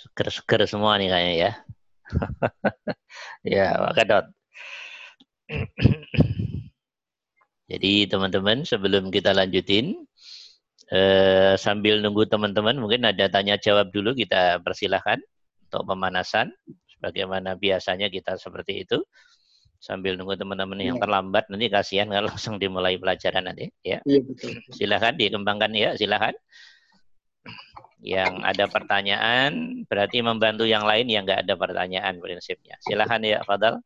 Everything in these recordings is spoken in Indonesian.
Seger-seger semua nih kayaknya ya. ya, Pak Kadot. Jadi teman-teman sebelum kita lanjutin, eh, sambil nunggu teman-teman mungkin ada tanya jawab dulu kita persilahkan untuk pemanasan. Sebagaimana biasanya kita seperti itu. Sambil nunggu teman-teman yang iya. terlambat nanti kasihan kalau langsung dimulai pelajaran nanti ya. Iya betul. Silakan dikembangkan ya, silakan. Yang ada pertanyaan berarti membantu yang lain yang nggak ada pertanyaan prinsipnya. Silakan ya, Fadal.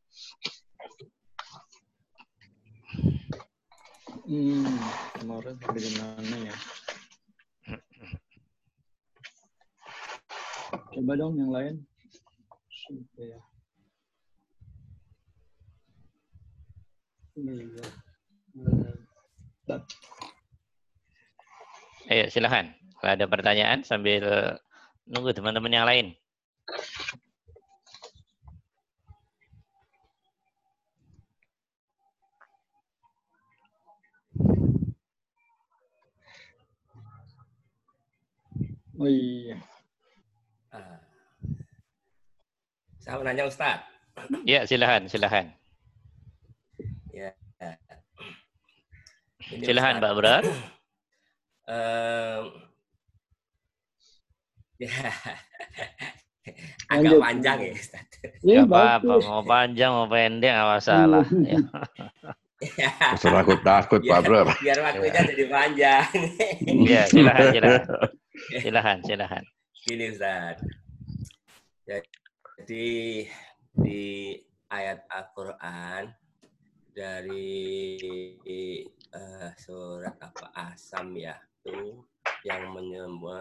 Hmm, kemarin bagaimana ya? Coba dong yang lain. Ya. Iya. Ayo silahkan. Kalau ada pertanyaan sambil nunggu teman-teman yang lain. Oh iya. Ah. Saya mau nanya Ustaz. Ya, silahkan, silahkan. Ya. Ini silahkan, Pak Bro. Uh, ya. Agak panjang ya, Ustaz. Ya, apa-apa, mau panjang, mau pendek, nggak masalah. ya. Terserah aku takut, Pak Bro. Biar waktunya jadi panjang. Iya, silahkan, silahkan. Silahkan, silahkan. Gini Ustaz. Jadi di ayat Al-Quran dari uh, surat apa Asam ya itu yang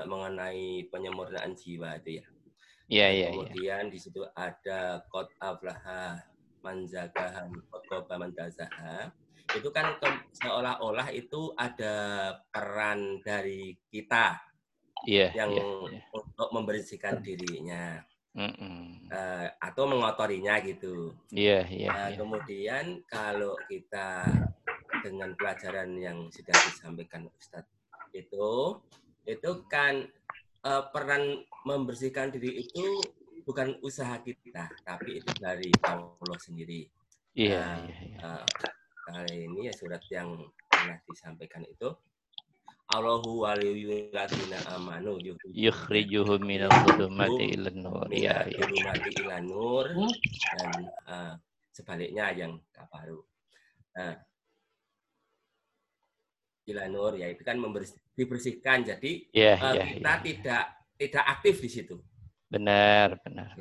mengenai penyempurnaan jiwa itu ya. Iya, iya, iya. Kemudian di situ ada kot aflaha manzakaha kot mandazaha. Itu kan seolah-olah itu ada peran dari kita yeah, yang yeah, yeah. untuk membersihkan dirinya mm -mm. Uh, atau mengotorinya gitu. Iya, yeah, iya. Yeah, nah, yeah. Kemudian kalau kita dengan pelajaran yang sudah disampaikan Ustadz itu, itu kan uh, peran membersihkan diri itu bukan usaha kita, tapi itu dari Allah sendiri. Iya. Yeah, nah, yeah, yeah. uh, kali ini ya surat yang pernah disampaikan itu Allahu waliyul amanu yukhrijuhum minal dhulumati ilan nur. Ya, ya. Dhulumati ilan nur dan uh, sebaliknya yang kafaru. Nah, ilan nur ya itu kan dibersihkan jadi yeah, uh, yeah, kita yeah. tidak tidak aktif di situ. Benar, benar.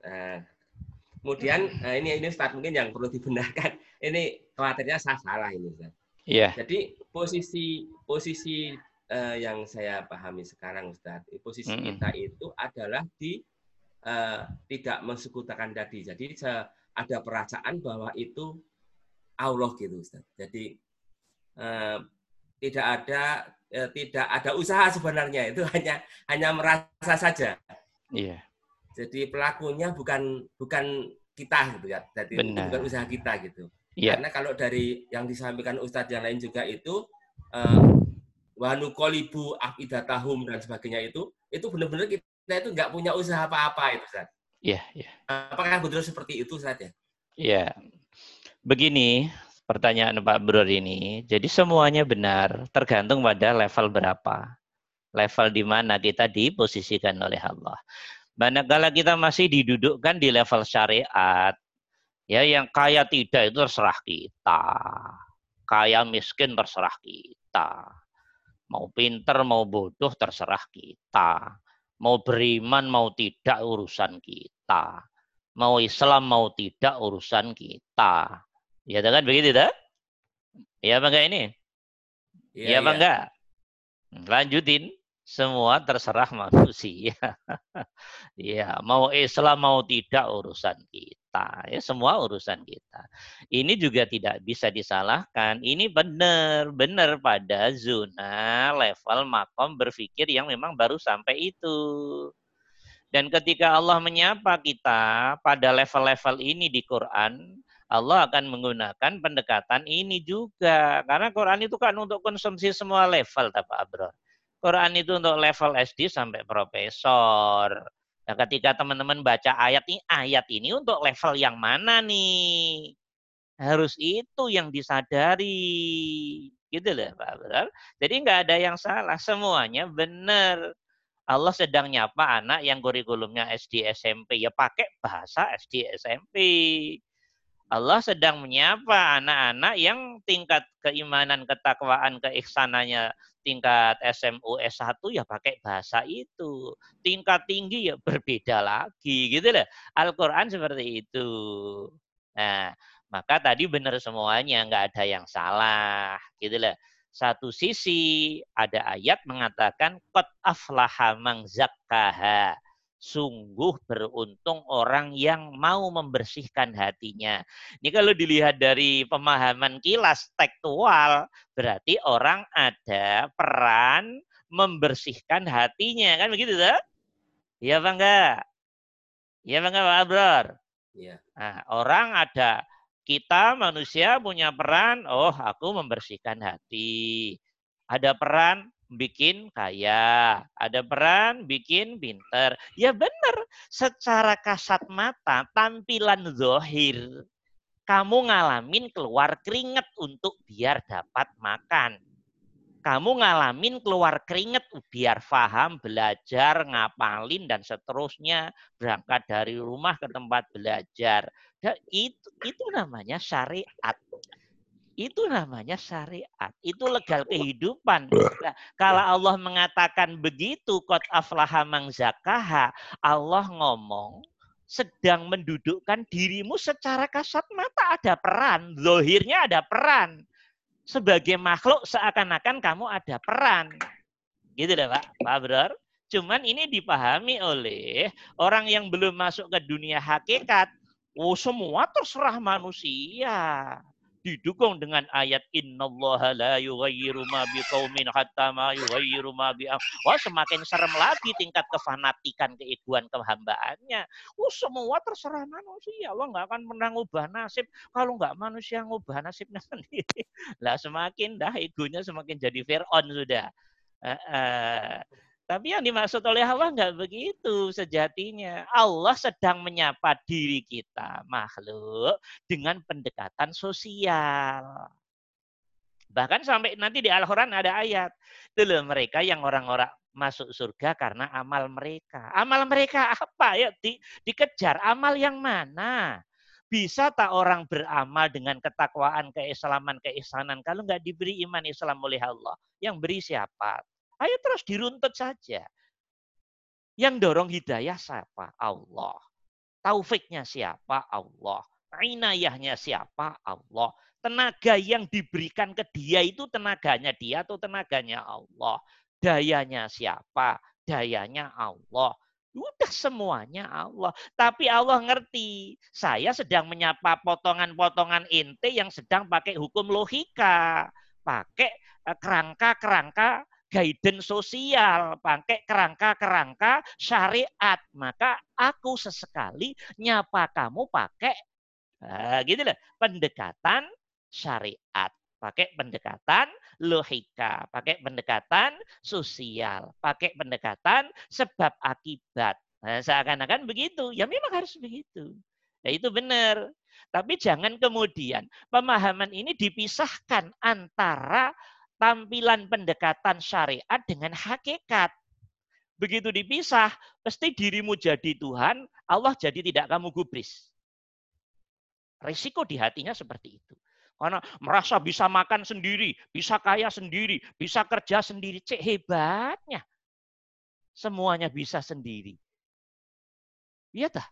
Nah, kemudian nah ini ini start mungkin yang perlu dibenarkan. Ini khawatirnya saya salah ini Ustaz. Iya. Jadi posisi posisi uh, yang saya pahami sekarang Ustaz, posisi mm -hmm. kita itu adalah di uh, tidak mensekutukan tadi. Jadi ada perasaan bahwa itu Allah gitu Ustaz. Jadi uh, tidak ada uh, tidak ada usaha sebenarnya itu hanya hanya merasa saja. Iya. Jadi pelakunya bukan bukan kita gitu ya. Jadi Benar. bukan usaha kita gitu. Yeah. Karena kalau dari yang disampaikan Ustadz yang lain juga itu uh, wanu kolibu afidatahum dan sebagainya itu itu benar-benar kita itu nggak punya usaha apa-apa itu Ustadz. Iya, yeah, iya. Yeah. Apakah betul seperti itu Ustadz ya? Iya. Begini pertanyaan Pak Bro ini. Jadi semuanya benar, tergantung pada level berapa. Level di mana kita diposisikan oleh Allah. Manakala kita masih didudukkan di level syariat, Ya, yang kaya tidak itu terserah kita. Kaya miskin terserah kita. Mau pinter, mau bodoh terserah kita. Mau beriman, mau tidak urusan kita. Mau Islam, mau tidak urusan kita. Ya kan begitu tak? Ya apa enggak ini? Ya, ya apa ya. enggak? Lanjutin. Semua terserah manusia. ya, mau Islam, mau tidak urusan kita kita, ya semua urusan kita. Ini juga tidak bisa disalahkan. Ini benar, benar pada zona level makom berpikir yang memang baru sampai itu. Dan ketika Allah menyapa kita pada level-level ini di Quran, Allah akan menggunakan pendekatan ini juga. Karena Quran itu kan untuk konsumsi semua level, Pak Abro. Quran itu untuk level SD sampai profesor. Nah, ketika teman-teman baca ayat ini, ayat ini untuk level yang mana nih? Harus itu yang disadari. Gitu loh Pak Bro. Jadi nggak ada yang salah. Semuanya benar. Allah sedang nyapa anak yang kurikulumnya SD SMP. Ya pakai bahasa SD SMP. Allah sedang menyapa anak-anak yang tingkat keimanan, ketakwaan, keiksanannya tingkat SMU S1 ya pakai bahasa itu. Tingkat tinggi ya berbeda lagi gitu loh. Al-Qur'an seperti itu. Nah, maka tadi benar semuanya, nggak ada yang salah gitu loh. Satu sisi ada ayat mengatakan qad aflaha mang zakkaha sungguh beruntung orang yang mau membersihkan hatinya. Ini kalau dilihat dari pemahaman kilas tekstual, berarti orang ada peran membersihkan hatinya. Kan begitu, tuh? Iya, Pak enggak? Iya, enggak, Pak Abror? Iya. Nah, orang ada kita manusia punya peran, oh aku membersihkan hati. Ada peran bikin kaya, ada peran bikin pinter. Ya benar, secara kasat mata, tampilan zohir, kamu ngalamin keluar keringet untuk biar dapat makan. Kamu ngalamin keluar keringet biar paham, belajar, ngapalin, dan seterusnya. Berangkat dari rumah ke tempat belajar. Dan itu, itu namanya syariat. Itu namanya syariat. Itu legal kehidupan. Nah, kalau Allah mengatakan begitu, kot aflaha zakaha, Allah ngomong sedang mendudukkan dirimu secara kasat mata ada peran. Zohirnya ada peran. Sebagai makhluk seakan-akan kamu ada peran. Gitu deh Pak, Pak Bro. Cuman ini dipahami oleh orang yang belum masuk ke dunia hakikat. Oh semua terserah manusia didukung dengan ayat innallaha la yughayyiru ma biqaumin hatta ma yughayyiru ma bi Wah, semakin serem lagi tingkat kefanatikan keegoan kehambaannya. Oh, semua terserah manusia. Allah nggak akan pernah ngubah nasib kalau nggak manusia ngubah nasibnya sendiri. Lah semakin dah egonya semakin jadi Fir'aun sudah. Uh, uh, tapi yang dimaksud oleh Allah nggak begitu sejatinya. Allah sedang menyapa diri kita, makhluk, dengan pendekatan sosial. Bahkan sampai nanti di Al-Quran ada ayat. Itu mereka yang orang-orang masuk surga karena amal mereka. Amal mereka apa? Ya di, dikejar amal yang mana? Bisa tak orang beramal dengan ketakwaan, keislaman, keisanan kalau nggak diberi iman Islam oleh Allah? Yang beri siapa? Ayo terus diruntut saja. Yang dorong hidayah siapa? Allah. Taufiknya siapa? Allah. Inayahnya siapa? Allah. Tenaga yang diberikan ke dia itu tenaganya dia atau tenaganya Allah. Dayanya siapa? Dayanya Allah. Udah semuanya Allah. Tapi Allah ngerti. Saya sedang menyapa potongan-potongan ente yang sedang pakai hukum logika. Pakai eh, kerangka-kerangka guidance sosial, pakai kerangka-kerangka syariat. Maka aku sesekali nyapa kamu pakai nah, gitu loh, pendekatan syariat. Pakai pendekatan logika, pakai pendekatan sosial, pakai pendekatan sebab akibat. Nah, seakan-akan begitu. Ya memang harus begitu. Ya itu benar. Tapi jangan kemudian pemahaman ini dipisahkan antara tampilan pendekatan syariat dengan hakikat. Begitu dipisah, pasti dirimu jadi Tuhan, Allah jadi tidak kamu gubris. Risiko di hatinya seperti itu. Karena merasa bisa makan sendiri, bisa kaya sendiri, bisa kerja sendiri. Cek hebatnya. Semuanya bisa sendiri. Iya tak?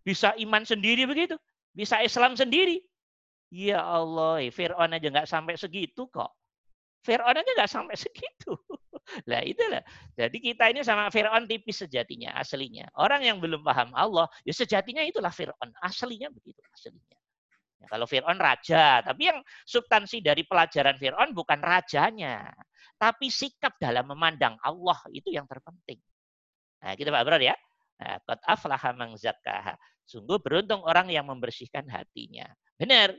Bisa iman sendiri begitu. Bisa Islam sendiri. Ya Allah, Fir'aun aja nggak sampai segitu kok. Fir'aun aja nggak sampai segitu. Lah itulah. Jadi kita ini sama Fir'aun tipis sejatinya, aslinya. Orang yang belum paham Allah, ya sejatinya itulah Fir'aun. Aslinya begitu, aslinya. Ya, kalau Fir'aun raja, tapi yang substansi dari pelajaran Fir'aun bukan rajanya. Tapi sikap dalam memandang Allah itu yang terpenting. Nah, kita Pak Bro ya. Nah, Qad aflaha Sungguh beruntung orang yang membersihkan hatinya. Benar.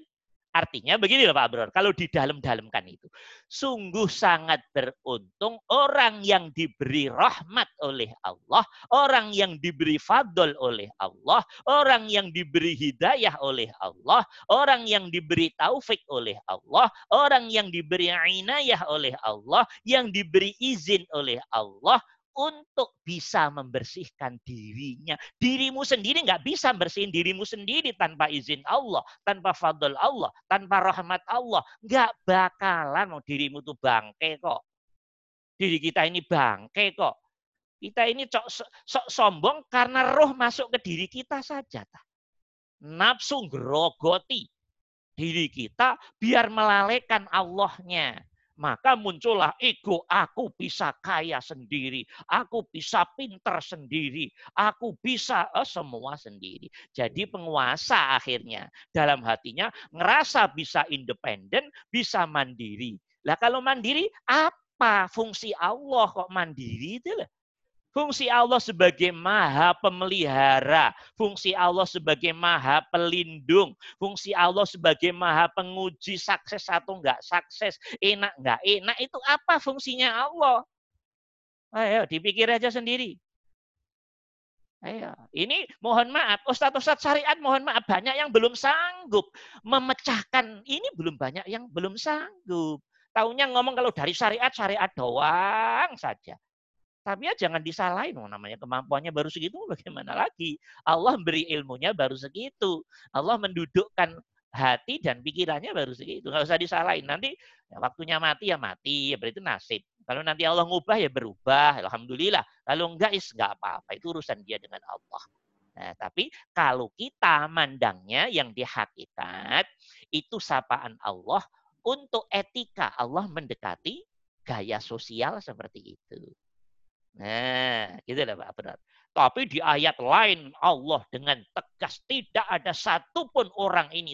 Artinya begini loh Pak Bro, kalau di dalam-dalamkan itu. Sungguh sangat beruntung orang yang diberi rahmat oleh Allah, orang yang diberi fadl oleh Allah, orang yang diberi hidayah oleh Allah, orang yang diberi taufik oleh Allah, orang yang diberi inayah oleh Allah, yang diberi izin oleh Allah, untuk bisa membersihkan dirinya. Dirimu sendiri nggak bisa bersihin dirimu sendiri tanpa izin Allah, tanpa fadl Allah, tanpa rahmat Allah. Nggak bakalan mau dirimu tuh bangke kok. Diri kita ini bangke kok. Kita ini sok, sok sombong karena roh masuk ke diri kita saja. Nafsu grogoti diri kita biar melalaikan Allahnya maka muncullah ego aku bisa kaya sendiri, aku bisa pinter sendiri, aku bisa eh, semua sendiri. Jadi penguasa akhirnya dalam hatinya ngerasa bisa independen, bisa mandiri. Lah kalau mandiri apa fungsi Allah kok mandiri itu lah? Fungsi Allah sebagai maha pemelihara. Fungsi Allah sebagai maha pelindung. Fungsi Allah sebagai maha penguji sukses atau enggak sukses. Enak enggak enak. Itu apa fungsinya Allah? Ayo dipikir aja sendiri. Ayo, ini mohon maaf, ustadz-ustadz syariat mohon maaf banyak yang belum sanggup memecahkan ini belum banyak yang belum sanggup. Taunya ngomong kalau dari syariat syariat doang saja. Tapi ya jangan disalahin, oh, namanya kemampuannya baru segitu, bagaimana lagi? Allah beri ilmunya baru segitu. Allah mendudukkan hati dan pikirannya baru segitu. Nggak usah disalahin. Nanti ya, waktunya mati ya mati, ya berarti nasib. Kalau nanti Allah ngubah ya berubah, alhamdulillah. Kalau enggak, is enggak apa-apa. Itu urusan dia dengan Allah. Nah, tapi kalau kita mandangnya yang di hakikat, itu sapaan Allah untuk etika. Allah mendekati gaya sosial seperti itu. Nah, gitu lah Pak Berat. Tapi di ayat lain Allah dengan tegas tidak ada satupun orang ini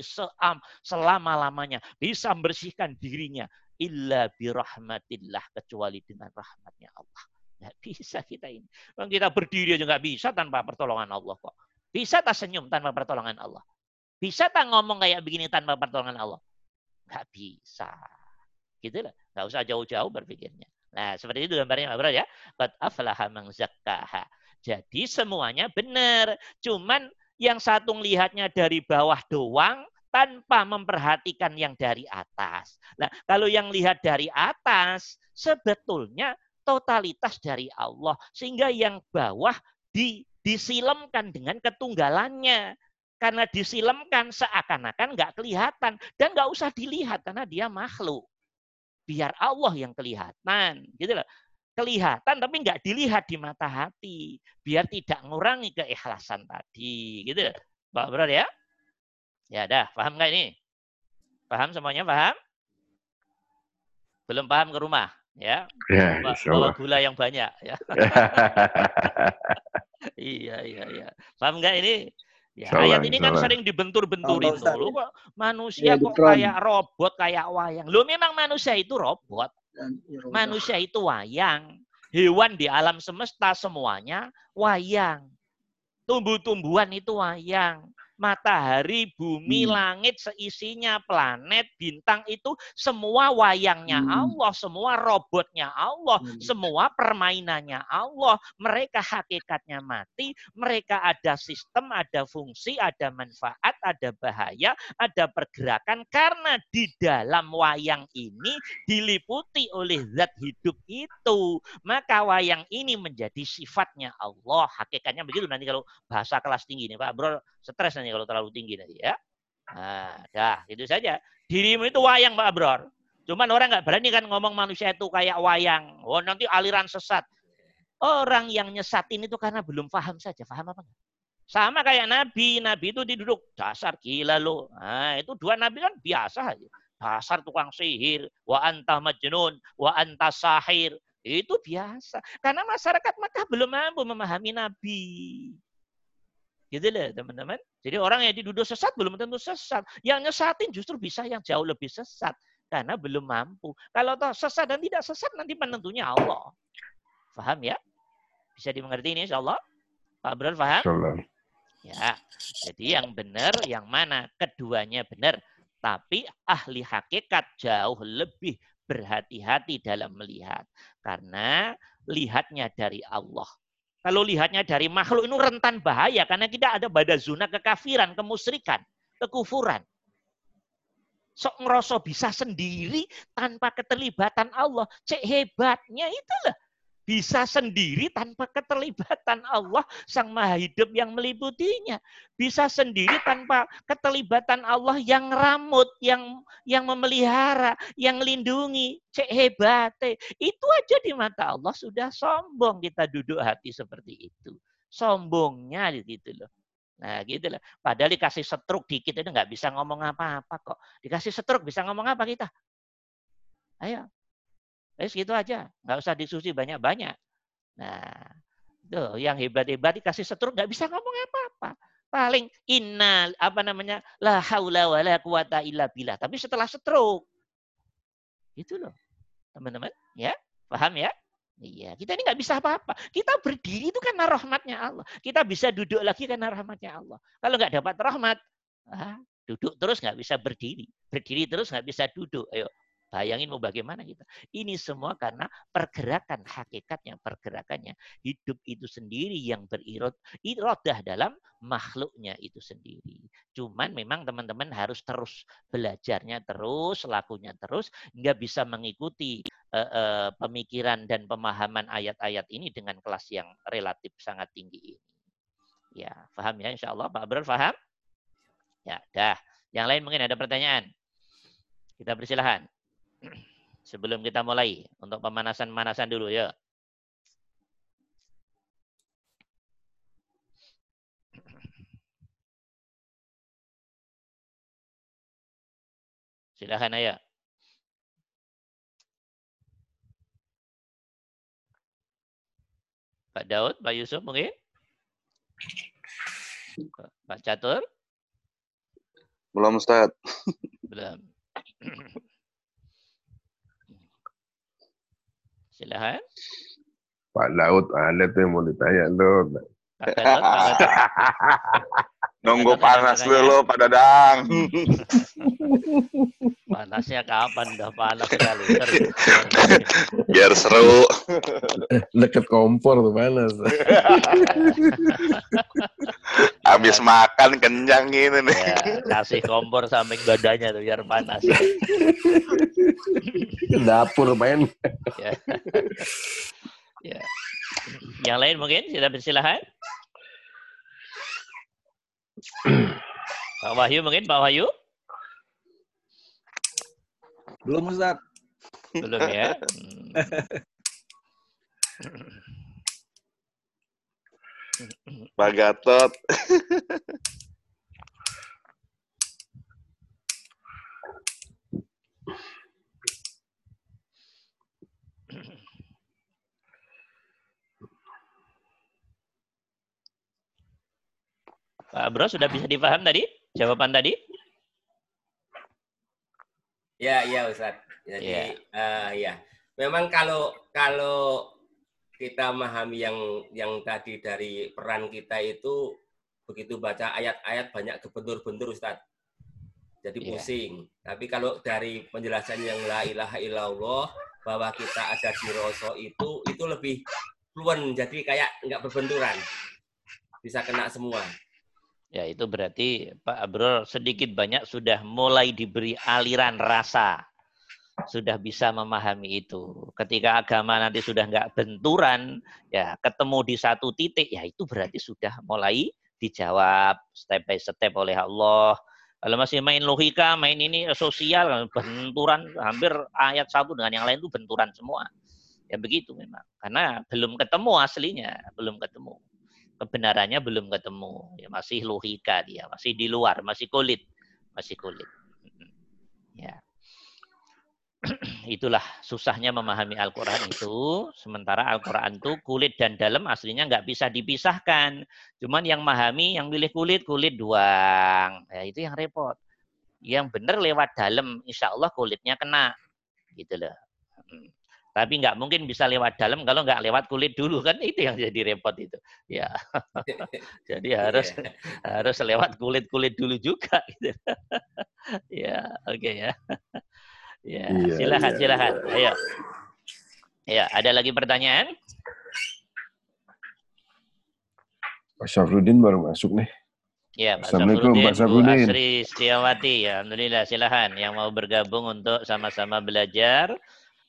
selama-lamanya bisa membersihkan dirinya illa birahmatillah kecuali dengan rahmatnya Allah. Nggak bisa kita ini. Bang kita berdiri aja nggak bisa tanpa pertolongan Allah kok. Bisa tak senyum tanpa pertolongan Allah? Bisa tak ngomong kayak begini tanpa pertolongan Allah? Nggak bisa. Gitu lah. Nggak usah jauh-jauh berpikirnya. Nah, seperti itu gambarnya Pak Bro ya. Qad aflaha man zakkaha. Jadi semuanya benar. Cuman yang satu melihatnya dari bawah doang tanpa memperhatikan yang dari atas. Nah, kalau yang lihat dari atas sebetulnya totalitas dari Allah sehingga yang bawah di, disilemkan dengan ketunggalannya karena disilemkan seakan-akan nggak kelihatan dan nggak usah dilihat karena dia makhluk biar Allah yang kelihatan gitu loh. Kelihatan tapi nggak dilihat di mata hati biar tidak mengurangi keikhlasan tadi gitu loh. Pak Bro ya? Ya dah paham nggak ini? Paham semuanya paham? Belum paham ke rumah ya, ya bawa, bawa gula yang banyak ya. Iya iya iya. Paham nggak ini Ya, salah, ayat ini kan sering dibentur-bentur itu. Lu kok manusia ya, kok kayak robot, kayak wayang. Lu memang manusia itu robot. Manusia itu wayang. Hewan di alam semesta semuanya wayang. Tumbuh-tumbuhan itu wayang matahari, bumi, hmm. langit, seisinya, planet, bintang itu semua wayangnya hmm. Allah, semua robotnya Allah, hmm. semua permainannya Allah. Mereka hakikatnya mati, mereka ada sistem, ada fungsi, ada manfaat, ada bahaya, ada pergerakan karena di dalam wayang ini diliputi oleh zat hidup itu. Maka wayang ini menjadi sifatnya Allah. Hakikatnya begitu nanti kalau bahasa kelas tinggi ini Pak Bro stres nanti kalau terlalu tinggi nanti ya. Nah, dah, itu saja. Dirimu itu wayang, Pak Abror. Cuman orang nggak berani kan ngomong manusia itu kayak wayang. Oh, nanti aliran sesat. Orang yang nyesatin itu karena belum paham saja. Paham apa? Sama kayak Nabi. Nabi itu diduduk. Dasar gila lo. Nah, itu dua Nabi kan biasa aja. Dasar tukang sihir. Wa anta majnun. Wa anta sahir. Itu biasa. Karena masyarakat Makkah belum mampu memahami Nabi. Gitu loh teman-teman. Jadi orang yang diduduk sesat belum tentu sesat. Yang nyesatin justru bisa yang jauh lebih sesat. Karena belum mampu. Kalau toh sesat dan tidak sesat nanti penentunya Allah. Faham ya? Bisa dimengerti ini insya Allah? Pak Bro paham? Ya. Jadi yang benar yang mana? Keduanya benar. Tapi ahli hakikat jauh lebih berhati-hati dalam melihat. Karena lihatnya dari Allah. Kalau lihatnya dari makhluk itu rentan bahaya karena kita ada pada zona kekafiran, kemusyrikan, kekufuran. Sok ngerasa bisa sendiri tanpa keterlibatan Allah. Cek hebatnya itulah bisa sendiri tanpa keterlibatan Allah Sang Maha Hidup yang meliputinya. Bisa sendiri tanpa keterlibatan Allah yang ramut, yang yang memelihara, yang lindungi. Cek hebat. Itu aja di mata Allah sudah sombong kita duduk hati seperti itu. Sombongnya gitu loh. Nah gitu loh. Padahal dikasih setruk dikit itu nggak bisa ngomong apa-apa kok. Dikasih setruk bisa ngomong apa kita? Ayo, Eh segitu aja, nggak usah diskusi banyak-banyak. Nah, tuh yang hebat-hebat dikasih setruk nggak bisa ngomong apa-apa. Paling inna apa namanya la haula wala quwata illa billah. Tapi setelah setruk, itu loh, teman-teman, ya, paham ya? Iya, kita ini nggak bisa apa-apa. Kita berdiri itu karena rahmatnya Allah. Kita bisa duduk lagi karena rahmatnya Allah. Kalau nggak dapat rahmat, ah, duduk terus nggak bisa berdiri. Berdiri terus nggak bisa duduk. Ayo, Bayangin mau bagaimana kita. Ini semua karena pergerakan hakikatnya, pergerakannya. Hidup itu sendiri yang berirod, irodah dalam makhluknya itu sendiri. Cuman memang teman-teman harus terus belajarnya terus, lakunya terus, nggak bisa mengikuti uh, uh, pemikiran dan pemahaman ayat-ayat ini dengan kelas yang relatif sangat tinggi ini. Ya, paham ya insya Allah. Pak Abdul paham? Ya, dah. Yang lain mungkin ada pertanyaan. Kita persilahkan. Sebelum kita mulai untuk pemanasan-pemanasan dulu ya. Silahkan ayah. Pak Daud, Pak Yusuf mungkin? Pak Catur? Belum, Ustaz. Belum. Silahkan. Pak Laut tuh. Nunggu panas dulu Pak Dadang. Panasnya kapan? Udah panas sekali. Serius. Biar seru. Deket kompor tuh panas. Habis makan kenyang ini nih. Ya, kasih kompor samping badannya tuh biar panas. Dapur main. Ya. ya. Yang lain mungkin sudah bersilahan. Pak Wahyu mungkin Pak Wahyu Belum Ustaz. belum ya. Hmm. Pak Gatot. Pak Bro sudah bisa dipaham tadi jawaban tadi? Ya, iya Ustaz. Jadi Iya. eh, ya, memang kalau kalau kita memahami yang yang tadi dari peran kita itu begitu baca ayat-ayat banyak kebentur-bentur Ustaz. Jadi Iya. pusing. Tapi kalau dari penjelasan yang la ilaha illallah bahwa kita ada di roso itu itu lebih fluent. Jadi kayak nggak berbenturan. Bisa kena semua. Ya itu berarti Pak Abrol sedikit banyak sudah mulai diberi aliran rasa. Sudah bisa memahami itu. Ketika agama nanti sudah nggak benturan, ya ketemu di satu titik, ya itu berarti sudah mulai dijawab step by step oleh Allah. Kalau masih main logika, main ini sosial, benturan hampir ayat satu dengan yang lain itu benturan semua. Ya begitu memang. Karena belum ketemu aslinya, belum ketemu kebenarannya belum ketemu. Ya, masih logika dia, masih di luar, masih kulit, masih kulit. Ya. Itulah susahnya memahami Al-Quran itu. Sementara Al-Quran itu kulit dan dalam aslinya nggak bisa dipisahkan. Cuman yang memahami, yang pilih kulit, kulit doang. Ya, itu yang repot. Yang benar lewat dalam, insya Allah kulitnya kena. Gitu loh. Tapi nggak mungkin bisa lewat dalam kalau nggak lewat kulit dulu kan itu yang jadi repot itu. Ya. jadi harus Iya. harus lewat kulit-kulit dulu juga gitu. ya, oke ya. ya, Iya, silakan iya, silakan. Ayo. Ya, ada lagi pertanyaan? Pak Syafruddin baru masuk nih. Ya, Pak Assalamualaikum, Pak Bu Safruddin. Asri Setiawati. Ya, Alhamdulillah, silahkan yang mau bergabung untuk sama-sama belajar,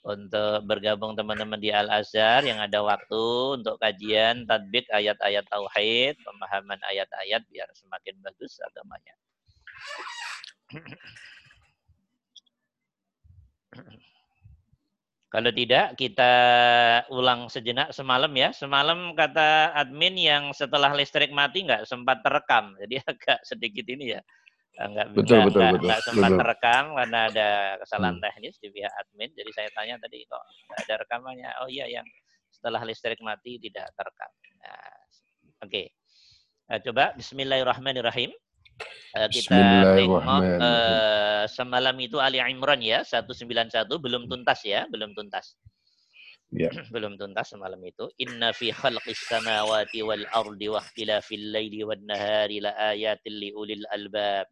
untuk bergabung teman-teman di Al-Azhar yang ada waktu untuk kajian, tadbik ayat-ayat tauhid, pemahaman ayat-ayat biar semakin bagus agamanya. Kalau tidak, kita ulang sejenak semalam ya. Semalam kata admin yang setelah listrik mati nggak sempat terekam. Jadi agak sedikit ini ya. Nggak, Betul, nggak- betul, nggak- betul, nggak sempat betul. terekam karena ada kesalahan Hmm. teknis di pihak admin. Jadi saya tanya tadi kok nggak ada rekamannya. Oh iya yang setelah listrik mati tidak terekam. Nah, Oke. Eh, coba Bismillahirrahmanirrahim. Eh, kita tengok eh, semalam itu Ali Imran ya 191 belum tuntas ya, belum tuntas. Ya. belum tuntas semalam itu. Inna fi khalqis samawati wal ardi wa ikhtilafil laili wan nahari la ayatin li ulil albab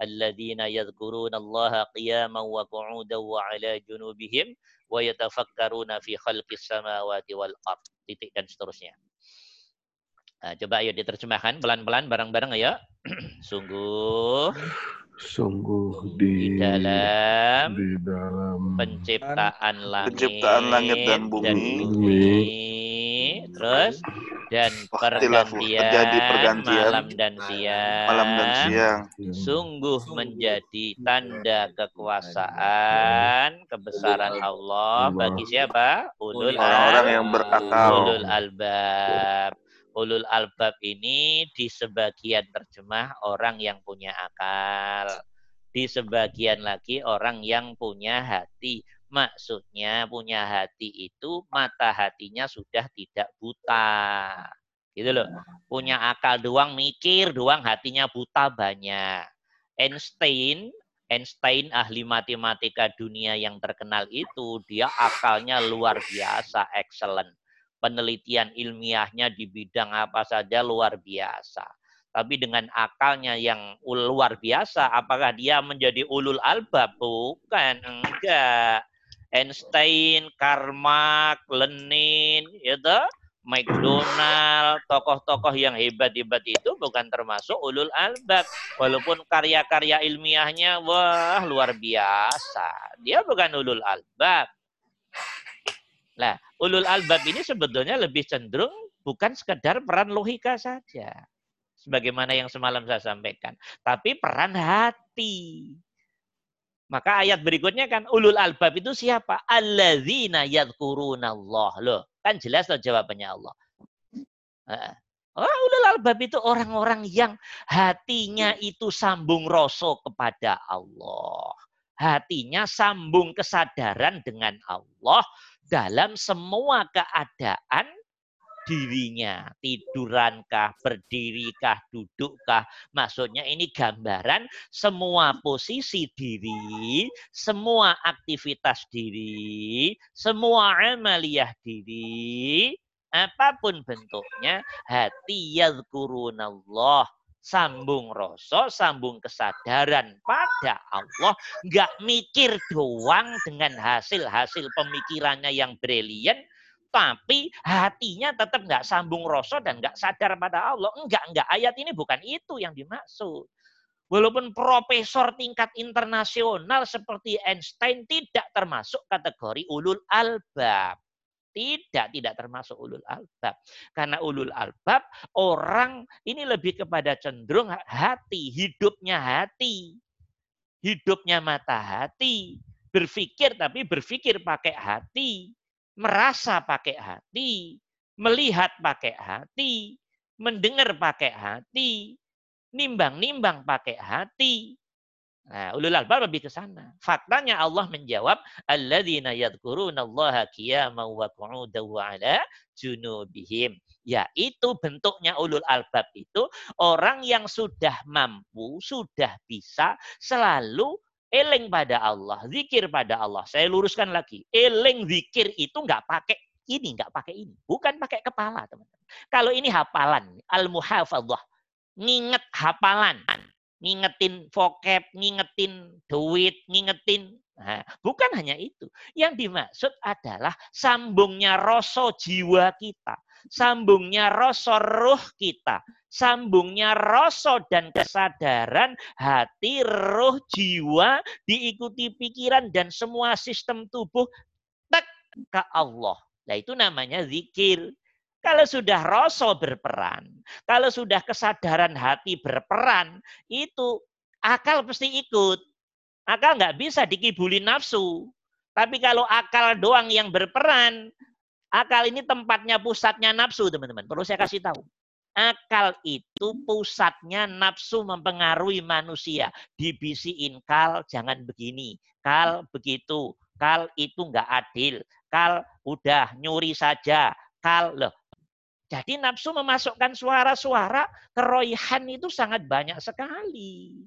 alladzina yadhkuruna Allah qiyaman wa qu'udan wa 'ala junubihim wa yatafakkaruna fi khalqis samawati wal ard. Titik dan seterusnya. Nah, coba ayo diterjemahkan pelan-pelan bareng-bareng ayo. Sungguh Sungguh di di dalam di dalam penciptaan langit, Penciptaan langit dan bumi. bumi. Terus dan pergantian, terjadi pergantian malam dan siang, malam dan siang. sungguh menjadi tanda kekuasaan kebesaran Allah bagi siapa? Ulul Orang-orang yang berakal. ulul albab. Ulul albab ini di sebagian terjemah orang yang punya akal. Di sebagian lagi orang yang punya hati maksudnya punya hati itu mata hatinya sudah tidak buta. Gitu loh. Punya akal doang mikir doang hatinya buta banyak. Einstein Einstein ahli matematika dunia yang terkenal itu dia akalnya luar biasa excellent. Penelitian ilmiahnya di bidang apa saja luar biasa. Tapi dengan akalnya yang luar biasa apakah dia menjadi ulul albab? Bukan enggak Einstein, Karl Marx, Lenin, itu McDonald, tokoh-tokoh yang hebat-hebat itu bukan termasuk ulul albab. Walaupun karya-karya ilmiahnya wah luar biasa. Dia bukan ulul albab. Nah, ulul albab ini sebetulnya lebih cenderung bukan sekedar peran logika saja. Sebagaimana yang semalam saya sampaikan. Tapi peran hati. Maka ayat berikutnya kan ulul albab itu siapa? Alladzina yadhkurunallah. Loh, kan jelas loh jawabannya Allah. Oh, ulul albab itu orang-orang yang hatinya itu sambung rasa kepada Allah. Hatinya sambung kesadaran dengan Allah dalam semua keadaan dirinya. Tidurankah, berdirikah, dudukkah. Maksudnya ini gambaran semua posisi diri, semua aktivitas diri, semua amaliyah diri, apa pun bentuknya, hati yadhkurunallah. Sambung rasa, sambung kesadaran pada Allah. Nggak mikir doang dengan hasil-hasil pemikirannya yang brilian, tapi hatinya tetap nggak sambung rasa dan nggak sadar pada Allah. Enggak, enggak. Ayat ini bukan itu yang dimaksud. Walaupun profesor tingkat internasional seperti Einstein tidak termasuk kategori ulul albab. Tidak, tidak termasuk ulul albab. Karena ulul albab, orang ini lebih kepada cenderung hati, hidupnya hati. Hidupnya mata hati. Berpikir tapi berpikir pakai hati. Merasa pakai hati. Melihat pakai hati. Mendengar pakai hati. Nimbang-nimbang pakai hati. Nah, ulul albab lebih ke sana. Faktanya Allah menjawab, alladzina yadhkurunallaha qiyaman wa qu'udan wa 'ala junubihim. Ya, itu bentuknya ulul albab itu orang yang sudah mampu, sudah bisa selalu Eling pada Allah, zikir pada Allah. Saya luruskan lagi. Eling zikir itu nggak pakai ini, nggak pakai ini. Bukan pakai kepala, teman-teman. Kalau ini hafalan, al-muhafadzah. Nginget hafalan. Ngingetin vocab, ngingetin duit, ngingetin Nah, bukan hanya itu. Yang dimaksud adalah sambungnya rasa jiwa kita. Sambungnya rasa ruh kita. Sambungnya rasa dan kesadaran hati, roh, jiwa diikuti pikiran dan semua sistem tubuh tek ke Allah. Nah itu namanya zikir. Kalau sudah rasa berperan, kalau sudah kesadaran hati berperan, itu akal pasti ikut. Akal nggak bisa dikibuli nafsu. Tapi kalau akal doang yang berperan, akal ini tempatnya pusatnya nafsu, teman-teman. Perlu saya kasih tahu. Akal itu pusatnya nafsu mempengaruhi manusia. Dibisiin, kal jangan begini. Kal begitu. Kal itu nggak adil. Kal udah nyuri saja. Kal loh. Jadi nafsu memasukkan suara-suara keroihan itu sangat banyak sekali.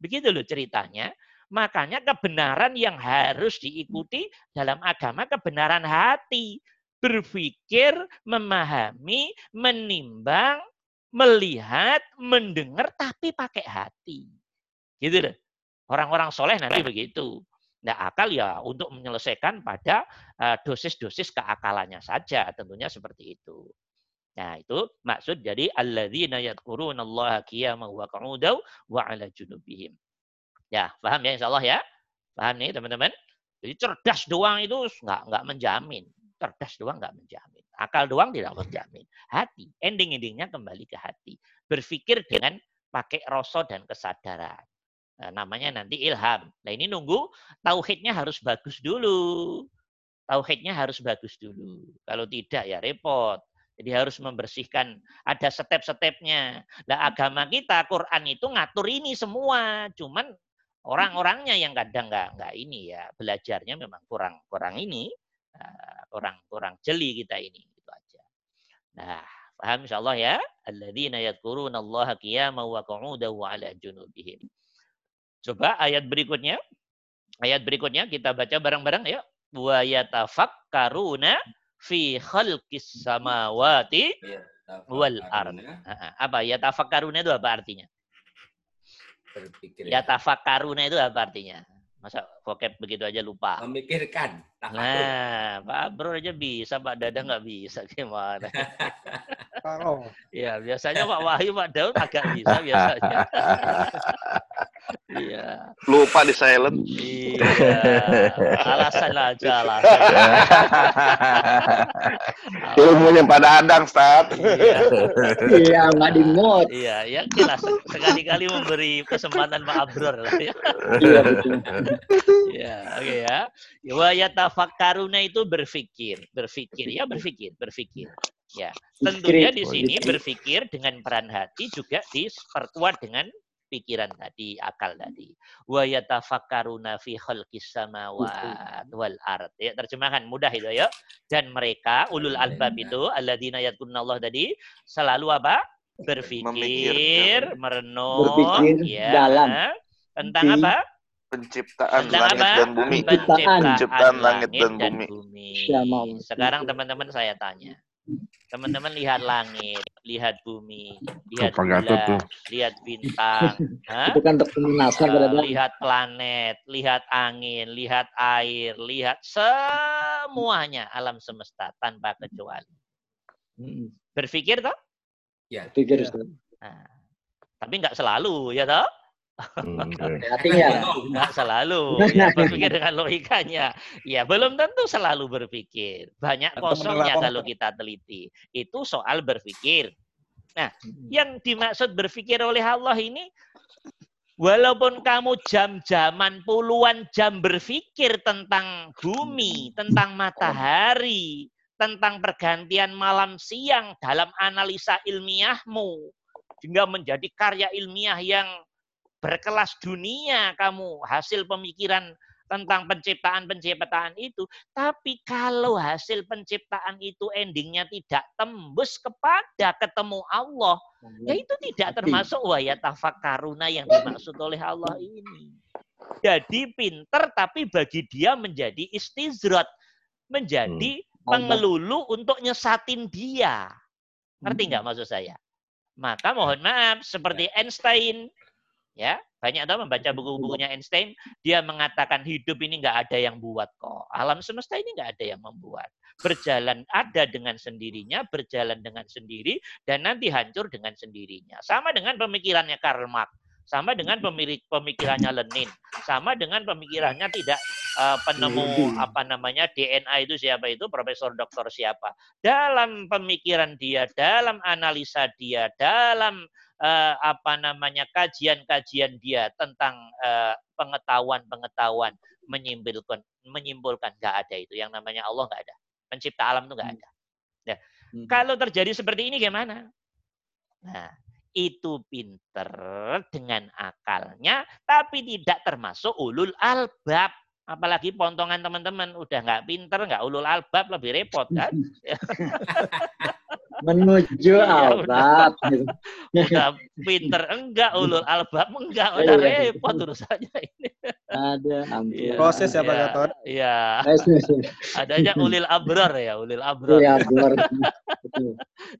Begitu loh ceritanya. Makanya kebenaran yang harus diikuti dalam agama kebenaran hati. Berpikir, memahami, menimbang, melihat, mendengar, tapi pakai hati. Gitu loh. Orang-orang soleh nanti begitu. Nah, akal ya untuk menyelesaikan pada eh, dosis-dosis keakalannya saja. Tentunya seperti itu. Nah, itu maksud jadi alladzina yadhkurunallaha qiyaman wa qu'udan wa 'ala junubihim. Ya, paham ya insya Allah ya? Paham nih teman-teman? Jadi cerdas doang itu nggak nggak menjamin. Cerdas doang nggak menjamin. Akal doang tidak menjamin. Hati, ending-endingnya kembali ke hati. Berpikir dengan pakai rasa dan kesadaran. Nah, namanya nanti ilham. Nah ini nunggu tauhidnya harus bagus dulu. Tauhidnya harus bagus dulu. Kalau tidak ya repot. Jadi harus membersihkan, ada step-stepnya. Nah agama kita, Quran itu ngatur ini semua. Cuman Orang-orangnya yang kadang nggak nggak ini ya belajarnya memang kurang kurang ini uh, kurang kurang jeli kita ini itu aja. Nah, paham insyaallah ya? Alladzina yadhkuruna Allah qiyaman wa qu'udan wa 'ala junubihim. Coba ayat berikutnya. Ayat berikutnya kita baca bareng-bareng ya. Wa yatafakkaruna fi khalqis samawati iya, wal ard. Apa yatafakkaruna itu apa artinya? Berpikir. Ya, tafakaruna itu apa artinya? Masa vocab begitu aja lupa? Memikirkan. Nah, Pak Bro aja bisa, Pak Dada nggak bisa gimana? Oh. ya, biasanya Pak Wahyu, Pak Daud agak bisa biasanya. Iya. Lupa di silent. Iya. Alasan aja alasan. Ilmunya pada adang, Stat. Iya, iya nggak di mood. Iya, ya jelas. Sekali-kali memberi kesempatan Pak Abror lah ya. Iya, betul. Iya, oke ya. Wa yatafakkaruna itu berpikir, berpikir ya berpikir, berpikir. Ya, tentunya di sini berpikir dengan peran hati juga diperkuat dengan pikiran tadi, akal tadi. Wa yatafakkaruna fi khalqis samawat wal ard. Ya, terjemahkan mudah itu ya. Dan mereka ulul albab itu alladzina Allah tadi selalu apa? Berpikir, merenung, berpikir ya. dalam tentang apa? Penciptaan tentang langit apa? dan bumi. Penciptaan, Penciptaan langit dan bumi. bumi. Sekarang teman-teman saya tanya. Teman-teman lihat langit, lihat bumi, lihat bulan, lihat bintang, itu kan terkombinasi uh, lihat planet, lihat angin, lihat air, lihat semuanya alam semesta tanpa kecuali. Berpikir toh? Ya. Berpikir. Nah, tapi nggak selalu ya toh? Hmm, Artinya nggak selalu ya, berpikir dengan logikanya. Ya belum tentu selalu berpikir. Banyak kosongnya kalau kita teliti. Itu soal berpikir. Nah, hmm. yang dimaksud berpikir oleh Allah ini Walaupun kamu jam-jaman puluhan jam berpikir tentang bumi, tentang matahari, tentang pergantian malam siang dalam analisa ilmiahmu, hingga menjadi karya ilmiah yang berkelas dunia kamu hasil pemikiran tentang penciptaan-penciptaan itu. Tapi kalau hasil penciptaan itu endingnya tidak tembus kepada ketemu Allah, ya itu tidak termasuk wayat tafakaruna yang dimaksud oleh Allah ini. jadi pinter tapi bagi dia menjadi istizrat, menjadi Hmm. pengelulu untuk nyesatin dia. Ngerti Hmm. nggak maksud saya? Maka mohon maaf, seperti Einstein, ya banyak tahu membaca buku-bukunya Einstein, dia mengatakan hidup ini nggak ada yang buat kok. Alam semesta ini nggak ada yang membuat. Berjalan ada dengan sendirinya, berjalan dengan sendiri, dan nanti hancur dengan sendirinya. Sama dengan pemikirannya Karl Marx, sama dengan pemirik pemikirannya Lenin, sama dengan pemikirannya tidak eh, penemu apa namanya DNA itu siapa itu Profesor Doktor siapa. Dalam pemikiran dia, dalam analisa dia, dalam eh, apa namanya kajian-kajian dia tentang eh, pengetahuan-pengetahuan menyimpulkan menyimpulkan nggak ada itu yang namanya Allah nggak ada pencipta alam itu nggak ada. Nah, Hmm. kalau terjadi seperti ini gimana? Nah, itu pinter dengan akalnya, tapi tidak termasuk ulul albab. Apalagi pontongan teman-teman udah nggak pinter, nggak ulul albab, lebih repot kan? Menuju Iya, albab. Udah pinter enggak, ulul albab enggak, Iya, udah iya. repot urusannya ini. Ada. Iya, Proses ya, Pak Gatot? Iya, adanya ulil abrar ya, ulil abrar. Iya.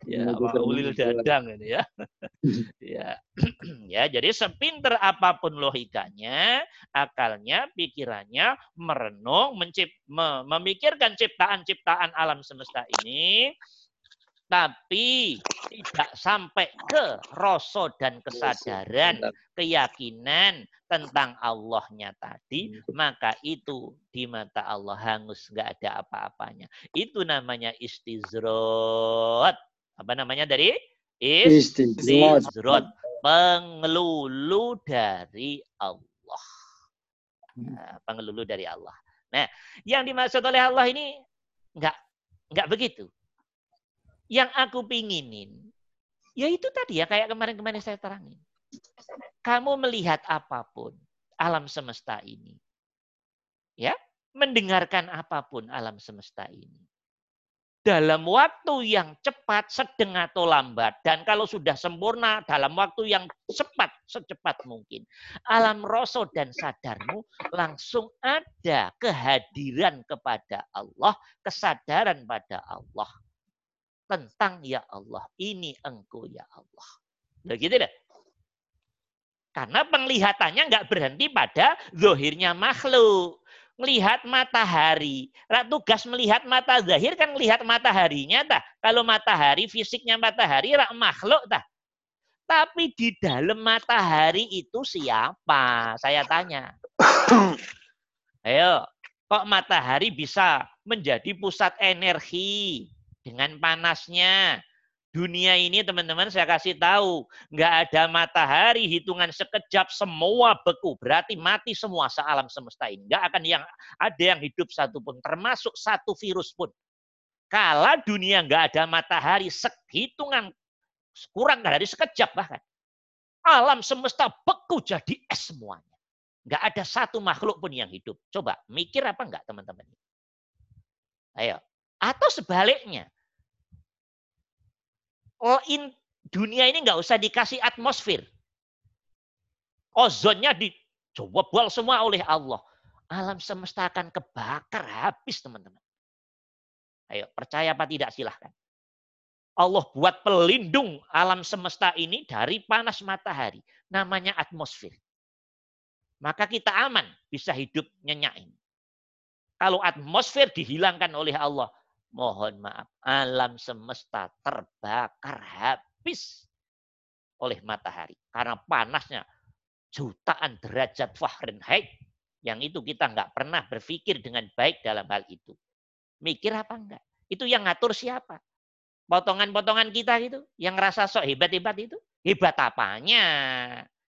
Ya, Menuju apa ulil dadang ini ya. ya. ya, jadi sepinter apa pun logikanya, akalnya, pikirannya, merenung, mencip, me- memikirkan ciptaan-ciptaan alam semesta ini, tapi tidak sampai ke rasa dan kesadaran, keyakinan tentang Allahnya tadi, maka itu di mata Allah hangus, nggak ada apa-apanya. Itu namanya istizrot. Apa namanya dari? Istizrot. Pengelulu dari Allah. Nah, pengelulu dari Allah. Nah, yang dimaksud oleh Allah ini nggak nggak begitu. Yang aku pinginin, ya itu tadi ya kayak kemarin-kemarin saya terangin. Kamu melihat apa pun alam semesta ini, ya, mendengarkan apa pun alam semesta ini dalam waktu yang cepat, sedang atau lambat, dan kalau sudah sempurna dalam waktu yang cepat, secepat mungkin. Alam rasa dan sadarmu langsung ada kehadiran kepada Allah, kesadaran pada Allah. Tentang ya Allah, ini engkau ya Allah. Begitu deh. Karena penglihatannya nggak berhenti pada zohirnya makhluk melihat matahari. Tugas melihat mata zahir kan melihat mataharinya tah. Kalau matahari fisiknya matahari rak makhluk tah. Tapi di dalam matahari itu siapa? Saya tanya. Ayo, kok matahari bisa menjadi pusat energi dengan panasnya? Dunia ini teman-teman saya kasih tahu, nggak ada matahari hitungan sekejap semua beku, berarti mati semua sealam semesta ini. Nggak akan yang ada yang hidup satu pun, termasuk satu virus pun. Kala dunia nggak ada matahari, hitungan kurang dari sekejap bahkan. Alam semesta beku jadi es semuanya. Nggak ada satu makhluk pun yang hidup. Coba mikir apa enggak teman-teman? Ayo. Atau sebaliknya, oh in, dunia ini nggak usah dikasih atmosfer. Ozonnya dijebol semua oleh Allah. Alam semesta akan kebakar habis teman-teman. Ayo percaya apa tidak silahkan. Allah buat pelindung alam semesta ini dari panas matahari. Namanya atmosfer. Maka kita aman bisa hidup nyenyak ini. Kalau atmosfer dihilangkan oleh Allah, mohon maaf, alam semesta terbakar habis oleh matahari. Karena panasnya jutaan derajat Fahrenheit. Yang itu kita nggak pernah berpikir dengan baik dalam hal itu. Mikir apa enggak? Itu yang ngatur siapa? Potongan-potongan kita gitu, yang ngerasa sok hebat-hebat itu. Hebat apanya?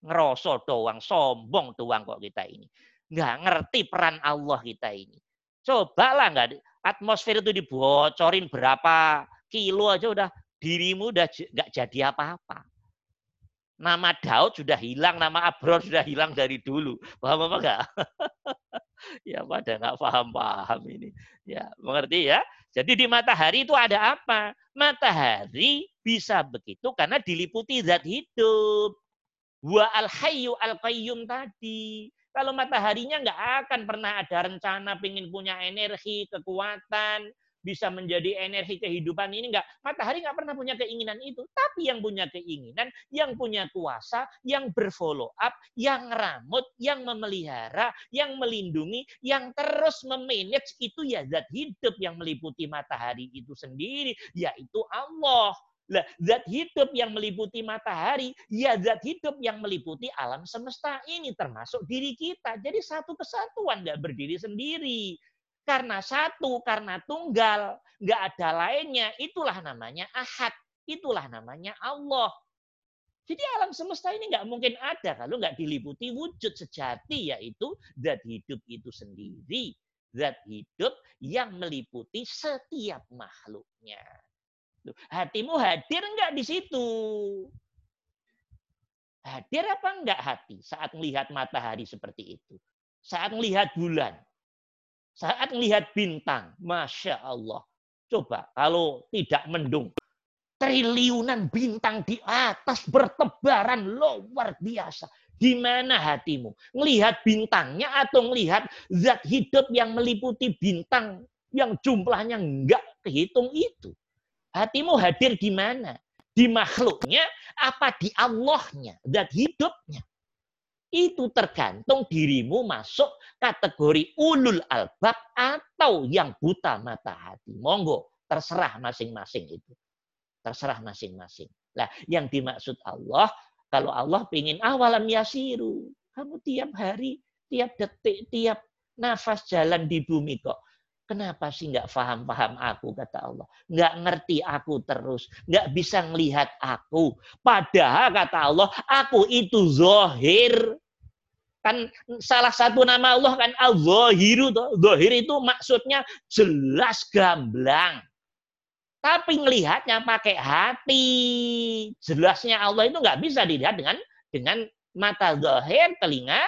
Ngerosot doang, sombong doang kok kita ini. Nggak ngerti peran Allah kita ini. Cobalah nggak atmosfer itu dibocorin berapa kilo aja udah dirimu udah nggak jadi apa-apa. Nama Daud sudah hilang, nama Abror sudah hilang dari dulu. Paham apa enggak? ya pada nggak paham-paham ini. Ya, mengerti ya? Jadi di matahari itu ada apa? Matahari bisa begitu karena diliputi zat hidup. Wa al hayyu al qayyum tadi. Kalau mataharinya nggak akan pernah ada rencana pengen punya energi, kekuatan, bisa menjadi energi kehidupan ini enggak. Matahari enggak pernah punya keinginan itu. Tapi yang punya keinginan, yang punya kuasa, yang berfollow up, yang ramut, yang memelihara, yang melindungi, yang terus memanage itu ya zat hidup yang meliputi matahari itu sendiri, yaitu Allah. Lah, zat hidup yang meliputi matahari, ya zat hidup yang meliputi alam semesta ini termasuk diri kita. Jadi satu kesatuan nggak berdiri sendiri. Karena satu, karena tunggal, nggak ada lainnya. Itulah namanya ahad. Itulah namanya Allah. Jadi alam semesta ini nggak mungkin ada kalau nggak diliputi wujud sejati, yaitu zat hidup itu sendiri. Zat hidup yang meliputi setiap makhluknya. Hatimu hadir nggak di situ? Hadir apa enggak hati saat melihat matahari seperti itu? Saat melihat bulan, saat melihat bintang, Masya Allah. Coba kalau tidak mendung, triliunan bintang di atas bertebaran luar biasa. Di mana hatimu? Melihat bintangnya atau melihat zat hidup yang meliputi bintang yang jumlahnya enggak kehitung itu? Hatimu hadir di mana? Di makhluknya apa di Allahnya? Zat hidupnya itu tergantung dirimu masuk kategori ulul albab atau yang buta mata hati. Monggo, terserah masing-masing itu. Terserah masing-masing. Lah, yang dimaksud Allah, kalau Allah ingin awalam yasiru, kamu tiap hari, tiap detik, tiap nafas jalan di bumi kok. Kenapa sih nggak paham-paham aku, kata Allah. Nggak ngerti aku terus. Nggak bisa melihat aku. Padahal, kata Allah, aku itu zohir. Kan salah satu nama Allah kan Al-Zahiru. Zahir itu maksudnya jelas gamblang. Tapi ngelihatnya pakai hati. Jelasnya Allah itu nggak bisa dilihat dengan dengan mata zahir, telinga.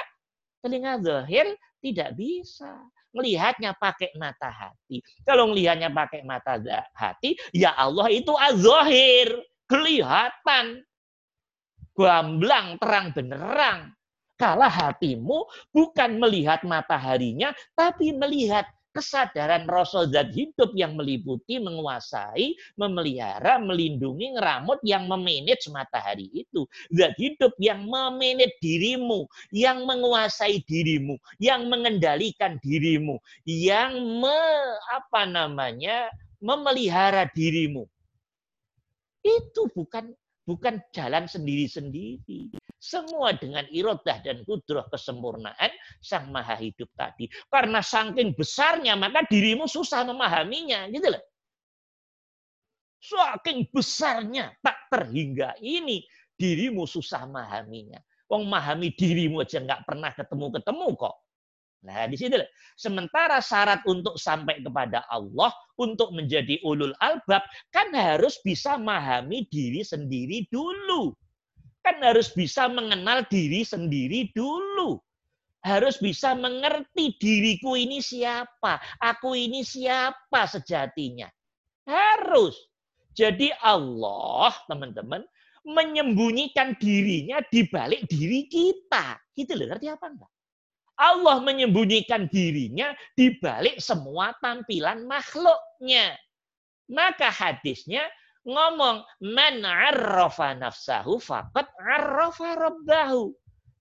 Telinga zahir tidak bisa. Melihatnya pakai mata hati. Kalau melihatnya pakai mata hati, ya Allah itu az-zahir. Kelihatan. Gamblang, terang benerang. Kala hatimu bukan melihat mataharinya, tapi melihat kesadaran rasa zat hidup yang meliputi, menguasai, memelihara, melindungi, ngeramut, yang memanage matahari itu. Zat hidup yang memanage dirimu, yang menguasai dirimu, yang mengendalikan dirimu, yang me, apa namanya memelihara dirimu. Itu bukan bukan jalan sendiri-sendiri. Semua dengan irodah dan kudroh kesempurnaan Sang Maha Hidup tadi. Karena saking besarnya, maka dirimu susah memahaminya. Gitu loh. Saking besarnya, tak terhingga ini, dirimu susah memahaminya. Wong memahami dirimu aja nggak pernah ketemu-ketemu kok. Nah, di sini sementara syarat untuk sampai kepada Allah untuk menjadi ulul albab kan harus bisa memahami diri sendiri dulu. Kan harus bisa mengenal diri sendiri dulu. Harus bisa mengerti diriku ini siapa, aku ini siapa sejatinya. Harus. Jadi Allah, teman-teman, menyembunyikan dirinya di balik diri kita. Gitu loh, ngerti apa enggak? Allah menyembunyikan dirinya di balik semua tampilan makhluknya. Maka hadisnya ngomong man arrafa nafsahu faqad arrafa rabbahu.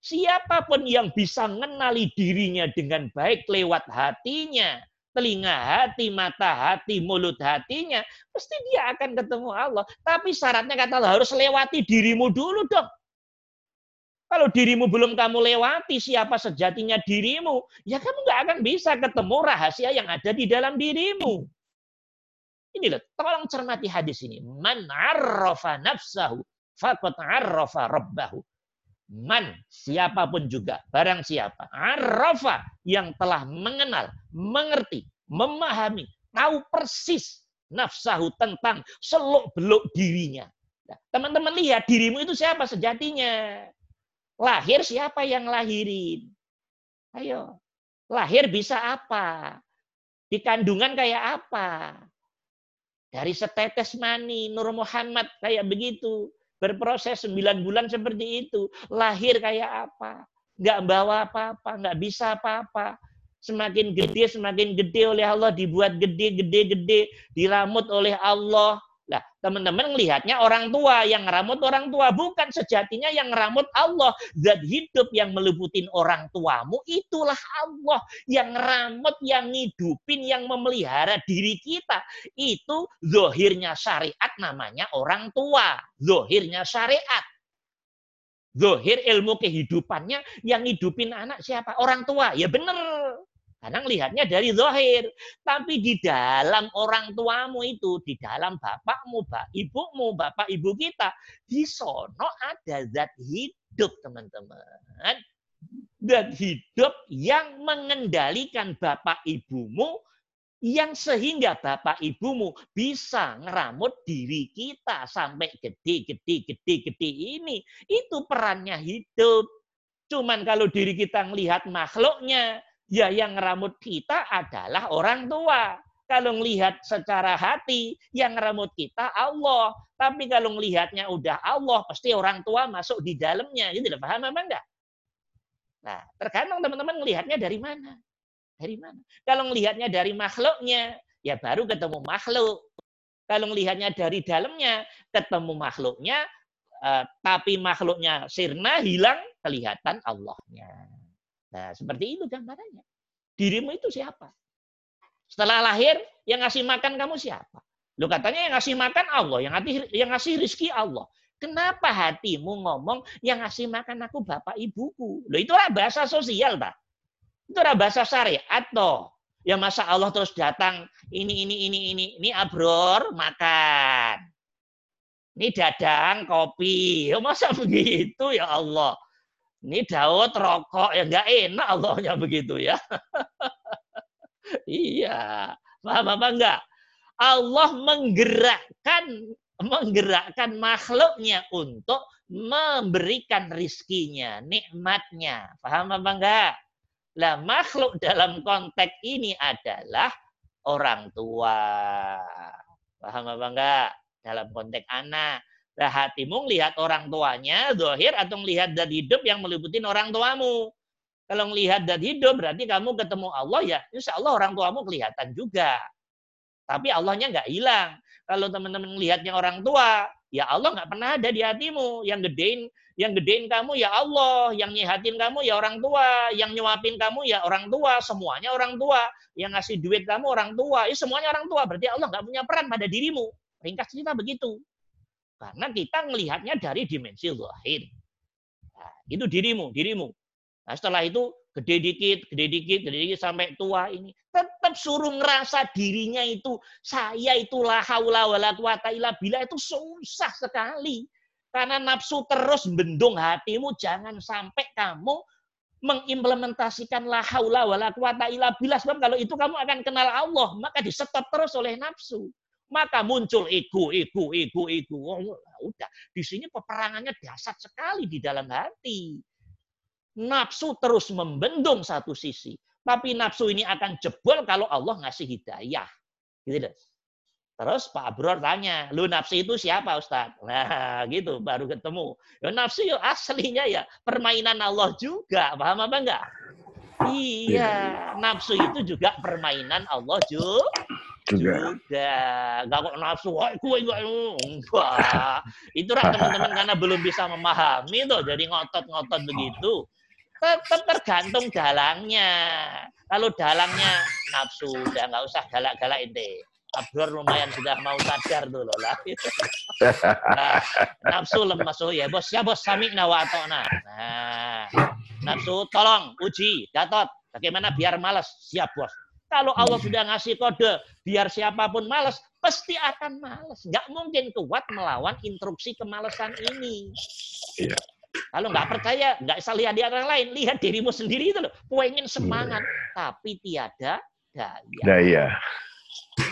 Siapa pun yang bisa mengenali dirinya dengan baik lewat hatinya, telinga hati, mata hati, mulut hatinya, pasti dia akan ketemu Allah. Tapi syaratnya kata Allah harus lewati dirimu dulu dong. Kalau dirimu belum kamu lewati siapa sejatinya dirimu, ya kamu nggak akan bisa ketemu rahasia yang ada di dalam dirimu. Ini loh, tolong cermati hadis ini. Man arrafa nafsahu faqad arrafa rabbahu. Man, siapa pun juga, barang siapa. Arrafa, yang telah mengenal, mengerti, memahami, tahu persis nafsahu tentang seluk-beluk dirinya. Nah, teman-teman lihat, dirimu itu siapa sejatinya. Lahir siapa yang lahirin? Ayo. Lahir bisa apa? Di kandungan kayak apa? Dari setetes mani, Nur Muhammad kayak begitu. Berproses sembilan bulan seperti itu. Lahir kayak apa? nggak bawa apa-apa, nggak bisa apa-apa. Semakin gede, semakin gede oleh Allah, dibuat gede, gede, gede, diramut oleh Allah. Nah, teman-teman melihatnya orang tua yang ngeramut orang tua, bukan sejatinya yang ngeramut Allah. Zat hidup yang meliputin orang tuamu itulah Allah yang ngeramut, yang ngidupin, yang memelihara diri kita. Itu zohirnya syariat namanya orang tua. Zohirnya syariat. Zohir ilmu kehidupannya yang ngidupin anak siapa? Orang tua. Ya benar. Kadang lihatnya dari zohir. Tapi di dalam orang tuamu itu, di dalam bapakmu, bap, ibumu, bapak ibu kita, di sono ada zat hidup, teman-teman. Zat hidup yang mengendalikan bapak ibumu yang sehingga bapak ibumu bisa ngeramut diri kita sampai gede, gede, gede, gede ini. Itu perannya hidup. Cuman kalau diri kita melihat makhluknya, ya yang ngeramut kita adalah orang tua. Kalau melihat secara hati, yang ngeramut kita Allah. Tapi kalau melihatnya udah Allah, pasti orang tua masuk di dalamnya. Jadi tidak paham apa enggak? Nah, tergantung teman-teman melihatnya dari mana. Dari mana? Kalau melihatnya dari makhluknya, ya baru ketemu makhluk. Kalau melihatnya dari dalamnya, ketemu makhluknya, eh, tapi makhluknya sirna, hilang, kelihatan Allahnya. Nah, seperti itu gambarannya. Dirimu itu siapa? Setelah lahir, yang ngasih makan kamu siapa? Lu katanya yang ngasih makan Allah, yang ngasih yang ngasih rizki Allah. Kenapa hatimu ngomong yang ngasih makan aku bapak ibuku? Loh itulah bahasa sosial, Pak. Itu adalah bahasa syariat toh. Ya masa Allah terus datang ini ini ini ini ini abror makan. Ini dadang kopi. Ya masa begitu ya Allah. Ini Daud rokok ya nggak enak Allahnya begitu ya. iya. Paham apa enggak? Allah menggerakkan menggerakkan makhluknya untuk memberikan rizkinya, nikmatnya. Paham apa enggak? Lah makhluk dalam konteks ini adalah orang tua. Paham apa enggak? Dalam konteks anak. Lah hatimu melihat orang tuanya, dohir atau melihat dan hidup yang meliputi orang tuamu. Kalau melihat dan hidup berarti kamu ketemu Allah ya insya Allah orang tuamu kelihatan juga. Tapi Allahnya nggak hilang. Kalau teman-teman melihatnya orang tua, ya Allah nggak pernah ada di hatimu. Yang gedein yang gedein kamu ya Allah, yang nyehatin kamu ya orang tua, yang nyuapin kamu ya orang tua, semuanya orang tua, yang ngasih duit kamu orang tua, ya semuanya orang tua. Berarti Allah nggak punya peran pada dirimu. Ringkas cerita begitu. Karena kita melihatnya dari dimensi zahir. Nah, itu dirimu, dirimu. Nah, setelah itu gede dikit, gede dikit, gede dikit sampai tua ini. Tetap suruh ngerasa dirinya itu saya itulah haula wala quwata illa billah itu susah sekali. Karena nafsu terus bendung hatimu, jangan sampai kamu mengimplementasikan la haula wala quwata illa billah. Sebab kalau itu kamu akan kenal Allah, maka disetop terus oleh nafsu. Maka muncul ego, ego, ego, ego. Oh, udah, di sini peperangannya dahsyat sekali di dalam hati. Nafsu terus membendung satu sisi. Tapi nafsu ini akan jebol kalau Allah ngasih hidayah. Gitu deh. Terus Pak Abror tanya, lu nafsu itu siapa Ustaz? Nah gitu, baru ketemu. Ya, nafsu ya aslinya ya permainan Allah juga. Paham apa enggak? Iya, nafsu itu juga permainan Allah juga. Juga. Enggak kok nafsu, wah gue enggak. Enggak. Itu teman-teman karena belum bisa memahami tuh, jadi ngotot-ngotot begitu. Tetap tergantung dalangnya. Kalau dalangnya nafsu, udah nggak usah galak-galak ini Abror lumayan sudah mau sadar dulu lah. nah, nafsu lemas oh ya bos ya bos sami nawato nah. nafsu tolong uji Gatot bagaimana biar malas siap bos. Kalau Allah sudah ngasih kode biar siapa pun malas pasti akan malas. Nggak mungkin kuat melawan instruksi kemalasan ini. Iya. Kalau nggak percaya, nggak usah lihat di orang lain, lihat dirimu sendiri itu loh. Pengen semangat, iya. tapi tiada daya. Daya.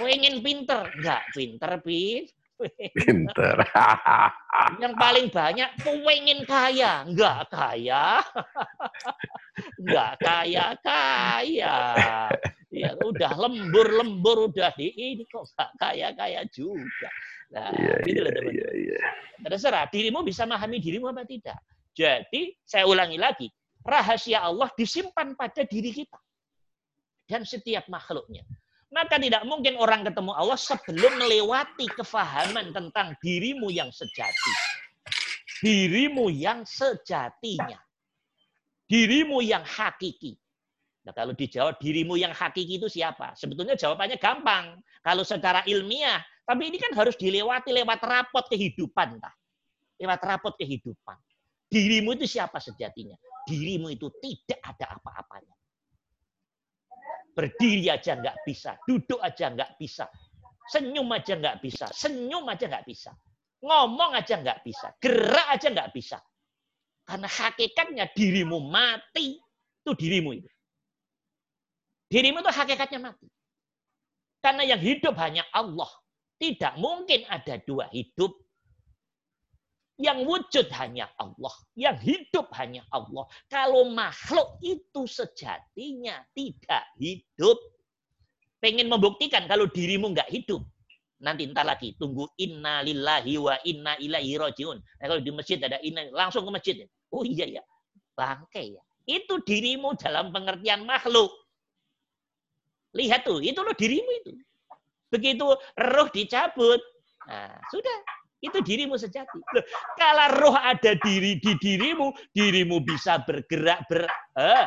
Pengen pinter, enggak pinter, pin. Pinter. Yang paling banyak pengen kaya, enggak kaya. Enggak kaya kaya. Ya udah lembur-lembur udah di ini kok enggak kaya-kaya juga. Nah, iya, gitu iya, teman. Iya, iya. Terserah dirimu bisa memahami dirimu apa tidak. Jadi saya ulangi lagi, rahasia Allah disimpan pada diri kita. Dan setiap makhluknya. Maka tidak mungkin orang ketemu Allah sebelum melewati kefahaman tentang dirimu yang sejati. Dirimu yang sejatinya. Dirimu yang hakiki. Nah, kalau dijawab dirimu yang hakiki itu siapa? Sebetulnya jawabannya gampang. Kalau secara ilmiah, tapi ini kan harus dilewati lewat rapot kehidupan. Tah. Lewat rapot kehidupan. Dirimu itu siapa sejatinya? Dirimu itu tidak ada apa-apanya. Berdiri aja nggak bisa, duduk aja nggak bisa, senyum aja nggak bisa, senyum aja nggak bisa, ngomong aja nggak bisa, gerak aja nggak bisa. Karena hakikatnya dirimu mati, itu dirimu itu. Dirimu itu hakikatnya mati. Karena yang hidup hanya Allah. Tidak mungkin ada dua hidup. Yang wujud hanya Allah. Yang hidup hanya Allah. Kalau makhluk itu sejatinya tidak hidup. Pengen membuktikan kalau dirimu nggak hidup. Nanti entar lagi. Tunggu inna lillahi wa inna ilaihi rojiun. Nah, kalau di masjid ada inna. Langsung ke masjid. Oh iya ya. Bangke ya. Itu dirimu dalam pengertian makhluk. Lihat tuh, itu loh dirimu itu. Begitu roh dicabut, nah sudah, itu dirimu sejati. Loh, kalau roh ada diri di dirimu, dirimu bisa bergerak, ber, eh,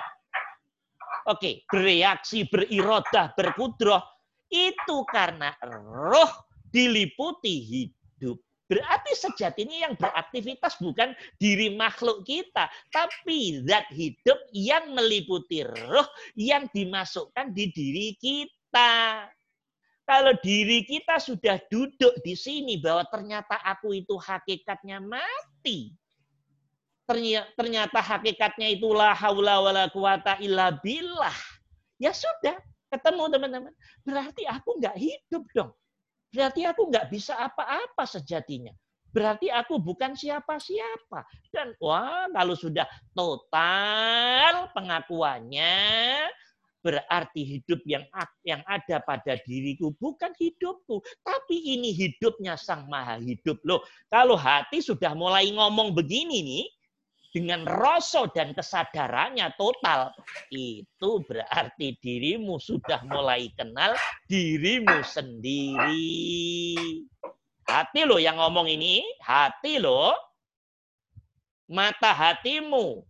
oke, okay, bereaksi, berirodah, berkudroh. Itu karena roh diliputi hidup. Berarti sejatinya yang beraktivitas bukan diri makhluk kita, tapi zat hidup yang meliputi roh yang dimasukkan di diri kita. Kalau diri kita sudah duduk di sini bahwa ternyata aku itu hakikatnya mati. Ternyata hakikatnya itulah haula wala quwata illa billah. Ya sudah, ketemu teman-teman. Berarti aku nggak hidup dong. Berarti aku nggak bisa apa-apa sejatinya. Berarti aku bukan siapa-siapa. Dan wah, kalau sudah total pengakuannya, berarti hidup yang yang ada pada diriku bukan hidupku, tapi ini hidupnya Sang Maha Hidup loh. Kalau hati sudah mulai ngomong begini nih, dengan rasa dan kesadarannya total, itu berarti dirimu sudah mulai kenal dirimu sendiri. Hati lo yang ngomong ini, hati lo, mata hatimu,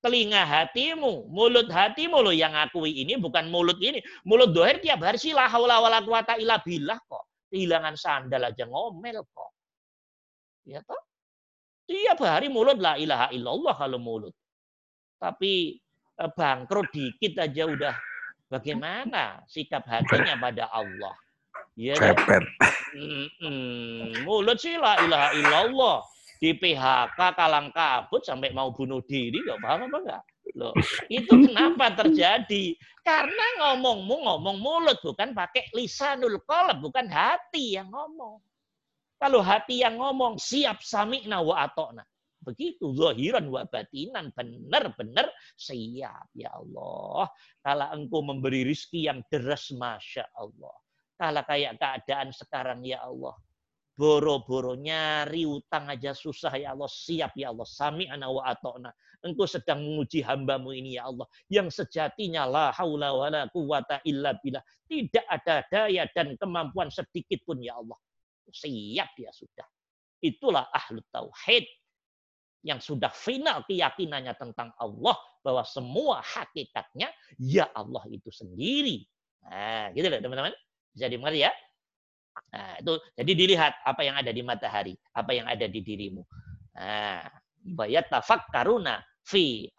telinga hatimu, mulut hatimu lo yang akui ini bukan mulut ini. Mulut dohir tiap hari sih la haula wala quwata illa billah kok. Kehilangan sandal aja ngomel kok. Ya toh? Tiap hari mulut la ilaha illallah kalau mulut. Tapi eh, bangkrut dikit aja udah bagaimana sikap hatinya pada Allah. Ya, Cepet. Hmm, mulut sih la ilaha illallah. Di PHK kalang kabut sampai mau bunuh diri, gak paham apa enggak? Loh, itu kenapa terjadi? Karena ngomongmu ngomong mulut, bukan pakai lisanul qalb, bukan hati yang ngomong. Kalau hati yang ngomong siap sami'na wa atokna. Begitu zahiran wa batinan benar-benar siap ya Allah. Kalau engkau memberi rizki yang deras Masya Allah. Kalau kayak keadaan sekarang ya Allah. Boro-boro nyari utang aja susah ya Allah. Siap ya Allah. Sami'na wa atokna. Engkau sedang menguji hambamu ini ya Allah. Yang sejatinya la haula wa la quwata illa billah. Tidak ada daya dan kemampuan sedikit pun ya Allah siap dia sudah. Itulah ahlu tauhid yang sudah final keyakinannya tentang Allah bahwa semua hakikatnya ya Allah itu sendiri. Nah, gitu loh teman-teman. Bisa dimengerti ya? Nah, itu jadi dilihat apa yang ada di matahari, apa yang ada di dirimu. Nah, bayat karuna fi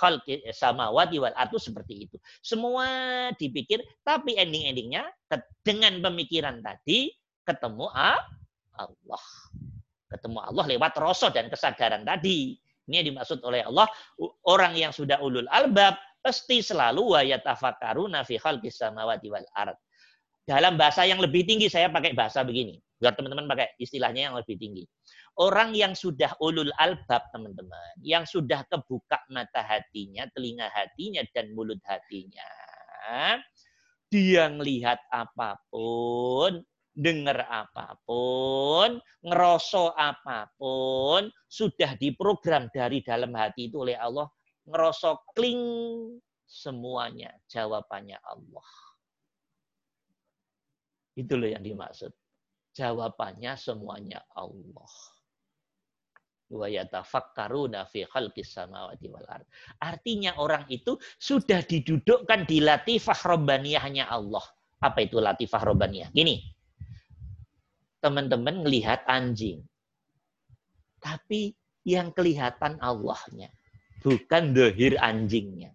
khalqi samawati wal ardu seperti itu. Semua dipikir tapi ending-endingnya dengan pemikiran tadi ketemu Allah. Ketemu Allah lewat rasa dan kesadaran tadi. Ini yang dimaksud oleh Allah. Orang yang sudah ulul albab pasti selalu wa yatafakkaruna fi khalqis samawati wal ard. Dalam bahasa yang lebih tinggi saya pakai bahasa begini. Biar teman-teman pakai istilahnya yang lebih tinggi. Orang yang sudah ulul albab, teman-teman. Yang sudah kebuka mata hatinya, telinga hatinya, dan mulut hatinya. Dia melihat apa pun, dengar apa pun, ngeroso apa pun, sudah diprogram dari dalam hati itu oleh Allah, ngerosok kling semuanya jawabannya Allah. Itu loh yang dimaksud. Jawabannya semuanya Allah. Artinya orang itu sudah didudukkan di latifah robbaniyahnya Allah. Apa itu latifah robbaniyah? Gini. Teman-teman melihat anjing. Tapi yang kelihatan Allahnya. Bukan dohir anjingnya.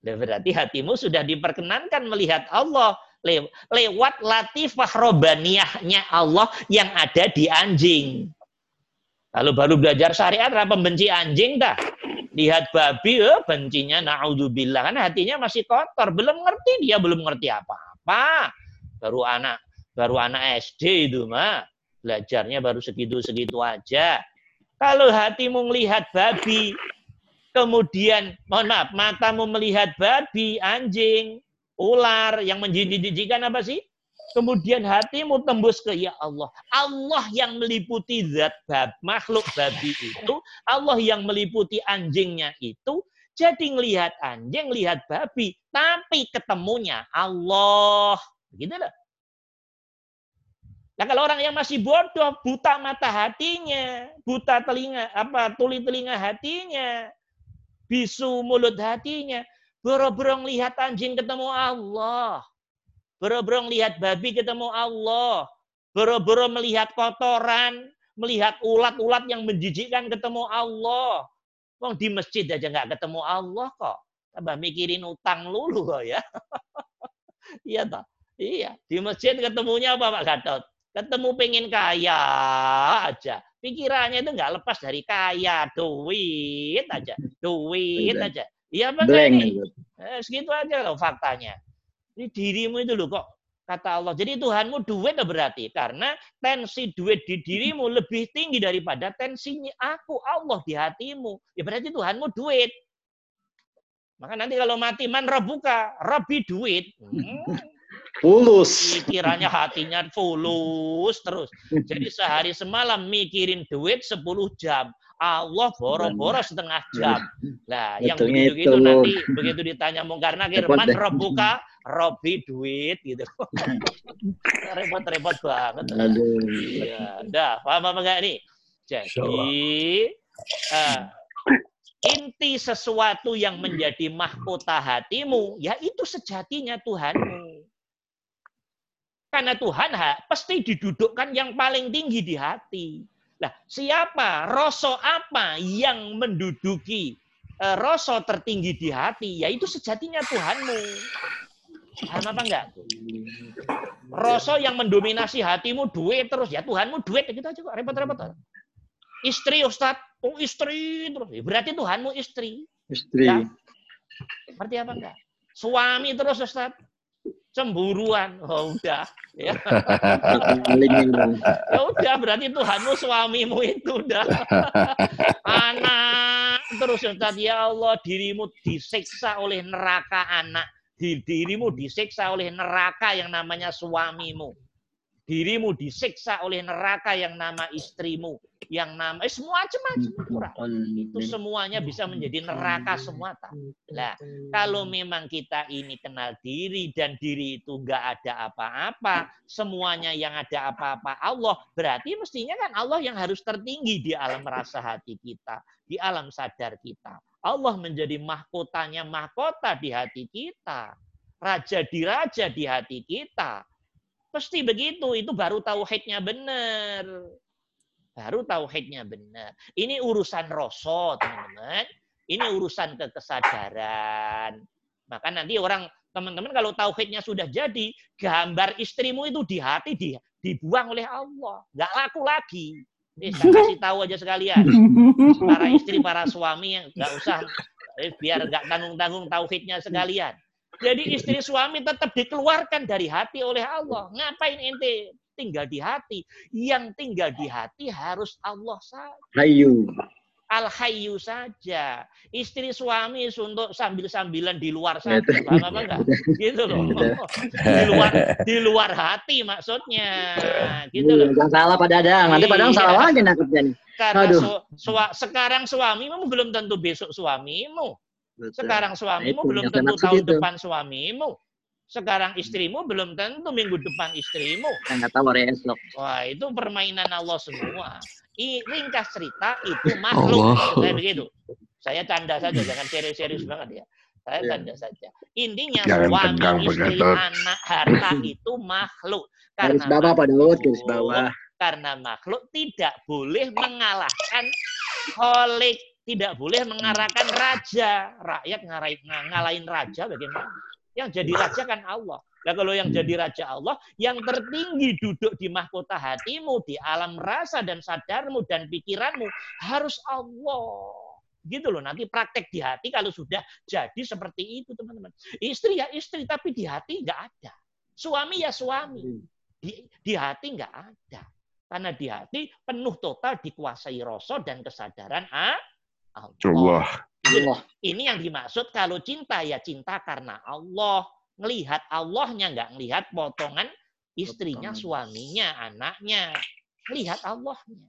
Berarti hatimu sudah diperkenankan melihat Allah lewat latifah robaniyahnya Allah yang ada di anjing. Kalau baru belajar syariat, apa benci anjing dah. Lihat babi, oh, bencinya na'udzubillah. Kan hatinya masih kotor. Belum ngerti, dia belum ngerti apa-apa. Baru anak baru anak SD itu mah. Belajarnya baru segitu-segitu aja. Kalau hatimu melihat babi, kemudian mohon maaf matamu melihat babi, anjing, ular yang menjijik-jijikan apa sih? Kemudian hatimu tembus ke ya Allah. Allah yang meliputi zat bab, makhluk babi itu, Allah yang meliputi anjingnya itu, jadi ngelihat anjing, lihat babi, tapi ketemunya Allah. Begitu loh. Nah kalau orang yang masih bodoh, buta mata hatinya, buta telinga, apa tuli telinga hatinya, bisu mulut hatinya. Boro-boro lihat anjing ketemu Allah. Boro-boro lihat babi ketemu Allah. Boro-boro melihat kotoran, melihat ulat-ulat yang menjijikkan ketemu Allah. Wong di masjid aja nggak ketemu Allah kok. Tambah mikirin utang lulu kok ya. iya toh? Iya. Di masjid ketemunya apa Pak Gatot? Ketemu pengen kaya aja. Pikirannya itu nggak lepas dari kaya, duit aja, duit aja. Iya apa ini? Eh, segitu aja loh faktanya. Ini dirimu itu loh kok kata Allah. Jadi Tuhanmu duit berarti karena tensi duit di dirimu lebih tinggi daripada tensinya aku Allah di hatimu. Ya berarti Tuhanmu duit. Maka nanti kalau mati man buka, robi duit. Hmm, Fulus. Pikirannya hatinya fulus terus. Jadi sehari semalam mikirin duit 10 jam. Allah boro-boro setengah jam. Nah, yang begitu-gitu nanti begitu ditanya mungkar nakir, man rebuka, robi duit gitu. Repot-repot banget. Aduh. Ya, dah, paham apa enggak nih? Jadi uh, inti sesuatu yang menjadi mahkota hatimu, ya itu sejatinya Tuhanmu. Karena Tuhan ha, pasti didudukkan yang paling tinggi di hati. Nah, siapa, rasa apa yang menduduki uh, rasa tertinggi di hati? Yaitu sejatinya Tuhanmu. Paham apa enggak? Rasa yang mendominasi hatimu duit terus. Ya Tuhanmu duit. Gitu aja kok. Repot-repot. Istri, Ustaz. Oh istri terus. Ya, berarti Tuhanmu istri. Istri. Ya. Berarti apa enggak? Suami terus Ustaz cemburuan. Oh udah. Ya. ya udah berarti Tuhanmu suamimu itu udah. anak terus tadi ya Allah dirimu disiksa oleh neraka anak. Dirimu disiksa oleh neraka yang namanya suamimu. Dirimu disiksa oleh neraka yang nama istrimu yang nama eh, semua macam-macam itu semuanya bisa menjadi neraka semua tak. Nah, kalau memang kita ini kenal diri dan diri itu enggak ada apa-apa, semuanya yang ada apa-apa Allah, berarti mestinya kan Allah yang harus tertinggi di alam rasa hati kita, di alam sadar kita. Allah menjadi mahkotanya mahkota di hati kita. Raja di raja di hati kita. Pasti begitu, itu baru tauhidnya benar. Baru tauhidnya benar. Ini urusan rosot, teman-teman. Ini urusan kekesadaran. Maka nanti orang teman-teman kalau tauhidnya sudah jadi, gambar istrimu itu di hati di, dibuang oleh Allah. Nggak laku lagi. Ini saya kasih tahu aja sekalian. Para istri, para suami yang nggak usah eh, biar nggak tanggung-tanggung tauhidnya sekalian. Jadi istri suami tetap dikeluarkan dari hati oleh Allah. Ngapain ente tinggal di hati. Yang tinggal di hati harus Allah saja. Hayu. Al Hayyu saja. Istri suami untuk sambil-sambilan di luar sana. Paham apa enggak? Gitu loh. di luar di luar hati maksudnya. Gitu loh. Jangan salah pada ada. Nanti padahal iya. salah lagi nangkepnya nih. Karena. Su, su, sekarang suamimu belum tentu besok suamimu. Betul. Sekarang suamimu Nah, belum tentu tahun itu. depan suamimu. Sekarang istrimu belum tentu minggu depan istrimu. Kita nggak tahu hari esok. Wah, itu permainan Allah semua. I, ringkas cerita itu makhluk. Allah. Saya begitu. Saya canda saja, jangan serius-serius banget ya. Saya Iya. canda saja. Intinya Jangan suami, tegang, istri, anak, harta itu makhluk. Garis bawah Pak Daud, garis bawah. Karena makhluk tidak boleh mengalahkan kholik. Tidak boleh mengarahkan raja. Rakyat ngarahin, ng- ngalahin raja bagaimana? Yang jadi raja kan Allah. Nah kalau yang jadi raja Allah, yang tertinggi duduk di mahkota hatimu, di alam rasa dan sadarmu dan pikiranmu, harus Allah. Gitu loh, nanti praktek di hati kalau sudah jadi seperti itu teman-teman. Istri ya istri, tapi di hati nggak ada. Suami ya suami, di, di hati nggak ada. Karena di hati penuh total dikuasai rasa dan kesadaran ah, Allah. Allah. Allah. Ini yang dimaksud kalau cinta ya cinta karena Allah. Ngelihat Allahnya, nggak ngelihat potongan istrinya, suaminya, anaknya. Lihat Allahnya.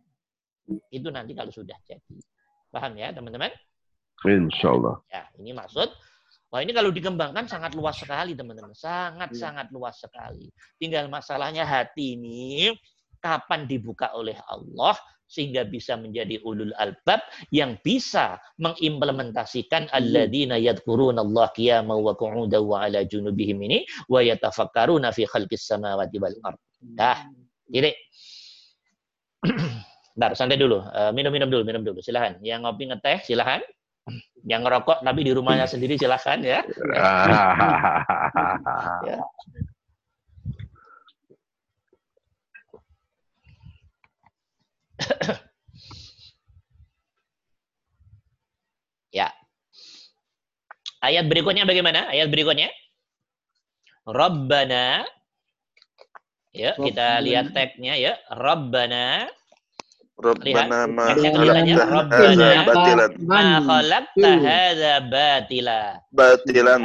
Itu nanti kalau sudah jadi. Paham ya teman-teman? Insya Allah. Ya, ini maksud. Wah ini kalau dikembangkan sangat luas sekali teman-teman. Sangat-sangat luas sekali. Tinggal masalahnya hati ini kapan dibuka oleh Allah sehingga bisa menjadi ulul albab yang bisa mengimplementasikan alladzina yadhkuruna Allah qiyaman wa qu'udan wa ala junubihim ini wa yatafakkaruna fi khalqis samawati wal ard. Dah, titik. Bentar, santai dulu. Eh, minum-minum dulu, minum dulu. Silahkan. Yang ngopi ngeteh, silahkan. Yang ngerokok tapi di rumahnya sendiri silahkan ya. Ya. Ayat berikutnya bagaimana? Ayat berikutnya. Rabbana. Ya, kita lihat tagnya ya. Rabbana. Rabbana ma khalaqta Rabbana. hadza batilan Ma khalaqta hadza batila. batilan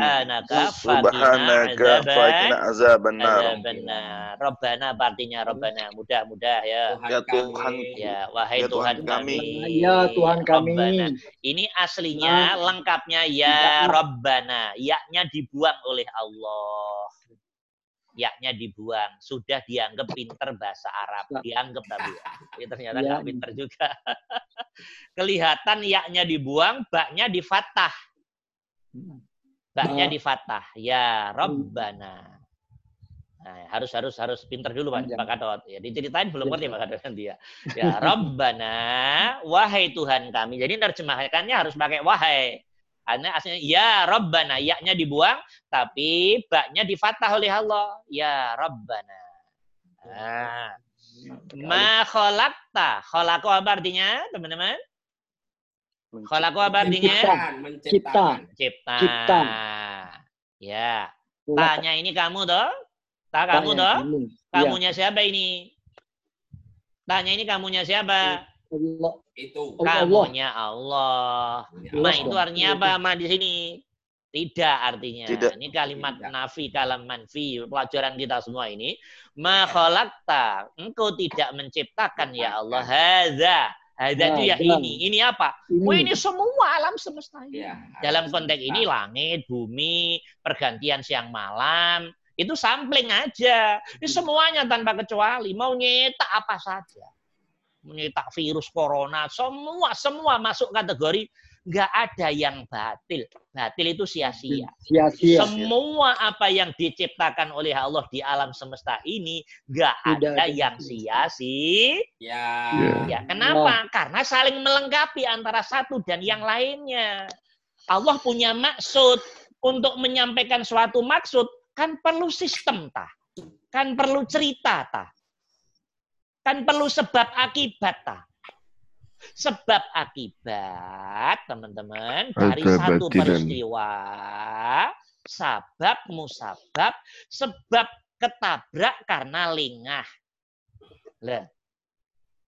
Subhanaka faqina azaban nar. Rabbana artinya Rabbana. Mudah-mudah ya. Ya Tuhan. Ya, wahai Ya Tuhan, Tuhan kami. kami. Ya Tuhan kami. Rabbana. Ini aslinya lengkapnya ya Rabbana. Yaknya dibuang oleh Allah. Yaknya dibuang. Sudah dianggap pinter bahasa Arab. Dianggap tapi. Tapi ternyata Ya. nggak pinter juga. Kelihatan yaknya dibuang, baknya di fathah. Baknya Ba- di fathah. Ya Rabbana. Nah, harus harus harus pinter dulu Pak. Pak Kadot. Ya, diceritain belum ngerti Pak Kadot nanti ya. Ya Rabbana, wahai Tuhan kami. Jadi terjemahkannya harus pakai wahai. Karena aslinya ya Rabbana, yaknya dibuang, tapi baknya difatah oleh Allah. Ya Rabbana. Nah, ma khalaqta. Khalaqo apa artinya, teman-teman? Khalaqo apa artinya? Cipta. Cipta. Cipta. Ya. Tanya ini kamu toh? Tak kamu Tanya toh? kamu. Ya, Kamunya siapa ini? Tanya ini kamunya siapa? Allah. Itu. Oh, Allah. Kamunya Allah. Ma itu artinya apa? Ma di sini. Tidak artinya. Tidak. Ini kalimat Tidak. nafi, kalam manfi. Pelajaran kita semua ini. Ma khalaqta. Engkau tidak menciptakan ya Allah. Hadza. Hadza itu ya Hadza. ini. Ini apa? Ini. Wah ini semua alam semesta ini. Ya, Dalam konteks ini langit, bumi, pergantian siang malam, itu sampling aja. Ini semuanya tanpa kecuali. Mau nyetak apa saja. Menyetak virus corona, semua semua masuk kategori nggak ada yang batil. Batil itu sia-sia. Sia-sia. Semua apa yang diciptakan oleh Allah di alam semesta ini nggak Tidak ada ada yang sia-sia. Ya. Ya, kenapa? Karena saling melengkapi antara satu dan yang lainnya. Allah punya maksud untuk menyampaikan suatu maksud kan perlu sistem tah. Kan perlu cerita tah. Kan perlu sebab akibat tah. Sebab akibat, teman-teman, dari satu peristiwa, sabab musabab, sebab ketabrak karena lengah. Lah,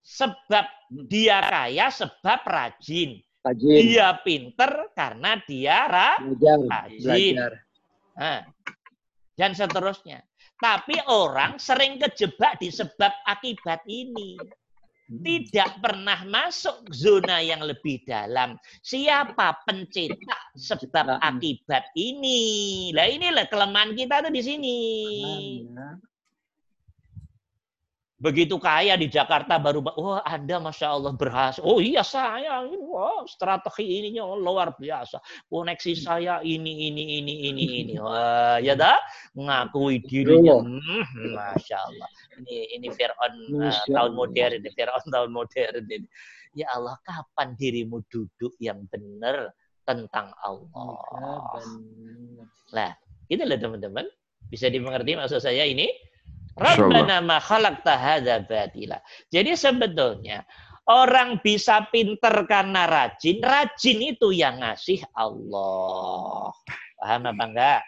sebab dia kaya sebab rajin. Rajin. Dia pinter karena dia ra- Belajar. rajin. Belajar. Nah, dan seterusnya. Tapi orang sering kejebak di sebab akibat ini. tidak pernah masuk zona yang lebih dalam. Siapa pencetak sebab akibat ini? Lah inilah kelemahan kita tuh di sini. Begitu kaya di Jakarta baru, oh Anda Masya Allah berhasil. Oh iya saya, wow, strategi ininya luar biasa. Koneksi saya ini, ini, ini, ini, ini. Wah, ya dah, ngakui dirinya. Hmm, Masya Allah. Ini ini Fir'aun uh, tahun modern, ini Fir'aun tahun modern. Ini. Ya Allah, kapan dirimu duduk yang benar tentang Allah? Nah, itu loh teman-teman. Bisa dimengerti maksud saya ini? Rabbana ma khalaqta hadza batila. Jadi sebetulnya orang bisa pinter karena rajin, rajin itu yang ngasih Allah. Paham apa enggak?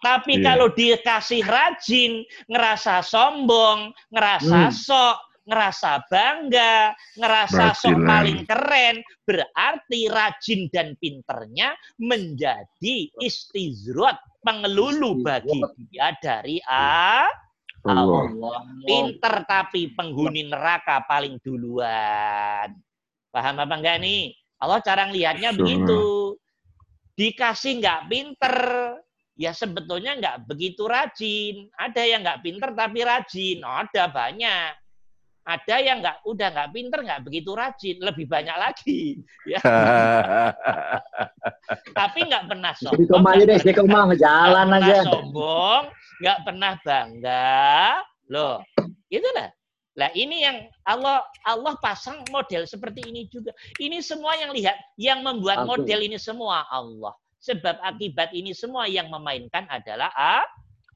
Tapi yeah. kalau dikasih rajin, ngerasa sombong, ngerasa hmm. sok, ngerasa bangga, ngerasa sok paling keren, berarti rajin dan pinternya menjadi istizrat pengelulu bagi dia dari A Allah. Pinter tapi penghuni neraka paling duluan. Paham apa enggak nih? Allah cara ngelihatnya begitu. Dikasih nggak pinter, ya sebetulnya nggak begitu rajin. Ada yang nggak pinter tapi rajin. Ada banyak. Ada yang nggak udah nggak pinter nggak begitu rajin, lebih banyak lagi. Ya. tapi nggak pernah sombong. Koma aja deh, di koma jalan aja. Sombong, nggak pernah bangga. Loh, itu lah. Lah ini yang Allah Allah pasang model seperti ini juga. Ini semua yang lihat, yang membuat model ini semua Allah. Sebab akibat ini semua yang memainkan adalah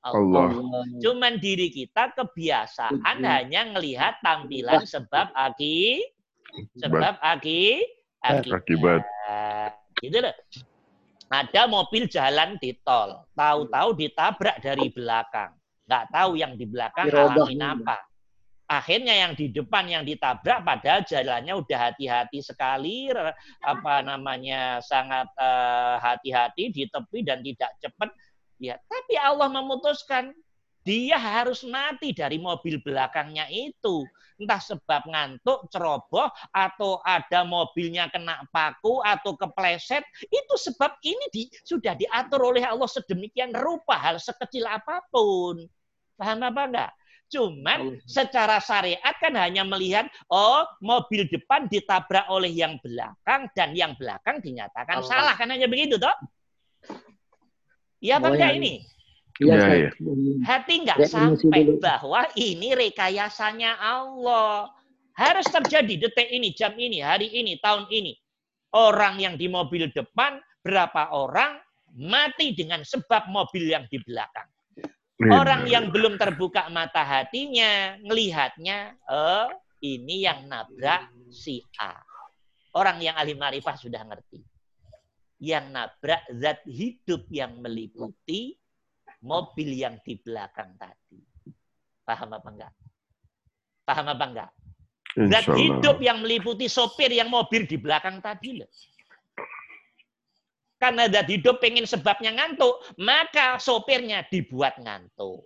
Allah. Allah. Cuman diri kita kebiasaan hanya ngelihat tampilan sebab aki sebab aki akibat. akibat. Gitu loh. Ada mobil jalan di tol, tahu-tahu ditabrak dari belakang. Nggak tahu yang di belakang ngalamin apa. Akhirnya yang di depan yang ditabrak padahal jalannya udah hati-hati sekali, apa namanya sangat eh, hati-hati uh, di tepi dan tidak cepat. Ya, tapi Allah memutuskan dia harus mati dari mobil belakangnya itu. Entah sebab ngantuk, ceroboh, atau ada mobilnya kena paku, atau kepleset. Itu sebab ini di, sudah diatur oleh Allah sedemikian rupa, hal sekecil apa pun. Paham apa enggak? Cuman secara syariat kan hanya melihat, oh mobil depan ditabrak oleh yang belakang, dan yang belakang dinyatakan Allah. salah. Kan hanya begitu, toh? Iya apa enggak ya. ini? Iya, ya, ya. Hati nggak sampai bahwa ini rekayasanya Allah. Harus terjadi detik ini, jam ini, hari ini, tahun ini. Orang yang di mobil depan, berapa orang mati dengan sebab mobil yang di belakang. Orang yang belum terbuka mata hatinya, ngelihatnya, oh ini yang nabrak si A. Orang yang ahli marifah sudah ngerti. Yang nabrak zat hidup yang meliputi mobil yang di belakang tadi. Paham apa enggak? Paham apa enggak? Dan hidup yang meliputi sopir yang mobil di belakang tadi loh. Karena dat hidup pengen sebabnya ngantuk, maka sopirnya dibuat ngantuk.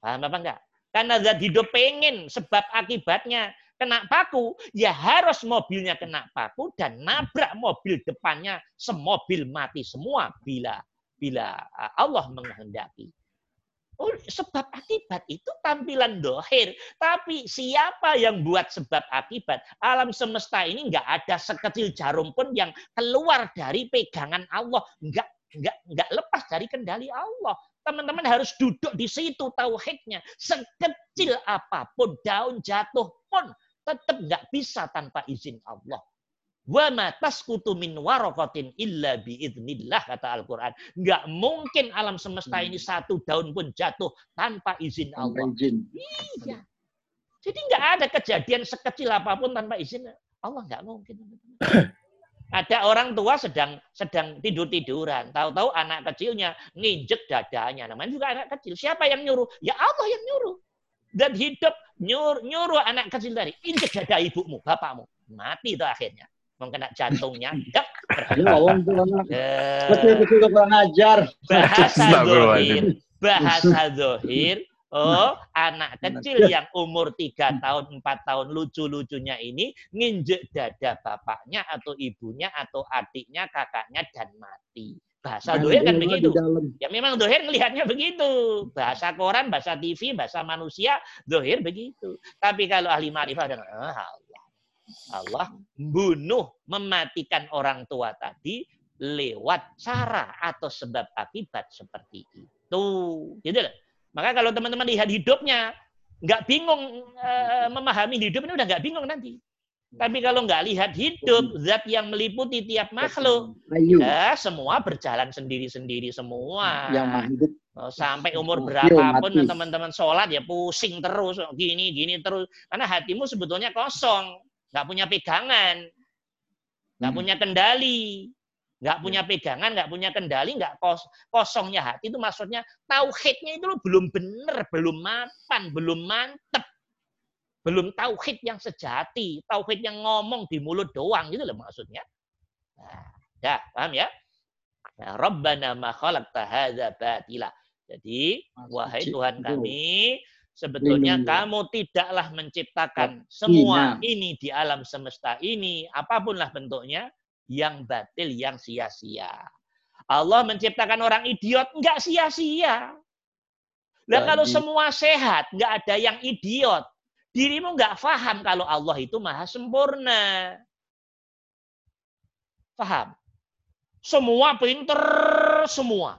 Paham apa enggak? Karena dat hidup pengen sebab akibatnya kena paku, ya harus mobilnya kena paku dan nabrak mobil depannya semobil mati semua bila bila Allah menghendaki. Oh, sebab akibat itu tampilan dohir. Tapi siapa yang buat sebab akibat? Alam semesta ini nggak ada sekecil jarum pun yang keluar dari pegangan Allah. Nggak, nggak, nggak lepas dari kendali Allah. Teman-teman harus duduk di situ tauhidnya. Sekecil apa pun daun jatuh pun tetap nggak bisa tanpa izin Allah. Wa ma tasqutu min waraqatin illa biidznillah kata Al-Qur'an. Enggak mungkin alam semesta ini hmm. satu daun pun jatuh tanpa izin Allah. Izin. Iya. Jadi enggak ada kejadian sekecil apa pun tanpa izin Allah enggak mungkin. Ada orang tua sedang sedang tidur tiduran, tahu-tahu anak kecilnya nginjek dadanya, namanya juga anak kecil. Siapa yang nyuruh? Ya Allah yang nyuruh. Dan hidup nyuruh, nyuruh anak kecil tadi, injek dada ibumu, bapakmu, mati itu akhirnya mau kena jantungnya. Dek. Kecil-kecil kurang ajar. Bahasa zohir, bahasa zohir Oh, anak kecil yang umur tiga tahun, empat tahun lucu-lucunya ini nginjek dada bapaknya atau ibunya atau adiknya, kakaknya dan mati. Bahasa Nah, dohir kan begitu. Ya memang dohir ngelihatnya begitu. Bahasa koran, bahasa TV, bahasa manusia, dohir begitu. Tapi kalau ahli marifah dengan ah, Allah. Allah bunuh, mematikan orang tua tadi lewat cara atau sebab akibat seperti itu. Gitu loh. Maka kalau teman-teman lihat hidupnya, nggak bingung eh, memahami hidup ini udah nggak bingung nanti. Tapi kalau nggak lihat hidup, zat yang meliputi tiap makhluk, ya semua berjalan sendiri-sendiri semua. Yang hidup. Oh, sampai umur berapapun mati. teman-teman sholat ya pusing terus gini gini terus karena hatimu sebetulnya kosong nggak punya pegangan nggak Hmm. punya kendali nggak punya pegangan nggak punya kendali nggak kos kosongnya hati itu maksudnya tauhidnya itu belum bener belum mapan belum mantep belum tauhid yang sejati tauhid yang ngomong di mulut doang gitu loh maksudnya nah, ya paham ya Nah, Rabbana ma khalaqta hadza batila. Jadi, wahai. Tuhan Itu. kami, sebetulnya kamu tidaklah menciptakan semua ini di alam semesta ini, apapunlah bentuknya, yang batil, yang sia-sia. Allah menciptakan orang idiot, nggak sia-sia. Lah kalau semua sehat, nggak ada yang idiot. Dirimu nggak paham kalau Allah itu maha sempurna. Paham? Semua pinter, semua.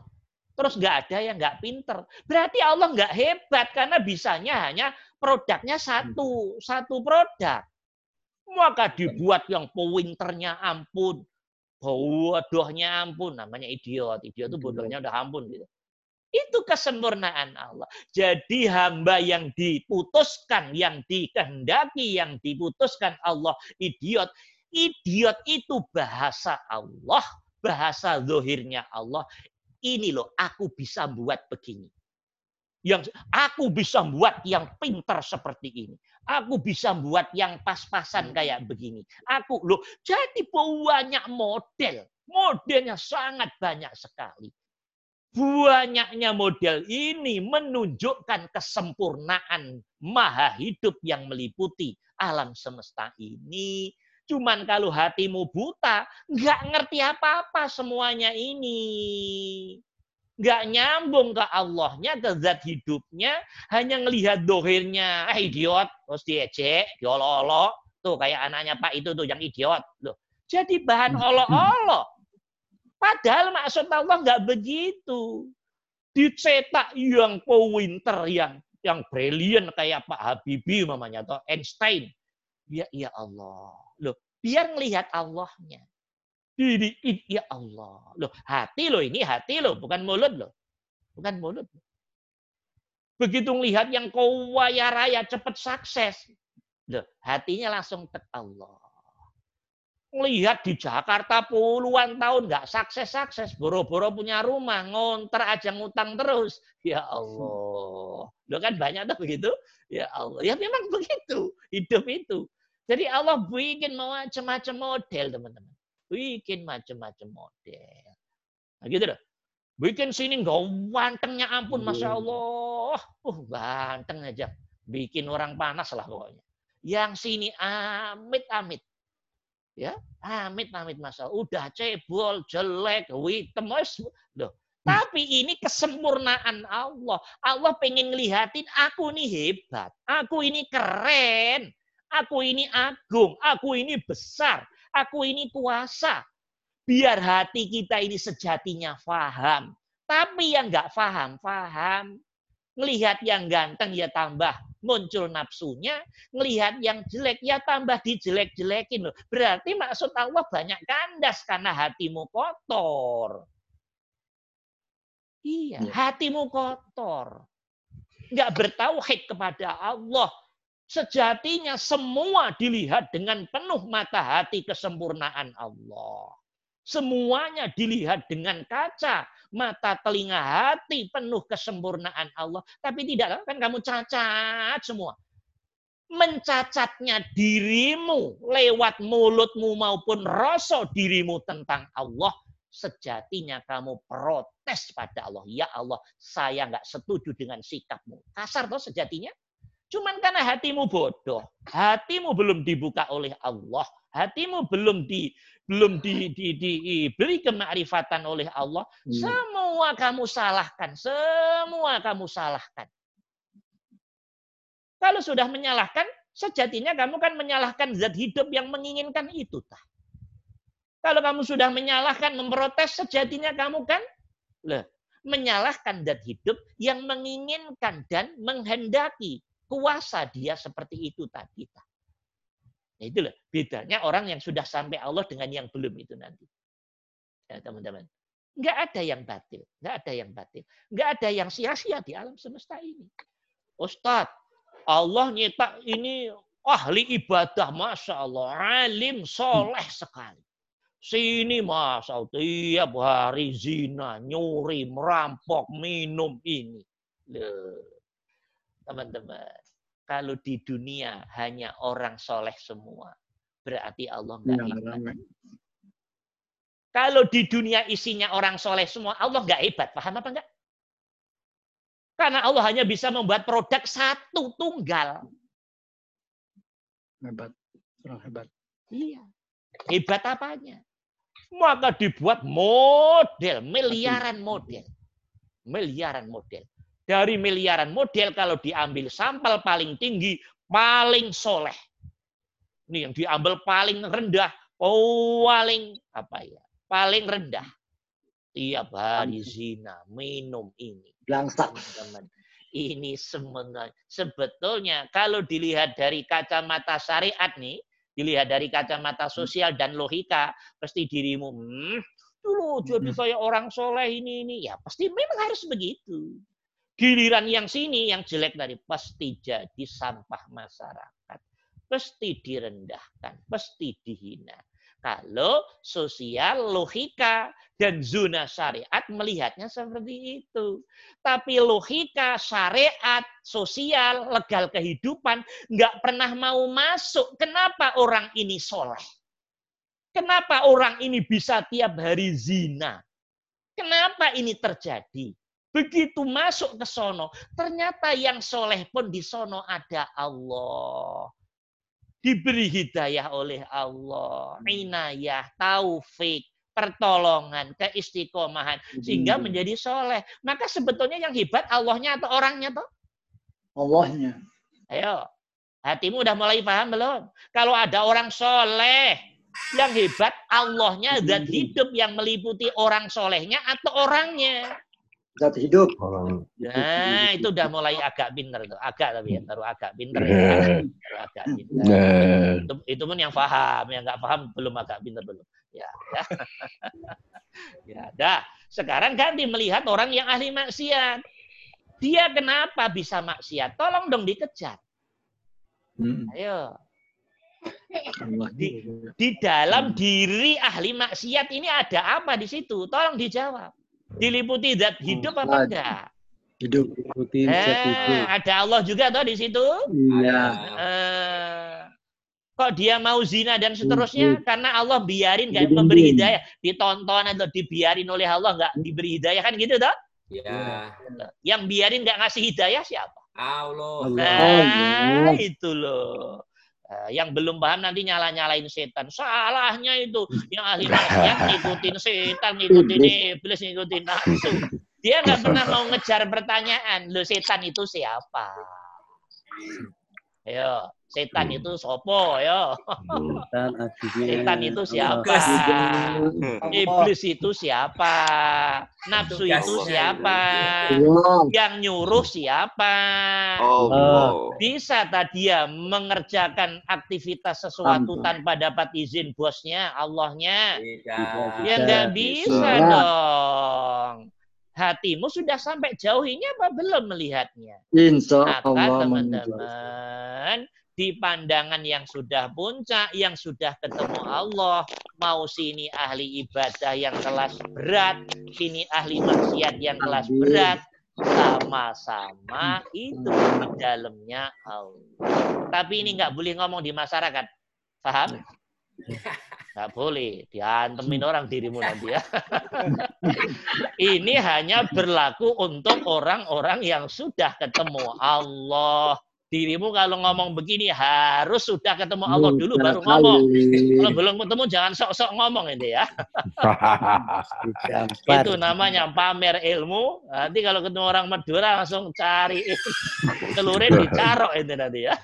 Terus nggak ada yang nggak pinter. Berarti Allah nggak hebat karena bisanya hanya produknya satu, satu produk. Maka dibuat yang pinternya ampun, bodohnya ampun, namanya idiot. Idiot itu bodohnya udah ampun gitu. Itu kesempurnaan Allah. Jadi hamba yang diputuskan, yang dikehendaki, yang diputuskan Allah idiot. Idiot itu bahasa Allah, bahasa zohirnya Allah. Ini loh, aku bisa buat begini. Yang aku bisa buat yang pintar seperti ini. Aku bisa buat yang pas-pasan kayak begini. Aku loh, jadi banyak model. Modelnya sangat banyak sekali. Banyaknya model ini menunjukkan kesempurnaan maha hidup yang meliputi alam semesta ini. Cuman kalau hatimu buta, nggak ngerti apa-apa semuanya ini. Nggak nyambung ke Allahnya, ke zat hidupnya, hanya ngelihat dohirnya, ah idiot, terus diejek, diolo-olo. Tuh kayak anaknya Pak itu tuh yang idiot. Loh. Jadi bahan olo-olo. Padahal maksud Allah nggak begitu. Dicetak yang pinter, yang yang brilian kayak Pak Habibie mamanya atau Einstein. Ya, ya Allah. Loh, biar ngelihat Allahnya. Ini, ya Allah. Loh, hati loh ini hati loh, bukan mulut loh. Bukan mulut. Begitu ngelihat yang kaya raya cepat sukses. Loh, hatinya langsung tek Allah. Ngelihat di Jakarta puluhan tahun nggak sukses-sukses, boro-boro punya rumah, ngonter aja ngutang terus. Ya Allah. Loh kan banyak tuh begitu. Ya Allah. Ya memang begitu hidup itu. Jadi Allah bikin macam-macam model, teman-teman. Bikin macam-macam model. Nah, gitu loh. Bikin sini nggak gantengnya ampun, masya Allah. Uh, ganteng aja. Bikin orang panas lah pokoknya. Yang sini amit-amit. Ya, amit-amit masya Allah. Udah cebol, jelek, hitam. Loh. Tapi ini kesempurnaan Allah. Allah pengen ngelihatin aku ini hebat. Aku ini keren. Aku ini agung, aku ini besar, aku ini kuasa. Biar hati kita ini sejatinya faham. Tapi yang nggak faham, faham. Ngelihat yang ganteng ya tambah muncul nafsunya. Ngelihat yang jelek ya tambah dijelek-jelekin. loh. Berarti maksud Allah banyak kandas karena hatimu kotor. Iya, Iya. hatimu kotor. Nggak bertauhid kepada Allah. Sejatinya semua dilihat dengan penuh mata hati kesempurnaan Allah. Semuanya dilihat dengan kaca, mata, telinga, hati penuh kesempurnaan Allah. Tapi tidak, kan kamu cacat semua. Mencacatnya dirimu lewat mulutmu maupun rasa dirimu tentang Allah. sejatinya kamu protes pada Allah. Ya Allah, saya nggak setuju dengan sikapmu. Kasar toh sejatinya? Cuman karena hatimu bodoh, hatimu belum dibuka oleh Allah, hatimu belum di belum di, di, di, diberi kemakrifatan oleh Allah, Hmm. semua kamu salahkan, semua kamu salahkan. Kalau sudah menyalahkan, sejatinya kamu kan menyalahkan zat hidup yang menginginkan itu. Tah. Kalau kamu sudah menyalahkan, memprotes, sejatinya kamu kan loh, menyalahkan zat hidup yang menginginkan dan menghendaki kuasa dia seperti itu tadi. Nah, itu loh bedanya orang yang sudah sampai Allah dengan yang belum itu nanti. Ya, teman-teman. Nggak ada yang batil. Nggak ada yang batil. Nggak ada yang sia-sia di alam semesta ini. Ustadz, Allah nyetak ini ahli ibadah. Masya Allah. Alim, soleh sekali. Sini Allah. Tiap hari zina, nyuri, merampok, minum ini. Loh. Teman-teman. Kalau di dunia hanya orang soleh semua. Berarti Allah nggak Ya, hebat. Kalau di dunia isinya orang soleh semua, Allah nggak hebat. Paham apa enggak? Karena Allah hanya bisa membuat produk satu tunggal. Hebat. Orang hebat. Iya. Hebat apanya? Maka dibuat model, miliaran model. Miliaran model. Dari miliaran model kalau diambil sampel paling tinggi, paling soleh. Ini yang diambil paling rendah, paling apa ya? Paling rendah. Tiap hari zina, minum ini. Langsak. teman-teman. Ini sebenarnya sebetulnya kalau dilihat dari kacamata syariat nih, dilihat dari kacamata sosial dan logika, pasti dirimu, hmm, dulu jadi Hmm. kayak orang soleh ini ini, ya pasti memang harus begitu. Giliran yang sini yang jelek dari pasti jadi sampah masyarakat, pasti direndahkan, pasti dihina. Kalau sosial, logika, dan zona syariat melihatnya seperti itu. Tapi logika, syariat, sosial, legal kehidupan nggak pernah mau masuk. Kenapa orang ini soleh? Kenapa orang ini bisa tiap hari zina? Kenapa ini terjadi? Begitu masuk ke sono, ternyata yang soleh pun di sono ada Allah. Diberi hidayah oleh Allah, inayah, taufik, pertolongan, keistiqomahan, sehingga menjadi soleh. Maka sebetulnya yang hebat Allahnya atau orangnya toh? Allahnya. Ayo, hatimu udah mulai paham belum? Kalau ada orang soleh, yang hebat Allahnya dan hidup yang meliputi orang solehnya atau orangnya. Zat hidup. Nah, itu udah mulai agak pinter tuh. Agak tapi ya, taruh agak pinter ya. Taruh agak pinter. Nah, Itu, itu pun yang paham, yang nggak paham belum agak pinter belum. Ya, ya. ya, dah. Sekarang ganti melihat orang yang ahli maksiat. Dia kenapa bisa maksiat? Tolong dong dikejar. Hmm. Ayo. Allah. Di- Di dalam diri ahli maksiat ini ada apa di situ? Tolong dijawab. Diliputi zat hidup apa enggak? Hidup. Ikutin zat hidup. Eh, ada Allah juga toh di situ. Iya. Eh, kok dia mau zina dan seterusnya karena Allah biarin nggak memberi hidayah ditonton atau dibiarin oleh Allah nggak diberi hidayah kan gitu toh Ya, yang biarin nggak ngasih hidayah siapa Allah. Allah. nah Allah. itu loh Eh, yang belum paham nanti nyala nyalain setan. Salahnya itu. Yang ahli maksiat ngikutin setan ngikutin iblis ngikutin nafsu dia nggak pernah mau ngejar pertanyaan lo setan itu siapa? Ayo, setan itu sopo, akhirnya Setan itu siapa? Iblis itu siapa? Nafsu itu siapa? Yang nyuruh siapa? Allah. Bisa tadi dia mengerjakan aktivitas sesuatu tanpa dapat izin bosnya, Allahnya? Tidak. Ya nggak Bisa. dong. Hatimu sudah sampai jauh ini apa belum melihatnya? Insya Allah teman-teman di pandangan yang sudah puncak, yang sudah ketemu Allah, mau sini ahli ibadah yang kelas berat, sini ahli maksiat yang kelas berat, sama-sama itu di dalamnya Allah. Tapi ini nggak boleh ngomong di masyarakat, paham? nggak boleh diantemin orang dirimu nanti ya. Ini hanya berlaku untuk orang-orang yang sudah ketemu Allah. Dirimu kalau ngomong begini harus sudah ketemu Allah dulu baru ngomong. kali. Kalau belum ketemu jangan sok-sok ngomong ini ya. Itu namanya pamer ilmu. Nanti kalau ketemu orang Madura langsung cari telurin dicarok itu nanti ya.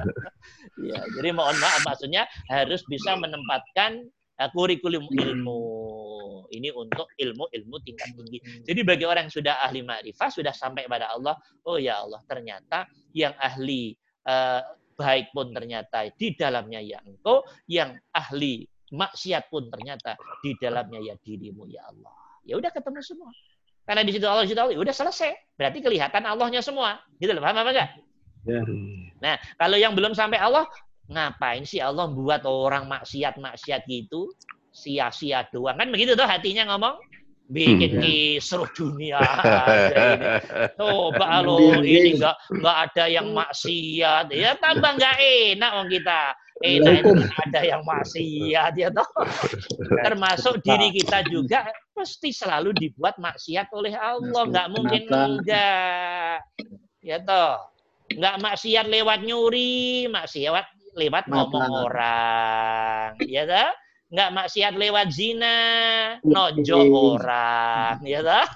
ya. Jadi mohon maaf maksudnya harus bisa menempatkan kurikulum ilmu. Ini untuk ilmu-ilmu tingkat tinggi. Jadi bagi orang yang sudah ahli ma'rifah, sudah sampai pada Allah, oh ya Allah, ternyata yang ahli uh, baik pun ternyata di dalamnya ya engkau, yang ahli maksiat pun ternyata di dalamnya ya dirimu ya Allah. Ya udah ketemu semua. Karena di situ Allah, di situ Allah, ya udah selesai. Berarti kelihatan Allahnya semua. Gitu loh, paham apa enggak? Ya. Nah, kalau yang belum sampai Allah, ngapain sih Allah buat orang maksiat-maksiat gitu? Sia-sia doang. Kan begitu tuh hatinya ngomong? Bikin Hmm. kisruh dunia aja ini. Coba lo ini nggak nggak ada yang maksiat, ya tambah nggak enak om kita. Enak itu ada yang maksiat ya toh. Termasuk diri kita juga pasti selalu dibuat maksiat oleh Allah, nggak mungkin enggak. Ya toh. Nggak maksiat lewat nyuri, maksiat lewat ngomong Mata. orang. Ya toh. Nggak maksiat lewat zina, nonjok orang. Ya toh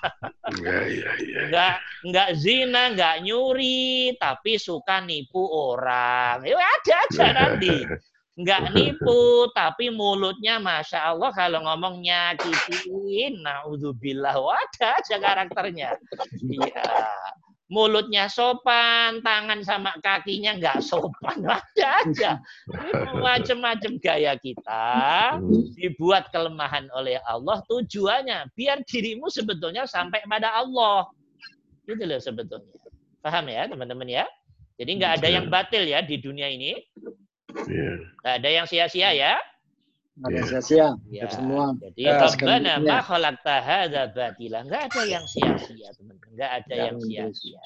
Ya, ya, ya. nggak nggak zina, nggak nyuri, tapi suka nipu orang. Ya ada aja nanti. Nggak nipu, tapi mulutnya masya Allah kalau ngomong nyakitin, naudzubillah, Wah, ada aja karakternya. Iya. Mulutnya sopan, tangan sama kakinya nggak sopan, ada aja. Macam-macam gaya kita dibuat kelemahan oleh Allah tujuannya biar dirimu sebetulnya sampai pada Allah. Itu loh sebetulnya. Paham ya teman-teman ya? Jadi nggak ada yang batil ya di dunia ini. Ya. Nggak ada yang sia-sia ya. Ada sia-sia. Ya. Semua. Jadi Ya, Rabbana ma khalaqta hadza batila. Nggak ada yang sia-sia teman-teman. Nggak ada Ya, yang sia-sia.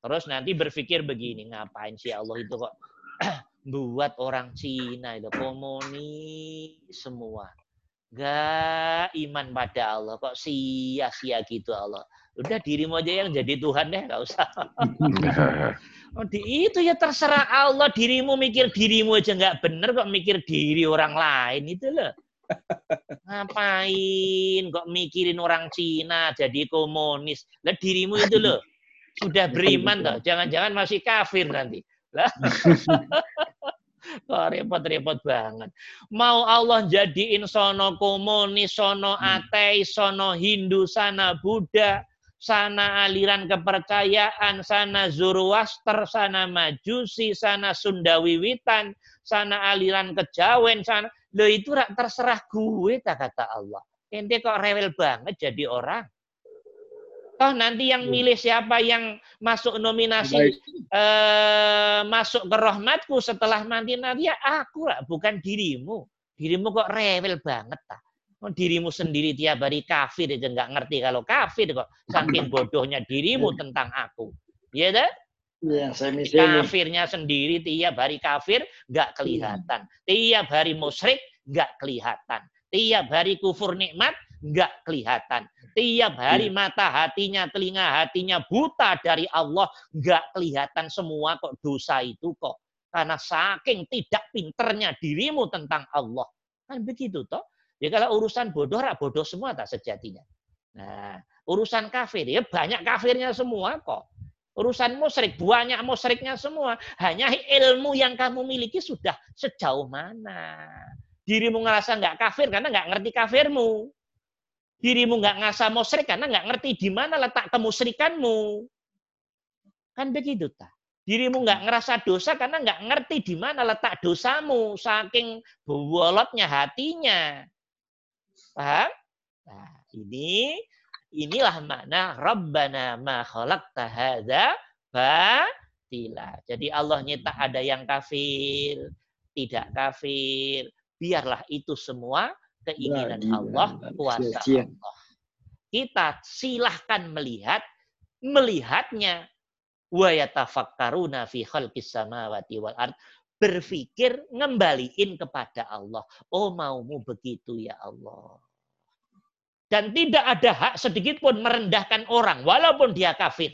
Terus nanti berpikir begini, ngapain sih Allah itu kok buat orang Cina itu komunis semua. Gak iman pada Allah kok sia-sia gitu Allah. Udah dirimu aja yang jadi Tuhan deh, nggak usah. Oh, di, itu ya terserah Allah. Dirimu mikir dirimu aja nggak bener kok mikir diri orang lain itu loh. Ngapain kok mikirin orang Cina jadi komunis? Lah dirimu itu loh sudah beriman toh. Jangan-jangan masih kafir nanti. Lah. Kok repot-repot banget. Mau Allah jadiin sono komunis, sono ateis, sono Hindu, sana Buddha, sana aliran kepercayaan, sana Zoroaster, sana Majusi, sana Sunda Wiwitan, sana aliran kejawen, sana. Loh itu rak terserah gue, tak kata Allah. Ente kok rewel banget jadi orang. Toh nanti yang milih siapa yang masuk nominasi eh, masuk ke rahmatku setelah mati nanti ya aku rak, bukan dirimu. Dirimu kok rewel banget tak. Oh, dirimu sendiri tiap hari kafir aja nggak ngerti kalau kafir kok saking bodohnya dirimu tentang aku. Iya? Ya, Di misalnya. kafirnya sendiri tiap hari kafir nggak kelihatan. Tiap hari musyrik nggak kelihatan. Tiap hari kufur nikmat nggak kelihatan. Tiap hari mata hatinya, telinga hatinya buta dari Allah nggak kelihatan semua kok dosa itu kok. Karena saking tidak pinternya dirimu tentang Allah. Kan begitu toh. Ya kalau urusan bodoh, rak bodoh semua tak sejatinya. Nah, urusan kafir ya banyak kafirnya semua kok. Urusan musyrik, banyak musyriknya semua. Hanya ilmu yang kamu miliki sudah sejauh mana. Dirimu ngerasa nggak kafir karena nggak ngerti kafirmu. Dirimu nggak ngerasa musyrik karena nggak ngerti di mana letak kemusyrikanmu. Kan begitu tak? Dirimu nggak ngerasa dosa karena nggak ngerti di mana letak dosamu. Saking bolotnya hatinya. Paham? Nah, ini inilah makna Rabbana ma khalaqta hadza batila. Jadi Allah tak ada yang kafir, tidak kafir. Biarlah itu semua keinginan Allah, nah, kuasa. Allah. Kita silahkan melihat, melihatnya wa yatafakkaruna fi khalqis samawati wal ard. berpikir ngembaliin kepada Allah. Oh maumu begitu ya Allah. Dan tidak ada hak sedikit pun merendahkan orang walaupun dia kafir.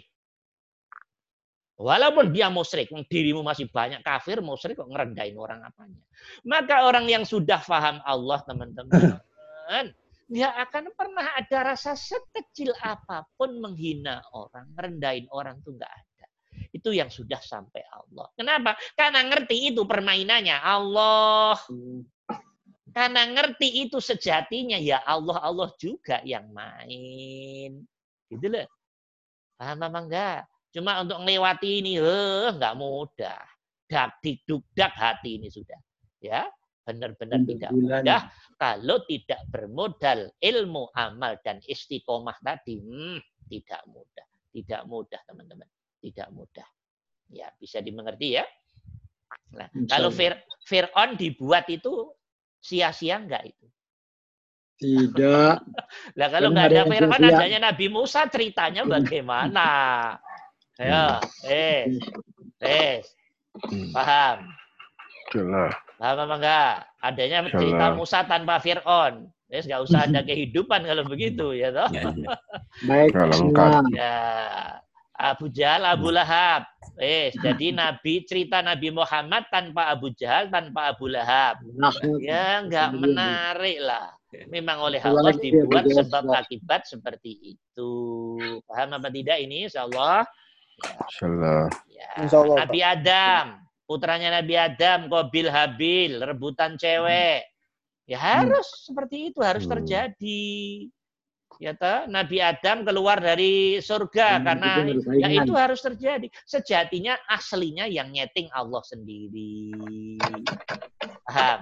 Walaupun dia musyrik, dirimu masih banyak kafir, musyrik kok ngerendahin orang apanya. Maka orang yang sudah faham Allah, teman-teman, dia akan pernah ada rasa sekecil apa pun menghina orang, ngerendahin orang itu enggak ada. Itu yang sudah sampai Allah. Kenapa? Karena ngerti itu permainannya Allah. Karena ngerti itu sejatinya ya Allah Allah juga yang main. Gitu loh. Paham apa enggak? Cuma untuk melewati ini, eh, nggak mudah. Dak didukdak hati ini sudah. Ya, benar-benar tidak mudah. Kalau tidak bermodal ilmu, amal, dan istiqomah tadi, hmm, tidak mudah. Tidak mudah, teman-teman. Tidak mudah. Ya, bisa dimengerti ya. Nah, kalau Fir Fir'aun dibuat itu sia-sia enggak itu? Tidak. Lah kalau nggak ada Fir'aun, adanya Nabi Musa, ceritanya bagaimana? Ayo, eh, tes. Paham? Jelas. Paham apa enggak? Adanya cerita Musa tanpa Fir'aun. Yes, nggak usah ada kehidupan kalau begitu, ya toh? Ya, ya. Baik, semua. Ya. Abu Jahal, Abu Lahab. Eh, jadi Nabi cerita Nabi Muhammad tanpa Abu Jahal, tanpa Abu Lahab. Ya, nggak menarik lah. Memang oleh Allah dibuat sebab akibat seperti itu. Paham apa tidak ini? Insya Allah. Insyaallah. Ya. Nabi Adam, putranya Nabi Adam, Qabil Habil, rebutan cewek. Ya harus hmm. seperti itu, harus Hmm. terjadi. Ya toh, Nabi Adam keluar dari surga Hmm, karena itu ya itu harus terjadi. Sejatinya aslinya yang nyeting Allah sendiri. Paham?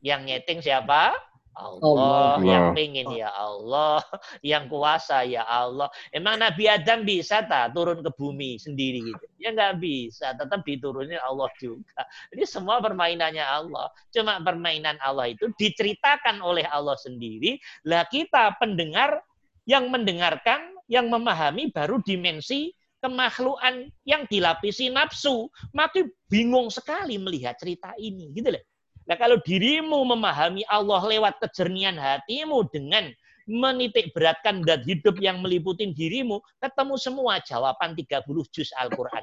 Yang nyeting siapa? Allah, Allah. yang Allah. pengen ya Allah, yang kuasa ya Allah. Emang Nabi Adam bisa tak turun ke bumi sendiri gitu? Ya nggak bisa, tetap diturunin Allah juga. Jadi semua permainannya Allah. Cuma permainan Allah itu diceritakan oleh Allah sendiri. Lah kita pendengar yang mendengarkan, yang memahami baru dimensi kemakhlukan yang dilapisi nafsu. Maka bingung sekali melihat cerita ini, gitu loh. Nah kalau dirimu memahami Allah lewat kejernihan hatimu dengan menitik beratkan dan hidup yang meliputi dirimu, ketemu semua jawaban 30 juz Al-Quran.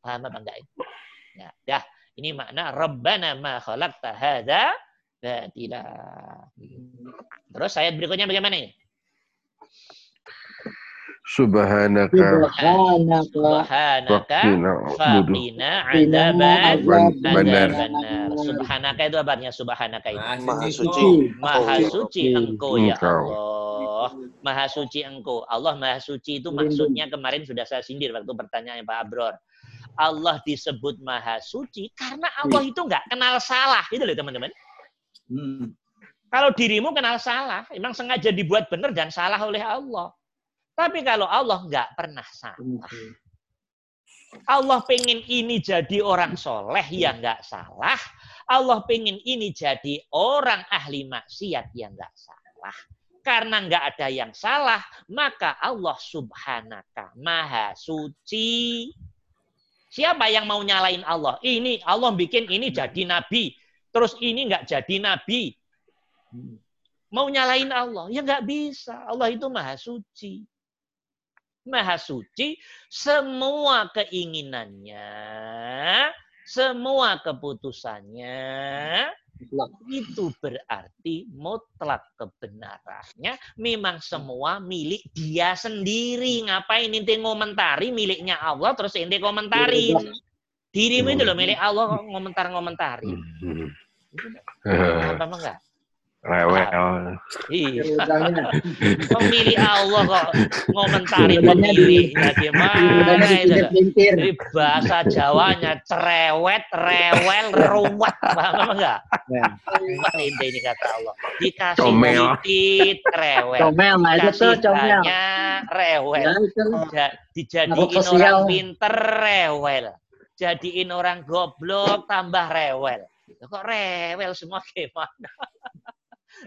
Paham apa enggak itu? Ya, dah. Ini makna Rabbana ma khalaqta hadza batila. Terus ayat berikutnya bagaimana ini? Subhanaka Subhanaka faqina adzaban Benar. Subhanaka itu apa artinya subhanaka itu? Maha suci. Maha suci engkau ya. Allah. Maha suci engkau. Allah maha suci itu maksudnya kemarin sudah saya sindir waktu pertanyaannya Pak Abror. Allah disebut maha suci karena Allah itu nggak kenal salah. Itu loh teman-teman. Hmm. Kalau dirimu kenal salah, emang sengaja dibuat benar dan salah oleh Allah. Tapi kalau Allah nggak pernah salah. Allah pengen ini jadi orang soleh ya nggak salah. Allah pengen ini jadi orang ahli maksiat ya nggak salah. Karena nggak ada yang salah, maka Allah subhanaka maha suci. Siapa yang mau nyalain Allah? Ini Allah bikin ini jadi nabi. Terus ini nggak jadi nabi. Mau nyalain Allah? Ya nggak bisa. Allah itu maha suci. Maha suci, semua keinginannya, semua keputusannya, itu berarti mutlak kebenarannya memang semua milik dia sendiri. Ngapain ente ngomentari miliknya Allah terus ente komentarin. Dirimu itu loh milik Allah kok ngomentar-ngomentari. Apa emang enggak? Rewel. Iya. Pemilih Allah kok ngomentari pemilihnya gimana itu? bahasa Jawanya cerewet, rewel, ruwet. Paham apa enggak? Ya. Ruwet ini, ini kata Allah. Dikasih Comel. rewel. Comel, nah itu tuh comel. rewel. Ja- dijadiin orang pinter, rewel. Jadiin orang goblok, tambah rewel. Kok rewel semua gimana?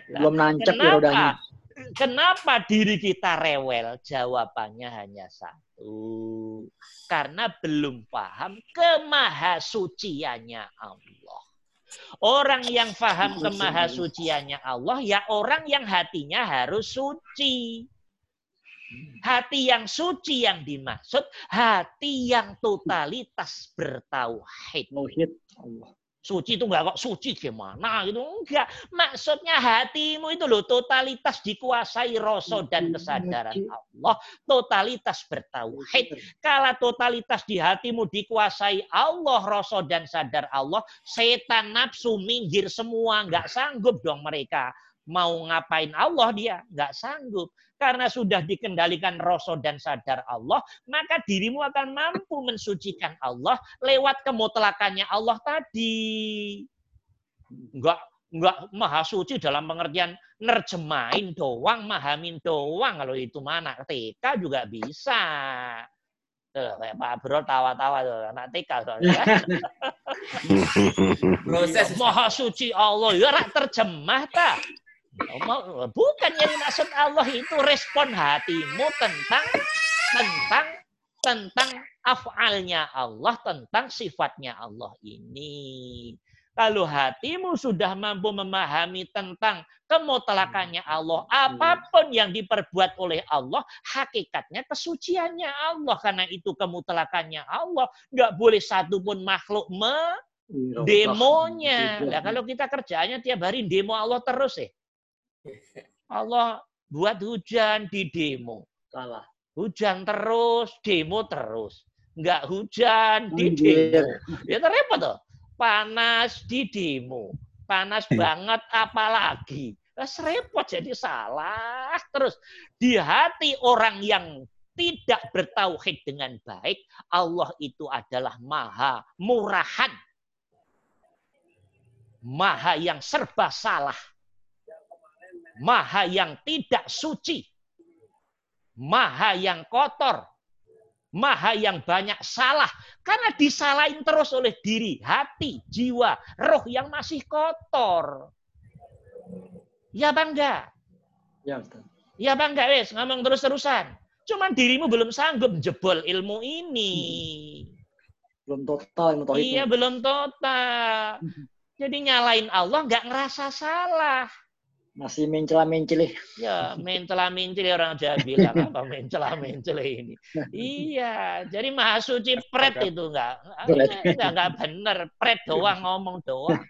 Belum nancep ya rodanya. Kenapa? Kenapa diri kita rewel? Jawabannya hanya satu. Karena belum paham kemahasuciannya Allah. Orang yang paham kemahasuciannya Allah, ya orang yang hatinya harus suci. Hati yang suci yang dimaksud, hati yang totalitas bertauhid. Tauhid Allah. Suci itu enggak kok suci gimana gitu. Enggak. Maksudnya hatimu itu loh totalitas dikuasai rasa dan kesadaran Allah. Totalitas bertauhid. Kalau totalitas di hatimu dikuasai Allah, rasa dan sadar Allah, setan nafsu minggir semua. Enggak sanggup dong mereka. Mau ngapain Allah dia? Enggak sanggup. Karena sudah dikendalikan rasa dan sadar Allah, maka dirimu akan mampu mensucikan Allah lewat kemutlakannya Allah tadi. Enggak enggak maha suci dalam pengertian nerjemahin doang, mahamin doang. Kalau itu mana TK juga bisa. Tuh, kayak Pak Bro tawa-tawa tuh, anak TK soalnya. Proses Maha suci Allah, ya rak terjemah ta. Bukan yang dimaksud Allah itu respon hatimu tentang tentang tentang afalnya Allah, tentang sifatnya Allah ini. Kalau hatimu sudah mampu memahami tentang kemutlakannya Allah, apa pun yang diperbuat oleh Allah, hakikatnya kesuciannya Allah. Karena itu kemutlakannya Allah. Nggak boleh satu pun makhluk me demonya. Nah, kalau kita kerjaannya tiap hari demo Allah terus ya. Allah buat hujan di demo. Salah. Hujan terus, demo terus. Nggak hujan di demo. Ya repot tuh. Panas di demo. Panas banget apalagi. Terus repot jadi salah. Terus di hati orang yang tidak bertauhid dengan baik, Allah itu adalah maha murahan. Maha yang serba salah. Maha yang tidak suci. Maha yang kotor. Maha yang banyak salah. Karena disalahin terus oleh diri, hati, jiwa, roh yang masih kotor. Ya bangga. Ya, Ustaz. Ya bangga wes, ngomong terus-terusan. Cuman dirimu belum sanggup jebol ilmu ini. Belum total ilmu. Iya belum total. Jadi nyalain Allah nggak ngerasa salah. Masih mencela-menceli. Ya, mencela menceli orang Jawa bilang apa mencela menceli ini. Iya, jadi maha suci pret itu enggak. Enggak enggak bener, pret doang ngomong doang.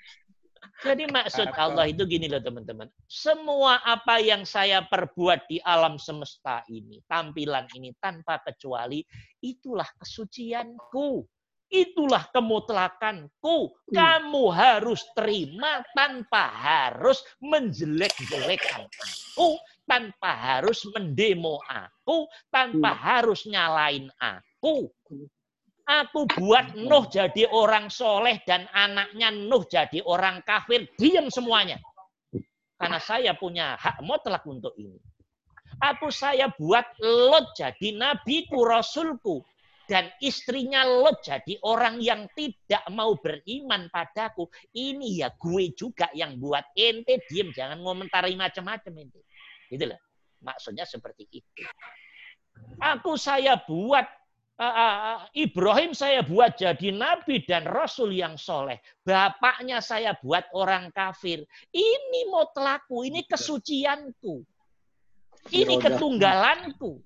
Jadi maksud Allah itu gini loh teman-teman. Semua apa yang saya perbuat di alam semesta ini, tampilan ini tanpa kecuali, itulah kesucianku. Itulah kemutlakanku. Kamu harus terima tanpa harus menjelek-jelekan aku, tanpa harus mendemo aku, tanpa harus nyalain aku. Aku buat Nuh jadi orang soleh dan anaknya Nuh jadi orang kafir. Diam semuanya. Karena saya punya hak mutlak untuk ini. Aku saya buat Lot jadi nabiku, rasulku. Dan istrinya Lot jadi orang yang tidak mau beriman padaku. Ini ya gue juga yang buat ente diem. Jangan ngomentari macam-macam ente. Gitu loh. Maksudnya seperti itu. Aku saya buat uh, uh, Ibrahim saya buat jadi nabi dan rasul yang soleh. Bapaknya saya buat orang kafir. Ini mutlaku, ini kesucianku. Ini ketunggalanku.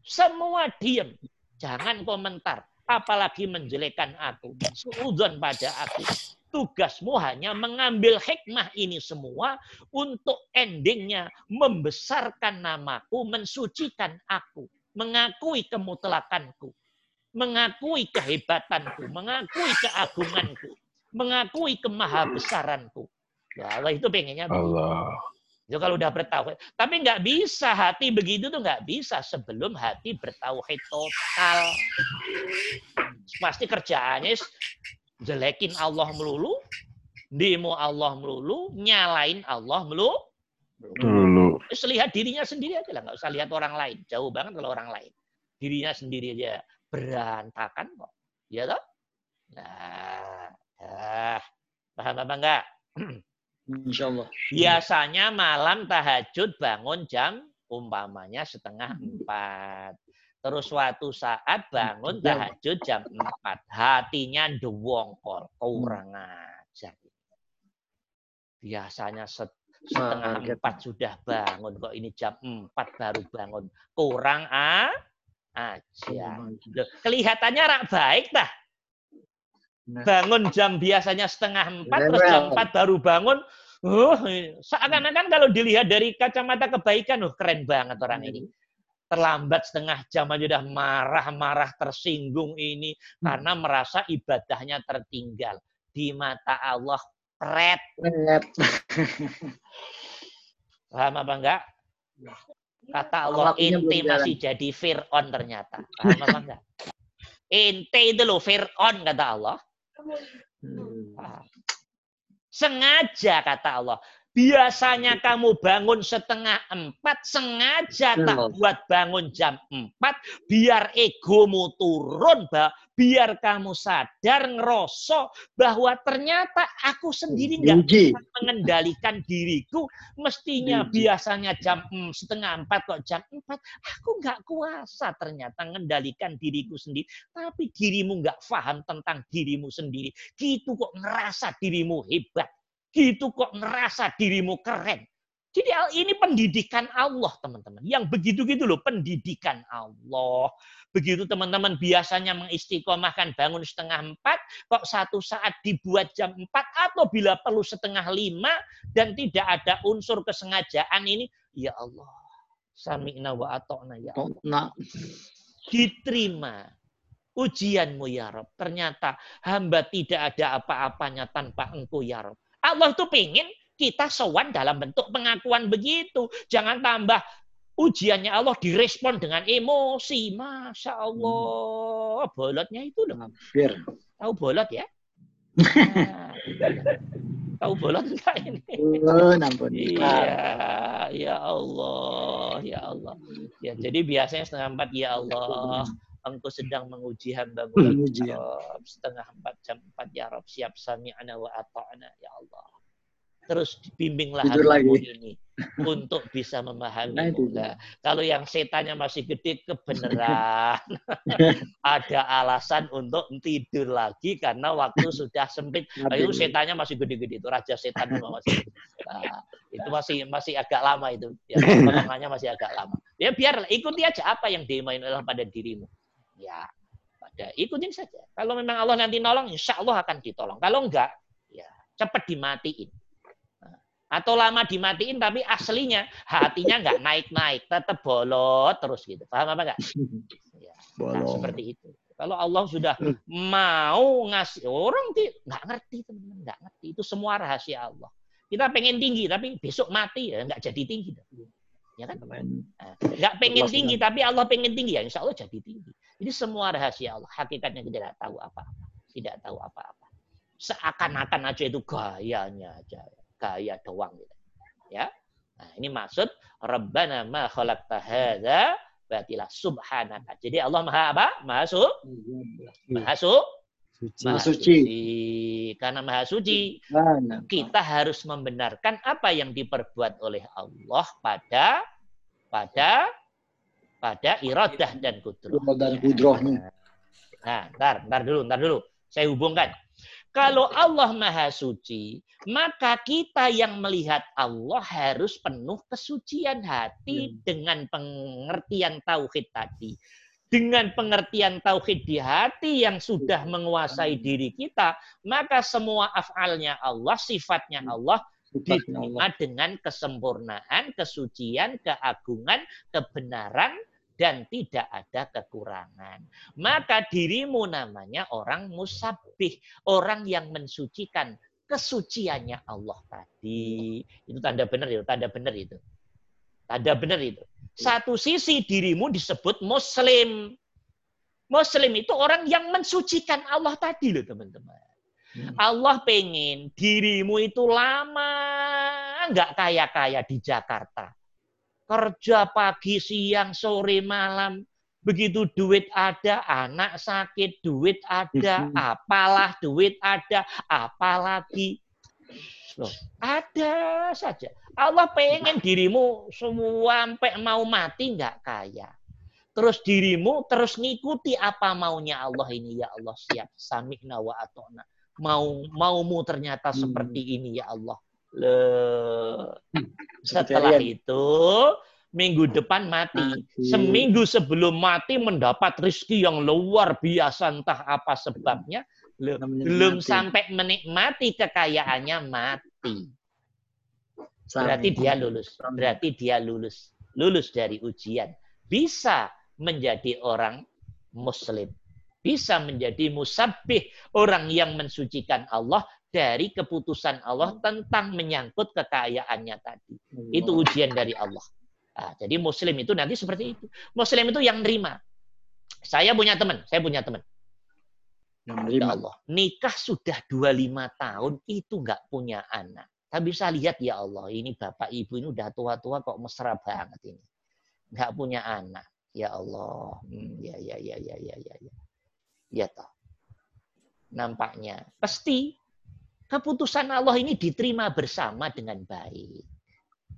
Semua diam. Jangan komentar. Apalagi menjelekan aku. Suudon pada aku. Tugasmu hanya mengambil hikmah ini semua untuk endingnya membesarkan namaku, mensucikan aku, mengakui kemutlakanku, mengakui kehebatanku, mengakui keagunganku, mengakui kemahabesaranku. Allah itu pengennya. Allah. Itu kalau udah bertauhid. Tapi nggak bisa hati begitu tuh nggak bisa sebelum hati bertauhid total. Pasti kerjaannya jelekin Allah melulu, demo Allah melulu, nyalain Allah melulu. Dulu. Terus lihat dirinya sendiri aja lah, nggak usah lihat orang lain. Jauh banget kalau orang lain. Dirinya sendiri aja berantakan kok. Ya toh? Nah, ya. paham apa enggak? Insya Allah. Biasanya malam tahajud bangun jam umpamanya setengah empat. Terus suatu saat bangun tahajud jam 4. Hatinya dewongkol. Kurang ajar. Biasanya set- setengah Kaget. empat sudah bangun. Kok ini jam 4 baru bangun. Kurang a aja. Loh, kelihatannya rak baik dah. Nah. Bangun jam biasanya setengah empat, terus jam empat baru bangun. Uh, seakan-akan kalau dilihat dari kacamata kebaikan, uh, keren banget orang ini. Terlambat setengah jam aja udah marah-marah, tersinggung ini. Karena merasa ibadahnya tertinggal. Di mata Allah, pret. Paham apa enggak? Kata Allah, jalan. masih jadi Fir'aun ternyata. Paham apa enggak? Ente itu loh Fir'aun, kata Allah. Paham. Sengaja kata Allah. Biasanya kamu bangun setengah empat, sengaja tak buat bangun jam empat, biar egomu turun, biar kamu sadar, ngerosok bahwa ternyata aku sendiri nggak mengendalikan diriku. Mestinya biasanya jam setengah empat kok jam empat, aku nggak kuasa ternyata mengendalikan diriku sendiri. Tapi dirimu nggak paham tentang dirimu sendiri. Gitu kok ngerasa dirimu hebat. Gitu kok ngerasa dirimu keren. Jadi ini pendidikan Allah, teman-teman. Yang begitu-gitu loh, pendidikan Allah. Begitu teman-teman biasanya mengistiqomahkan bangun setengah empat, kok satu saat dibuat jam empat, atau bila perlu setengah lima, dan tidak ada unsur kesengajaan ini, ya Allah. Sami'na wa ato'na ya Allah diterima ujianmu ya Rob. Ternyata hamba tidak ada apa-apanya tanpa engkau ya Rob. Allah itu pengen kita sowan dalam bentuk pengakuan begitu. Jangan tambah ujiannya Allah direspon dengan emosi. Masya Allah. Bolotnya itu loh. hampir. Tahu bolot ya? Nah, tahu bolot enggak ini? Oh. Iya, ya Allah, ya Allah. Ya, jadi biasanya setengah empat, ya Allah, Engkau sedang menguji hambamu. Menguji, ya ya. Rob. Setengah empat, jam empat, ya Rob. Siap sami'ana wa ata'ana, ya Allah. Terus bimbinglah Tidur hambamu ini untuk bisa memahami. Nah, kalau yang setannya masih gede, kebenaran. Ada alasan untuk tidur lagi karena waktu sudah sempit. Nah, itu setannya masih gede-gede itu raja setan masih. Nah, itu masih masih agak lama itu. Ya, masih agak lama. Ya biar ikuti aja apa yang dimain Allah pada dirimu. Ya, pada ikutin saja. Kalau memang Allah nanti nolong, insya Allah akan ditolong. Kalau enggak, ya cepat dimatiin. Atau lama dimatiin tapi aslinya hatinya enggak naik-naik, tetap bolot terus gitu. Paham apa enggak? Ya. Nah, seperti itu. Kalau Allah sudah mau ngasih orang ti nggak ngerti teman-teman nggak ngerti itu semua rahasia Allah. Kita pengen tinggi tapi besok mati ya nggak jadi tinggi. Ya kan? Nah, Nggak pengen tinggi tapi Allah pengen tinggi ya insya Allah jadi tinggi. Jadi semua rahasia Allah. Hakikatnya kita tidak tahu apa-apa. Tidak tahu apa-apa. Seakan-akan aja itu gayanya aja. Gaya doang. Gitu. Ya. Nah, ini maksud Rabbana ma khalaqta hadza batila subhanaka. Jadi Allah Maha apa? Maha su, Maha su, Suci. Maha suci. Karena Maha suci, Mana? kita harus membenarkan apa yang diperbuat oleh Allah pada pada pada iradah dan kudroh. Kudroh dan kudrohnya. Nah, ntar, ntar dulu, ntar dulu. Saya hubungkan. Kalau Allah Maha Suci, maka kita yang melihat Allah harus penuh kesucian hati dengan pengertian tauhid tadi. Dengan pengertian tauhid di hati yang sudah menguasai diri kita, maka semua afalnya Allah, sifatnya Allah Sifatnya diterima Allah. dengan kesempurnaan, kesucian, keagungan, kebenaran, dan tidak ada kekurangan. Maka dirimu namanya orang musabih, orang yang mensucikan kesuciannya Allah tadi. Itu tanda benar itu, tanda benar itu. Tanda benar itu. Satu sisi dirimu disebut muslim. Muslim itu orang yang mensucikan Allah tadi loh teman-teman. Allah pengen dirimu itu lama nggak kaya-kaya di Jakarta. Kerja pagi, siang, sore, malam. Begitu duit ada, anak sakit, duit ada, apalah duit ada, apalagi. Loh, ada saja. Allah pengen dirimu semua sampai mau mati nggak kaya. terus dirimu terus ngikuti apa maunya Allah ini ya Allah siap sami'na wa atona mau maumu ternyata Hmm. seperti ini ya Allah Le. Seperti setelah itu minggu depan mati Mati. seminggu sebelum mati mendapat rizki yang luar biasa entah apa sebabnya Belum sampai menikmati kekayaannya mati. Berarti dia lulus. Berarti dia lulus. Lulus dari ujian. Bisa menjadi orang muslim. Bisa menjadi musabbih orang yang mensucikan Allah dari keputusan Allah tentang menyangkut kekayaannya tadi. Itu ujian dari Allah. Nah, jadi muslim itu nanti seperti itu. Muslim itu yang nerima. Saya punya teman saya punya teman yang Ya menerima. Allah, nikah sudah 25 tahun itu nggak punya anak. Tapi saya lihat ya Allah, ini bapak ibu ini udah tua-tua kok mesra banget ini. Nggak punya anak. Ya Allah. Hmm, ya, ya, ya, ya, ya, ya, ya. Ya toh. Nampaknya. Pasti keputusan Allah ini diterima bersama dengan baik.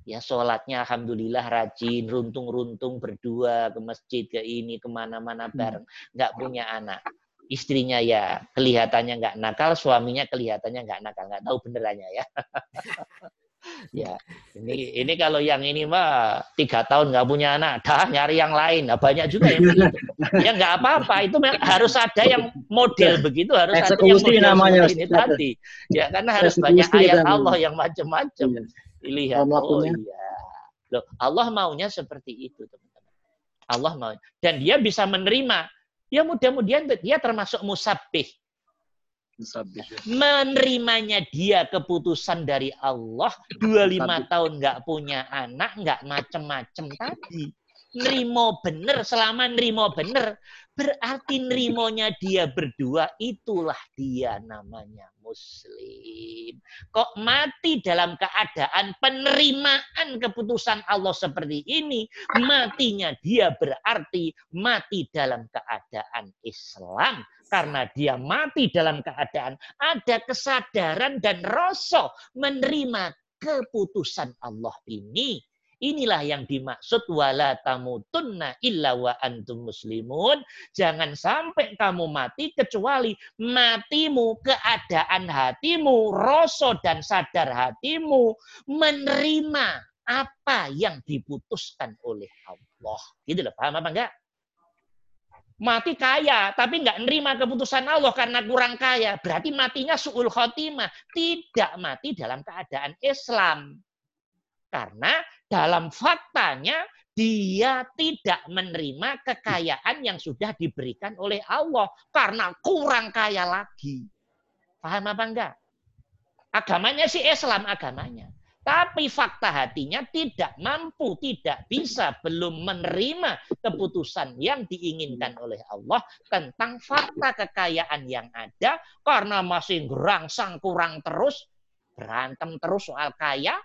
Ya sholatnya Alhamdulillah rajin, runtung-runtung berdua ke masjid, ke ini, ke mana-mana bareng. Nggak punya anak istrinya ya kelihatannya nggak nakal, suaminya kelihatannya nggak nakal, nggak tahu benerannya ya. ya, ini ini kalau yang ini mah tiga tahun nggak punya anak, dah nyari yang lain. Nah, banyak juga yang begitu. Ya nggak apa-apa, itu harus ada yang model begitu, harus ada yang Eksekusi model namanya, ini tadi. Ya karena harus Eksekusi banyak ayat namanya. Allah yang macam-macam. Iya. Lihat, oh iya. Loh, Allah maunya seperti itu, teman-teman. Allah mau. Dan dia bisa menerima Ya mudah-mudahan dia termasuk musabbih. Musabih. Menerimanya dia keputusan dari Allah 25 tahun nggak punya anak, nggak macem-macem tadi. Nerimo bener, selama nerimo bener, berarti nerimonya dia berdua, itulah dia namanya muslim. Kok mati dalam keadaan penerimaan keputusan Allah seperti ini, matinya dia berarti mati dalam keadaan Islam. Karena dia mati dalam keadaan ada kesadaran dan rasa menerima keputusan Allah ini. Inilah yang dimaksud wala tamutunna illa wa antum muslimun. Jangan sampai kamu mati kecuali matimu, keadaan hatimu, rasa dan sadar hatimu menerima apa yang diputuskan oleh Allah. Gitu loh, paham apa enggak? Mati kaya, tapi enggak nerima keputusan Allah karena kurang kaya. Berarti matinya su'ul khotimah. Tidak mati dalam keadaan Islam. Karena dalam faktanya dia tidak menerima kekayaan yang sudah diberikan oleh Allah karena kurang kaya lagi. Paham apa enggak? Agamanya sih Islam agamanya. Tapi fakta hatinya tidak mampu, tidak bisa, belum menerima keputusan yang diinginkan oleh Allah tentang fakta kekayaan yang ada karena masih gerangsang kurang terus, berantem terus soal kaya,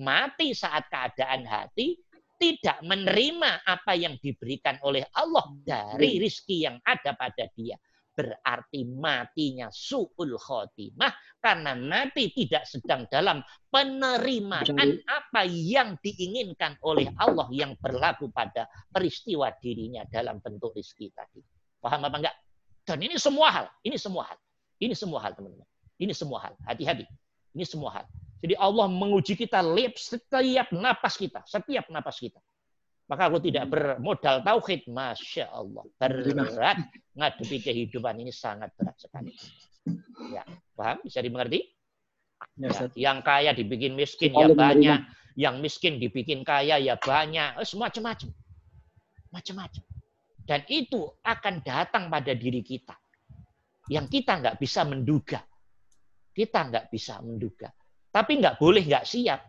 mati saat keadaan hati, tidak menerima apa yang diberikan oleh Allah dari rizki yang ada pada dia. Berarti matinya su'ul khotimah karena mati tidak sedang dalam penerimaan apa yang diinginkan oleh Allah yang berlaku pada peristiwa dirinya dalam bentuk rizki tadi. Paham apa enggak? Dan ini semua hal, ini semua hal. Ini semua hal teman-teman. Ini semua hal. Hati-hati. Ini semua hal. Jadi Allah menguji kita lip setiap napas kita, setiap napas kita. Maka aku tidak bermodal tauhid, masya Allah, berat ngadepi kehidupan ini sangat berat sekali. Ya, paham? Bisa dimengerti? Ya, Ya, yang kaya dibikin miskin ya banyak, yang miskin dibikin kaya ya banyak, Eh, macam-macam, macam-macam. Dan itu akan datang pada diri kita, yang kita nggak bisa menduga, kita nggak bisa menduga. Tapi nggak boleh nggak siap.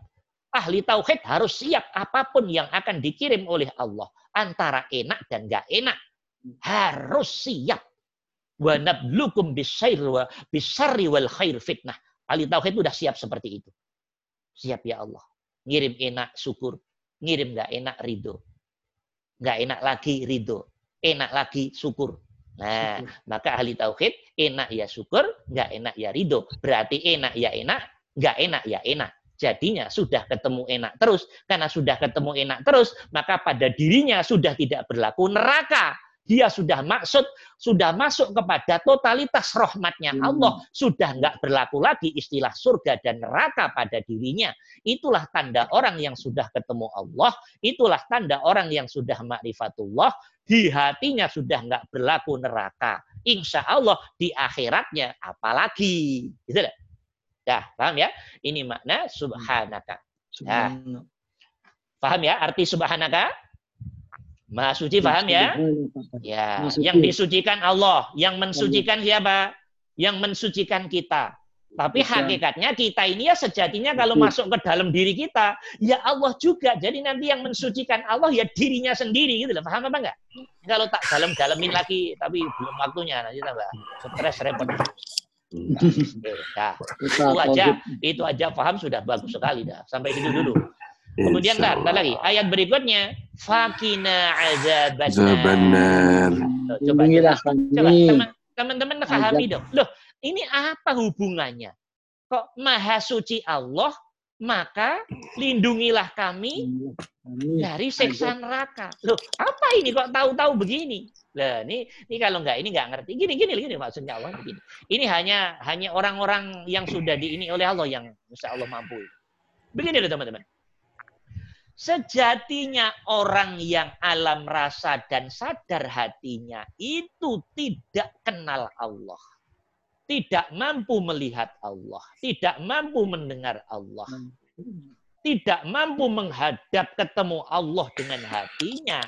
Ahli tauhid harus siap apa pun yang akan dikirim oleh Allah. Antara enak dan nggak enak. Harus siap. Wa nablukum wa bisyarri wal khair fitnah. Ahli tauhid sudah siap seperti itu. Siap ya Allah. Ngirim enak syukur. Ngirim nggak enak ridho. Nggak enak lagi ridho. Enak lagi syukur. Nah, maka ahli tauhid enak ya syukur, nggak enak ya ridho. Berarti enak ya enak, nggak enak ya enak. jadinya sudah ketemu enak terus. Karena sudah ketemu enak terus, maka pada dirinya sudah tidak berlaku neraka. Dia sudah maksud, sudah masuk kepada totalitas rahmatnya Hmm. Allah. Sudah nggak berlaku lagi istilah surga dan neraka pada dirinya. Itulah tanda orang yang sudah ketemu Allah. Itulah tanda orang yang sudah makrifatullah. Di hatinya sudah nggak berlaku neraka. Insya Allah di akhiratnya apalagi. Gitu Dah, paham ya? Ini makna subhanaka. Subhanallah. Paham ya arti subhanaka? Maha suci paham ya? Ya, yang disucikan Allah, yang mensucikan siapa? Yang mensucikan kita. Tapi hakikatnya kita ini ya sejatinya kalau masuk ke dalam diri kita, ya Allah juga. Jadi nanti yang mensucikan Allah ya dirinya sendiri gitu loh. Paham apa enggak? Kalau tak dalam-dalamin lagi, tapi belum waktunya nanti tambah stres repot. Kita Itu aja, itu aja paham sudah bagus sekali dah. Sampai situ dulu. Kemudian ntar, ntar lagi ayat berikutnya fakina azabannar. Coba, coba teman-teman pahami dong. Loh, ini apa hubungannya? Kok maha suci Allah, maka lindungilah kami Kami. dari siksa neraka. Loh, apa ini kok tahu-tahu begini? Lah, ini ini kalau nggak ini nggak ngerti. Gini gini gini maksudnya Allah begini. Ini hanya hanya orang-orang yang sudah diini oleh Allah yang insya Allah mampu. Begini loh teman-teman. Sejatinya orang yang alam rasa dan sadar hatinya itu tidak kenal Allah. Tidak mampu melihat Allah. Tidak mampu mendengar Allah. Tidak mampu menghadap ketemu Allah dengan hatinya.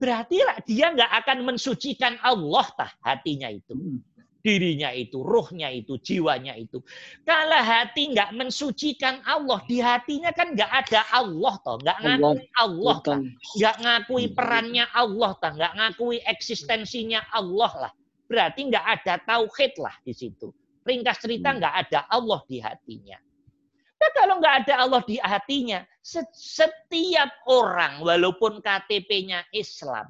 Berarti lah dia nggak akan mensucikan Allah tah hatinya itu. Dirinya itu, ruhnya itu, jiwanya itu. Kalau hati nggak mensucikan Allah, di hatinya kan nggak ada Allah toh, nggak ngakui Allah tah nggak ngakui perannya Allah, tah, nggak ngakui eksistensinya Allah lah. Berarti nggak ada tauhid lah di situ. Ringkas cerita nggak ada Allah di hatinya. Nah, kalau nggak ada Allah di hatinya, se- setiap orang walaupun KTP-nya Islam,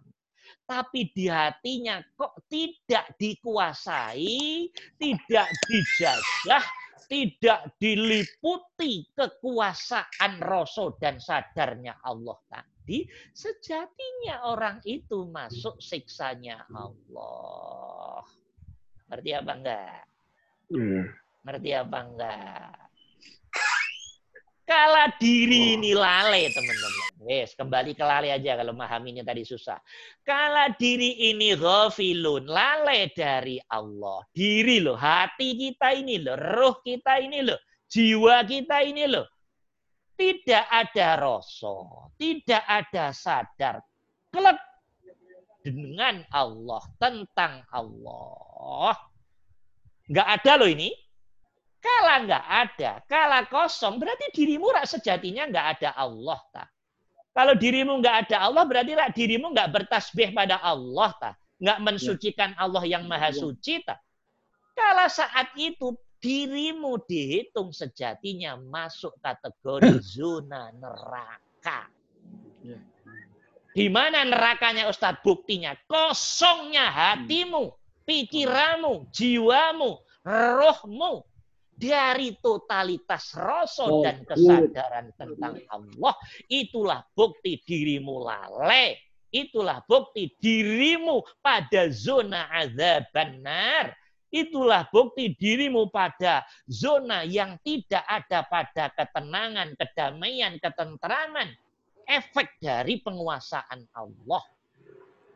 tapi di hatinya kok tidak dikuasai, tidak dijajah, tidak diliputi kekuasaan rasa dan sadarnya Allah tadi, sejatinya orang itu masuk siksanya Allah. Ngerti apa enggak? Ngerti apa enggak? Kala diri ini lale, teman-teman. Wes, kembali ke lale aja kalau memahaminya tadi susah. Kala diri ini ghafilun, lale dari Allah. Diri loh, hati kita ini loh, roh kita ini loh, jiwa kita ini loh. Tidak ada rasa, tidak ada sadar. Kelak dengan Allah, tentang Allah. Nggak ada loh ini. Kala nggak ada, kala kosong, berarti dirimu rak sejatinya nggak ada Allah. Ta. Kalau dirimu nggak ada Allah, berarti rak dirimu nggak bertasbih pada Allah. Ta. Nggak mensucikan Allah yang maha suci. Ta. Kala saat itu dirimu dihitung sejatinya masuk kategori zona neraka. Di mana nerakanya Ustadz buktinya? Kosongnya hatimu, pikiranmu, jiwamu, rohmu dari totalitas rasa Oh, dan iya. kesadaran tentang Allah. Itulah bukti dirimu lale. Itulah bukti dirimu pada zona azab benar. Itulah bukti dirimu pada zona yang tidak ada pada ketenangan, kedamaian, ketentraman. Efek dari penguasaan Allah.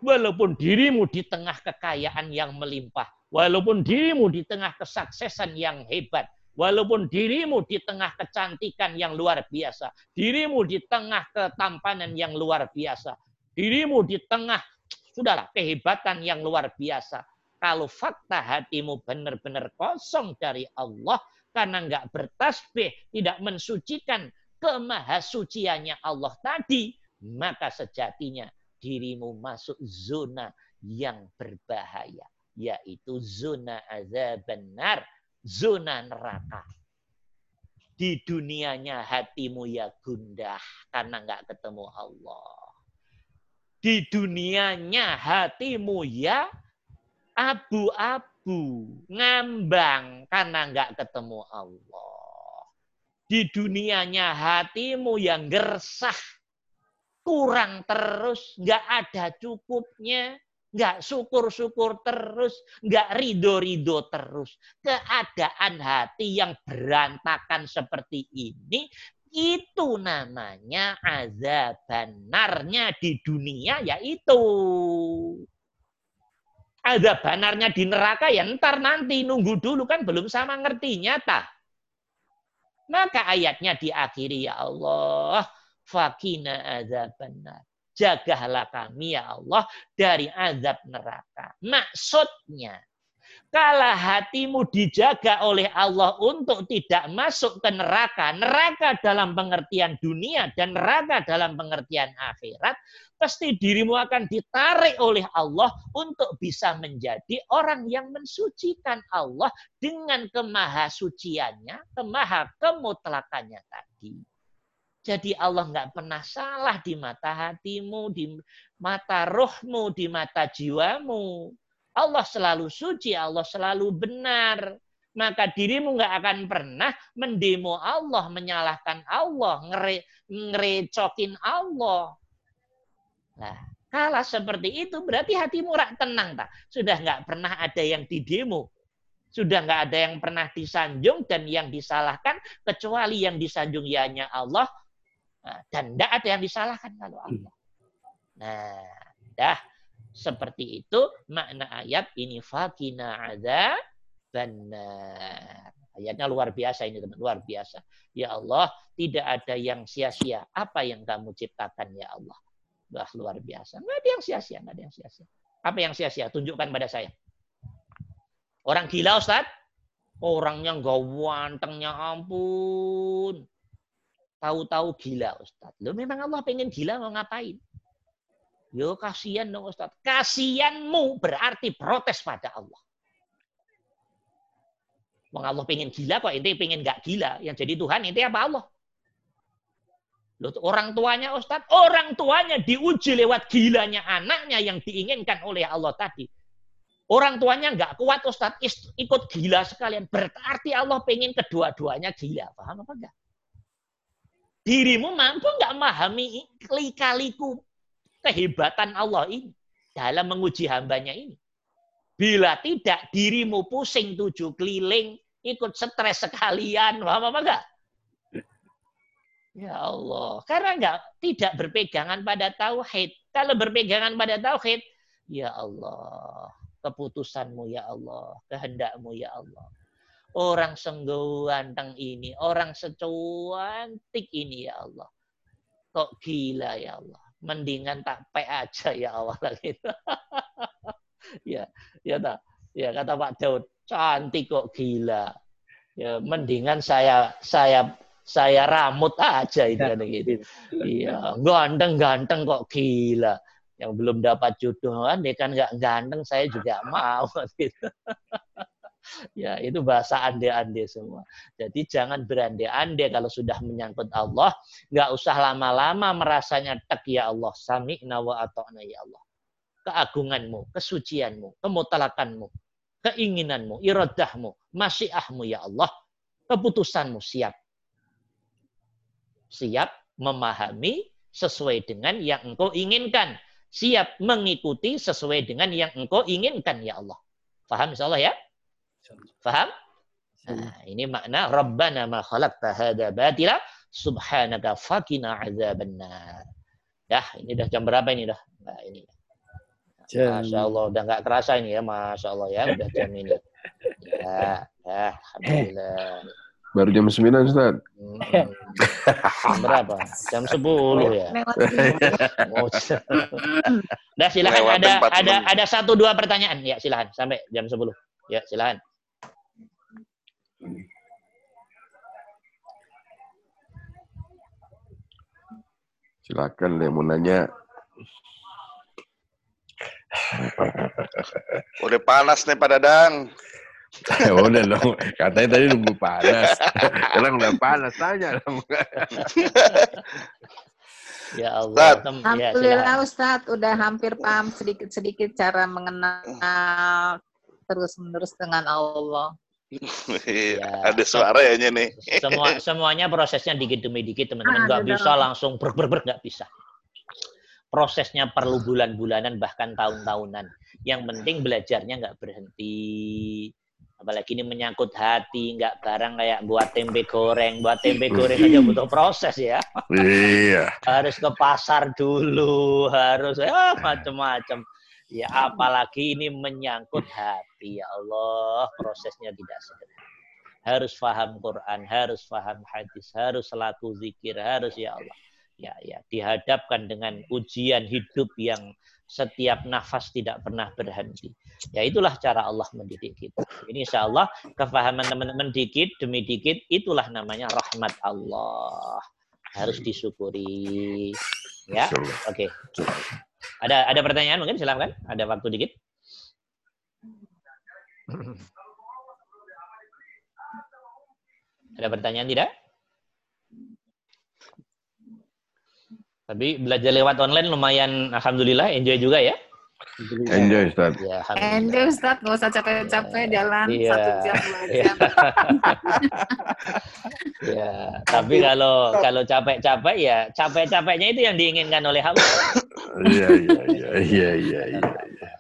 Walaupun dirimu di tengah kekayaan yang melimpah, walaupun dirimu di tengah kesuksesan yang hebat, walaupun dirimu di tengah kecantikan yang luar biasa, dirimu di tengah ketampanan yang luar biasa, dirimu di tengah sudahlah kehebatan yang luar biasa. Kalau fakta hatimu benar-benar kosong dari Allah karena nggak bertasbih, tidak mensucikan kemahasuciannya Allah tadi, maka sejatinya dirimu masuk zona yang berbahaya, yaitu zona azab benar, zona neraka. Di dunianya hatimu ya gundah karena nggak ketemu Allah. Di dunianya hatimu ya abu-abu, ngambang karena nggak ketemu Allah. Di dunianya hatimu yang gersah, kurang terus, nggak ada cukupnya, nggak syukur-syukur terus, nggak ridho-ridho terus. Keadaan hati yang berantakan seperti ini, itu namanya azab benarnya di dunia yaitu ada banarnya di neraka ya ntar nanti nunggu dulu kan belum sama ngertinya tak. Maka ayatnya diakhiri ya Allah fakina azab benar. Jagalah kami ya Allah dari azab neraka. Maksudnya kalau hatimu dijaga oleh Allah untuk tidak masuk ke neraka, neraka dalam pengertian dunia dan neraka dalam pengertian akhirat, pasti dirimu akan ditarik oleh Allah untuk bisa menjadi orang yang mensucikan Allah dengan kemahasuciannya, kemaha kemutlakannya tadi. Jadi Allah nggak pernah salah di mata hatimu, di mata rohmu, di mata jiwamu. Allah selalu suci, Allah selalu benar. Maka dirimu nggak akan pernah mendemo Allah, menyalahkan Allah, ngere, ngerecokin Allah. Nah, kalau seperti itu berarti hatimu rak tenang tak? Sudah nggak pernah ada yang didemo. Sudah nggak ada yang pernah disanjung dan yang disalahkan kecuali yang disanjung ya hanya Allah nah, dan tidak ada yang disalahkan kalau Allah. Nah, dah seperti itu makna ayat ini fakina ada benar. Ayatnya luar biasa ini teman, luar biasa. Ya Allah, tidak ada yang sia-sia. Apa yang kamu ciptakan ya Allah? Wah, luar biasa. Nggak ada yang sia-sia, nggak ada yang sia-sia. Apa yang sia-sia? Tunjukkan pada saya. Orang gila, Ustaz? Orangnya nggak wantengnya ampun. Tahu-tahu gila, Ustaz. Lo memang Allah pengen gila mau ngapain? Yo kasihan dong Ustaz. Kasihanmu berarti protes pada Allah. Wong Allah pengen gila kok ente pengen gak gila. Yang jadi Tuhan ente apa Allah? Loh, orang tuanya Ustaz, orang tuanya diuji lewat gilanya anaknya yang diinginkan oleh Allah tadi. Orang tuanya nggak kuat Ustaz, ikut gila sekalian. Berarti Allah pengen kedua-duanya gila. Paham apa enggak? Dirimu mampu nggak memahami kali-kaliku kehebatan Allah ini dalam menguji hambanya ini. Bila tidak dirimu pusing tujuh keliling, ikut stres sekalian, paham apa enggak? Ya Allah, karena enggak tidak berpegangan pada tauhid. Kalau berpegangan pada tauhid, ya Allah, keputusanmu ya Allah, kehendakmu ya Allah. Orang sengganteng ini, orang secuantik ini ya Allah. Kok gila ya Allah mendingan tak pe aja ya Allah gitu. ya, ya tak. Ya kata Pak Daud, cantik kok gila. Ya, mendingan saya saya saya ramut aja itu kan gitu. Iya, ganteng-ganteng kok gila. Yang belum dapat jodoh kan dia kan nggak ganteng, saya juga mau gitu. ya itu bahasa ande-ande semua. Jadi jangan berande-ande kalau sudah menyangkut Allah, nggak usah lama-lama merasanya tak ya Allah, sami'na wa ata'na ya Allah. Keagunganmu, kesucianmu, kemutalakanmu, keinginanmu, iradahmu, masyiahmu ya Allah, keputusanmu siap. Siap memahami sesuai dengan yang engkau inginkan. Siap mengikuti sesuai dengan yang engkau inginkan ya Allah. Faham insya Allah ya? Faham? Nah, ini makna Rabbana ma khalaqta hadza batila subhanaka fakina azabannar. Dah, ini dah jam berapa ini dah? Nah, ini. Masya Allah, udah nggak kerasa ini ya, Masya Allah ya, udah jam ini. Ya, ya, Alhamdulillah. Baru jam 9, Ustaz. Hmm. Jam berapa? Jam 10 ya. Oh, Dah silakan ada ada ada satu dua pertanyaan ya silakan sampai jam 10. Ya silakan. Silakan deh mau nanya. Udah panas nih Pak Dadang. Ya udah dong. Katanya tadi nunggu panas. Sekarang udah panas. Tanya dong. Ya Allah. Ustaz. Tem- ya, Alhamdulillah silakan. Ustadz udah hampir paham sedikit-sedikit cara mengenal terus-menerus dengan Allah. Iya, Ya. ada suara ya nih. Semua semuanya prosesnya dikit demi dikit teman-teman Ah, nggak bisa langsung ber ber ber nggak bisa. Prosesnya perlu bulan-bulanan bahkan tahun-tahunan. Yang penting belajarnya nggak berhenti. Apalagi ini menyangkut hati, nggak barang kayak buat tempe goreng. Buat tempe goreng aja butuh proses ya. Iya. Harus ke pasar dulu, harus ya macam-macam. Ya apalagi ini menyangkut hati ya Allah, prosesnya tidak sederhana. Harus paham Quran, harus paham hadis, harus selaku zikir, harus ya Allah. Ya ya, dihadapkan dengan ujian hidup yang setiap nafas tidak pernah berhenti. Ya itulah cara Allah mendidik kita. Ini insya Allah kefahaman teman-teman dikit demi dikit itulah namanya rahmat Allah. Harus disyukuri. Ya, Masya Allah. Ada ada pertanyaan mungkin silakan. Ada waktu dikit. Ada pertanyaan tidak? Tapi belajar lewat online lumayan, alhamdulillah, enjoy juga ya. Enjoy, Ustaz. Ya. Enjoy Ustaz, nggak usah capek-capek jalan Iya. satu jam dua Iya. jam. Ya, tapi kalau kalau capek-capek ya capek-capeknya itu yang diinginkan oleh Allah. Iya, iya, iya, iya, iya, iya.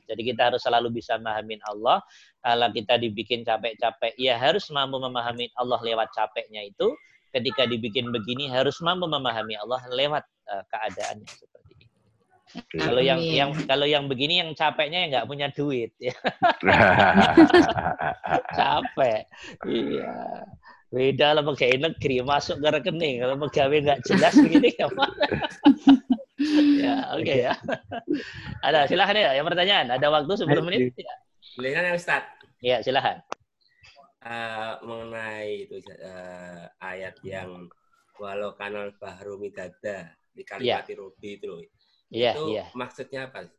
Jadi kita harus selalu bisa memahamin Allah. Kalau kita dibikin capek-capek, ya harus mampu memahami Allah lewat capeknya itu. Ketika dibikin begini harus mampu memahami Allah lewat eh, keadaan yang seperti. Kalau yang yang kalau yang begini yang capeknya yang nggak punya duit ya capek. Iya. Beda lah pegawai negeri masuk ke rekening kalau pegawai nggak jelas begini gimana? ya oke ya. Ada silahkan ya yang pertanyaan. Ada waktu 10 menit? Ya, Silakan ya Ustaz. ya silahkan. Eh, mengenai itu eh, ayat yang walau kanal bahru midada di kalimat Robi itu loh. Iya itu iya. maksudnya apa?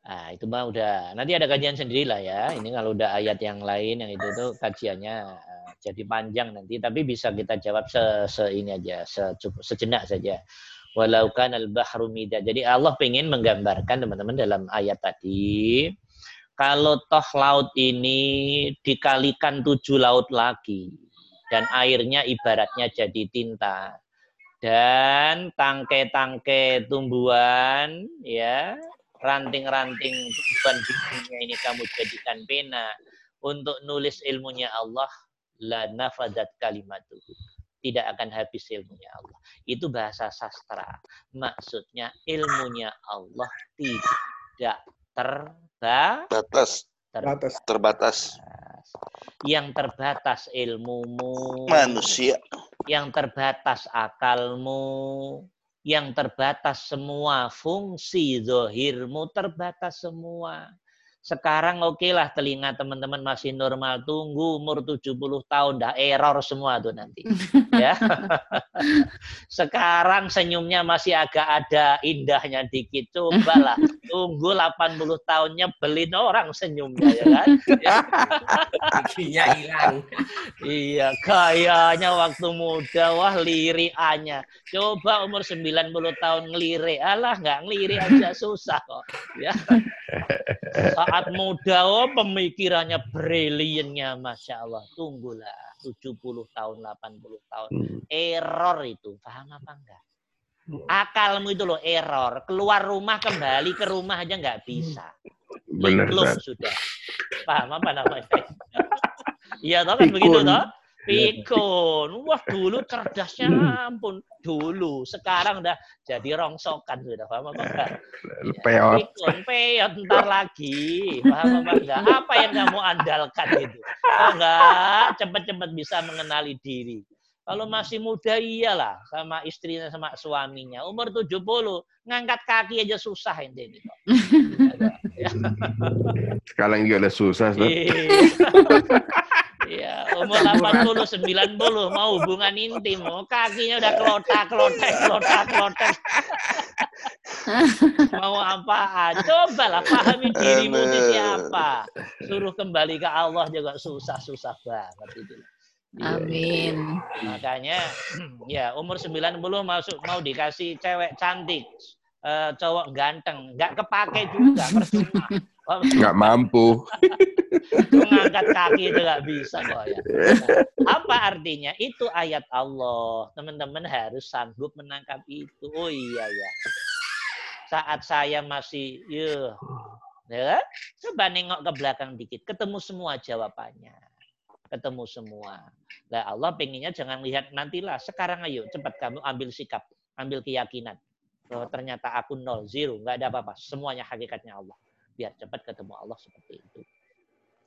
Nah, itu mah udah. Nanti ada kajian sendiri lah ya. Ini kalau udah ayat yang lain yang itu tuh kajiannya eh, jadi panjang nanti. Tapi bisa kita jawab se, se ini aja, secukup, sejenak saja. Walau kan al bahru mida. Jadi Allah pengen menggambarkan teman-teman dalam ayat tadi. Kalau toh laut ini dikalikan tujuh laut lagi. Dan airnya ibaratnya jadi tinta. Dan tangkai-tangkai tumbuhan ya ranting-ranting tumbuhan dunia ini kamu jadikan pena. Untuk nulis ilmunya Allah la nafadat kalimatuhu. Tidak akan habis ilmunya Allah. Itu bahasa sastra. Maksudnya ilmunya Allah tidak terbatas. Batas, terbatas. yang terbatas ilmumu Manusia. Yang terbatas akalmu, yang terbatas semua fungsi zohirmu terbatas semua. Sekarang oke lah telinga teman-teman masih normal. Tunggu umur 70 tahun dah error semua tuh nanti. ya. Sekarang senyumnya masih agak ada indahnya dikit. Cobalah tunggu 80 tahunnya belin orang senyumnya ya kan. Giginya hilang. Iya, kayaknya waktu muda wah liriannya. Coba umur 90 tahun ngelirik. Alah, nggak ngelirik aja susah kok. Ya. Saat muda oh pemikirannya briliannya Masya Allah. Tunggulah 70 tahun, 80 tahun. Hmm. Error itu. Paham apa enggak? Akalmu itu loh error. Keluar rumah kembali ke rumah aja nggak bisa. Benar, sudah. Paham apa namanya? Iya toh kan begitu toh? Pikun. Wah dulu cerdasnya ampun. Dulu. Sekarang udah jadi rongsokan sudah. Paham apa enggak? Peot. Pikun, peot ntar lagi. Paham apa enggak? Apa yang kamu andalkan itu? Oh enggak, cepet-cepet bisa mengenali diri. Kalau masih muda iyalah sama istrinya sama suaminya. Umur 70 ngangkat kaki aja susah ente ini. kok. Sekarang juga udah susah, umur 80, 90 mau hubungan intim, oh, kakinya udah kelotak, kelotek, kelotak, kelotek. mau apaan? Cobalah pahami dirimu itu siapa. Suruh kembali ke Allah juga susah-susah banget itu. Amin. Makanya ya umur 90 masuk mau dikasih cewek cantik, eh, cowok ganteng, nggak kepake juga percuma. Nggak mampu. Mengangkat kaki itu nggak bisa kok ya. Apa artinya? Itu ayat Allah. Teman-teman harus sanggup menangkap itu. Oh iya ya. Saat saya masih, yuh, ya, coba nengok ke belakang dikit, ketemu semua jawabannya. Ketemu semua. Nah Allah pengennya jangan lihat nantilah. Sekarang ayo cepat kamu ambil sikap, ambil keyakinan. Bahwa ternyata aku nol, zero, nggak ada apa-apa. Semuanya hakikatnya Allah. Biar cepat ketemu Allah seperti itu.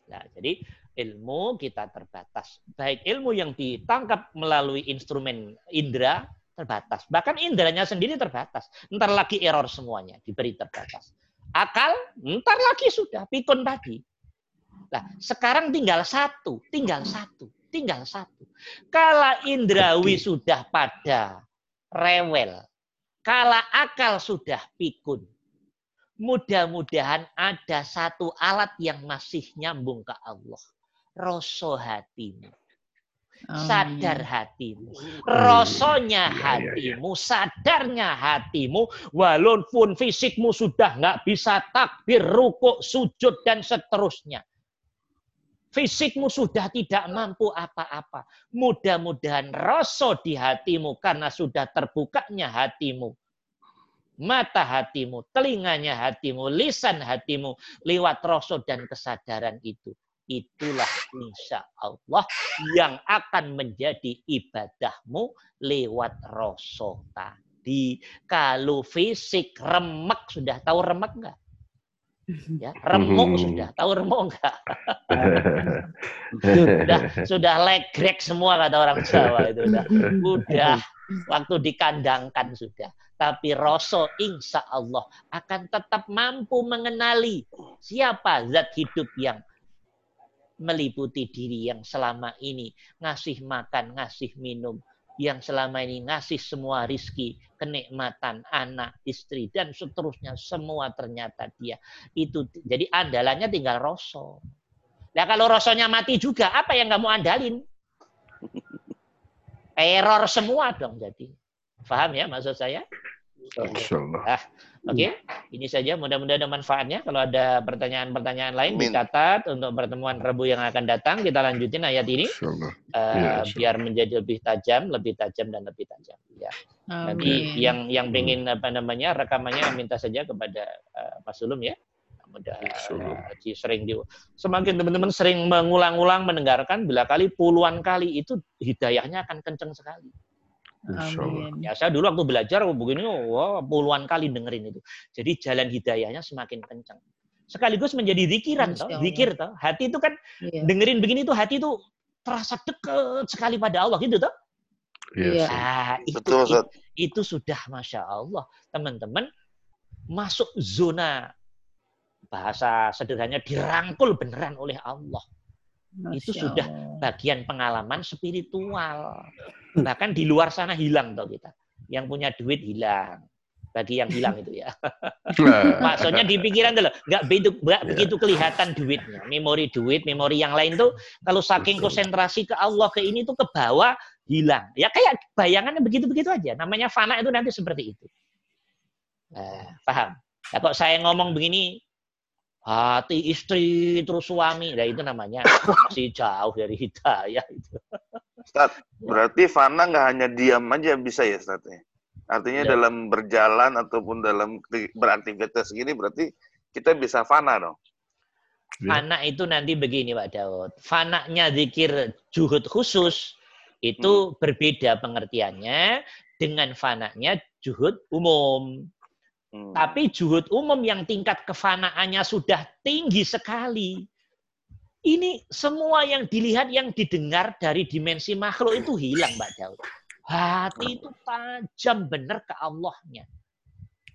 Nah, jadi ilmu kita terbatas. Baik ilmu yang ditangkap melalui instrumen indera terbatas. Bahkan inderanya sendiri terbatas. Ntar lagi error semuanya, diberi terbatas. Akal, ntar lagi sudah, pikun tadi. Nah, sekarang tinggal satu, tinggal satu, tinggal satu. Kala indrawi sudah pada rewel, kala akal sudah pikun, mudah-mudahan ada satu alat yang masih nyambung ke Allah. Rosso hatimu. Sadar hatimu. Rosonya Iya, iya, iya. hatimu, sadarnya hatimu, walaupun fisikmu sudah nggak bisa takbir, rukuk, sujud, dan seterusnya. Fisikmu sudah tidak mampu apa-apa. Mudah-mudahan rasa di hatimu karena sudah terbukanya hatimu. Mata hatimu, telinganya hatimu, lisan hatimu, lewat rasa dan kesadaran itu. Itulah insya Allah yang akan menjadi ibadahmu lewat rasa tadi. Kalau fisik remek, sudah tahu remek nggak? Ya, remuk Hmm. sudah tahu remuk nggak? sudah sudah legrek semua kata orang Jawa itu udah udah waktu dikandangkan sudah tapi rasa insya Allah akan tetap mampu mengenali siapa zat hidup yang meliputi diri yang selama ini ngasih makan, ngasih minum, yang selama ini ngasih semua rizki, kenikmatan, anak, istri, dan seterusnya. Semua ternyata dia. itu Jadi andalannya tinggal rasa. Nah kalau rasanya mati juga, apa yang kamu andalin? Error semua dong jadi. Paham ya maksud saya? Masya Allah. Oke, ini saja mudah-mudahan ada manfaatnya. Kalau ada pertanyaan-pertanyaan lain Amin. dicatat untuk pertemuan Rabu yang akan datang. Kita lanjutin ayat ini eh, Iya, insya biar menjadi lebih tajam, lebih tajam dan lebih tajam. Ya. Nanti yang yang pengen apa namanya rekamannya minta saja kepada eh, Mas Sulum ya. Mudah Sulum. di- sering di semakin teman-teman sering mengulang-ulang mendengarkan bila kali puluhan kali itu hidayahnya akan kenceng sekali. Amin. Ya saya dulu waktu belajar begini, wah, puluhan kali dengerin itu. Jadi jalan hidayahnya semakin kencang. Sekaligus menjadi zikiran, toh. Zikir toh. Hati itu kan Iya. dengerin begini tuh hati itu terasa deket sekali pada Allah gitu toh. Iya. Iya. sih. Ah, itu, Betul, Ustaz. itu sudah masya Allah teman-teman masuk zona bahasa sederhananya dirangkul beneran oleh Allah. Itu Masya sudah Allah. bagian pengalaman spiritual. Bahkan di luar sana hilang toh kita. Yang punya duit hilang. Bagi yang hilang itu ya. Maksudnya di pikiran tuh loh, nggak begitu nggak Ya. begitu kelihatan duitnya. Memori duit, memori yang lain tuh kalau saking Betul. konsentrasi ke Allah ke ini tuh ke bawah hilang. Ya kayak bayangannya begitu-begitu aja. Namanya fana itu nanti seperti itu. Nah, paham? Nah, kok saya ngomong begini hati istri terus suami, nah itu namanya masih jauh dari hidayah itu. Ustaz, berarti fana nggak hanya diam aja bisa ya Ustaz? ya? Artinya Ya. dalam berjalan ataupun dalam beraktivitas gini berarti kita bisa fana dong. Ya. Fana itu nanti begini Pak Daud. Fananya zikir juhud khusus itu berbeda pengertiannya dengan fananya juhud umum. Hmm. Tapi juhud umum yang tingkat kefanaannya sudah tinggi sekali. Ini semua yang dilihat, yang didengar dari dimensi makhluk itu hilang, Mbak Daud. Hati itu tajam benar ke Allahnya.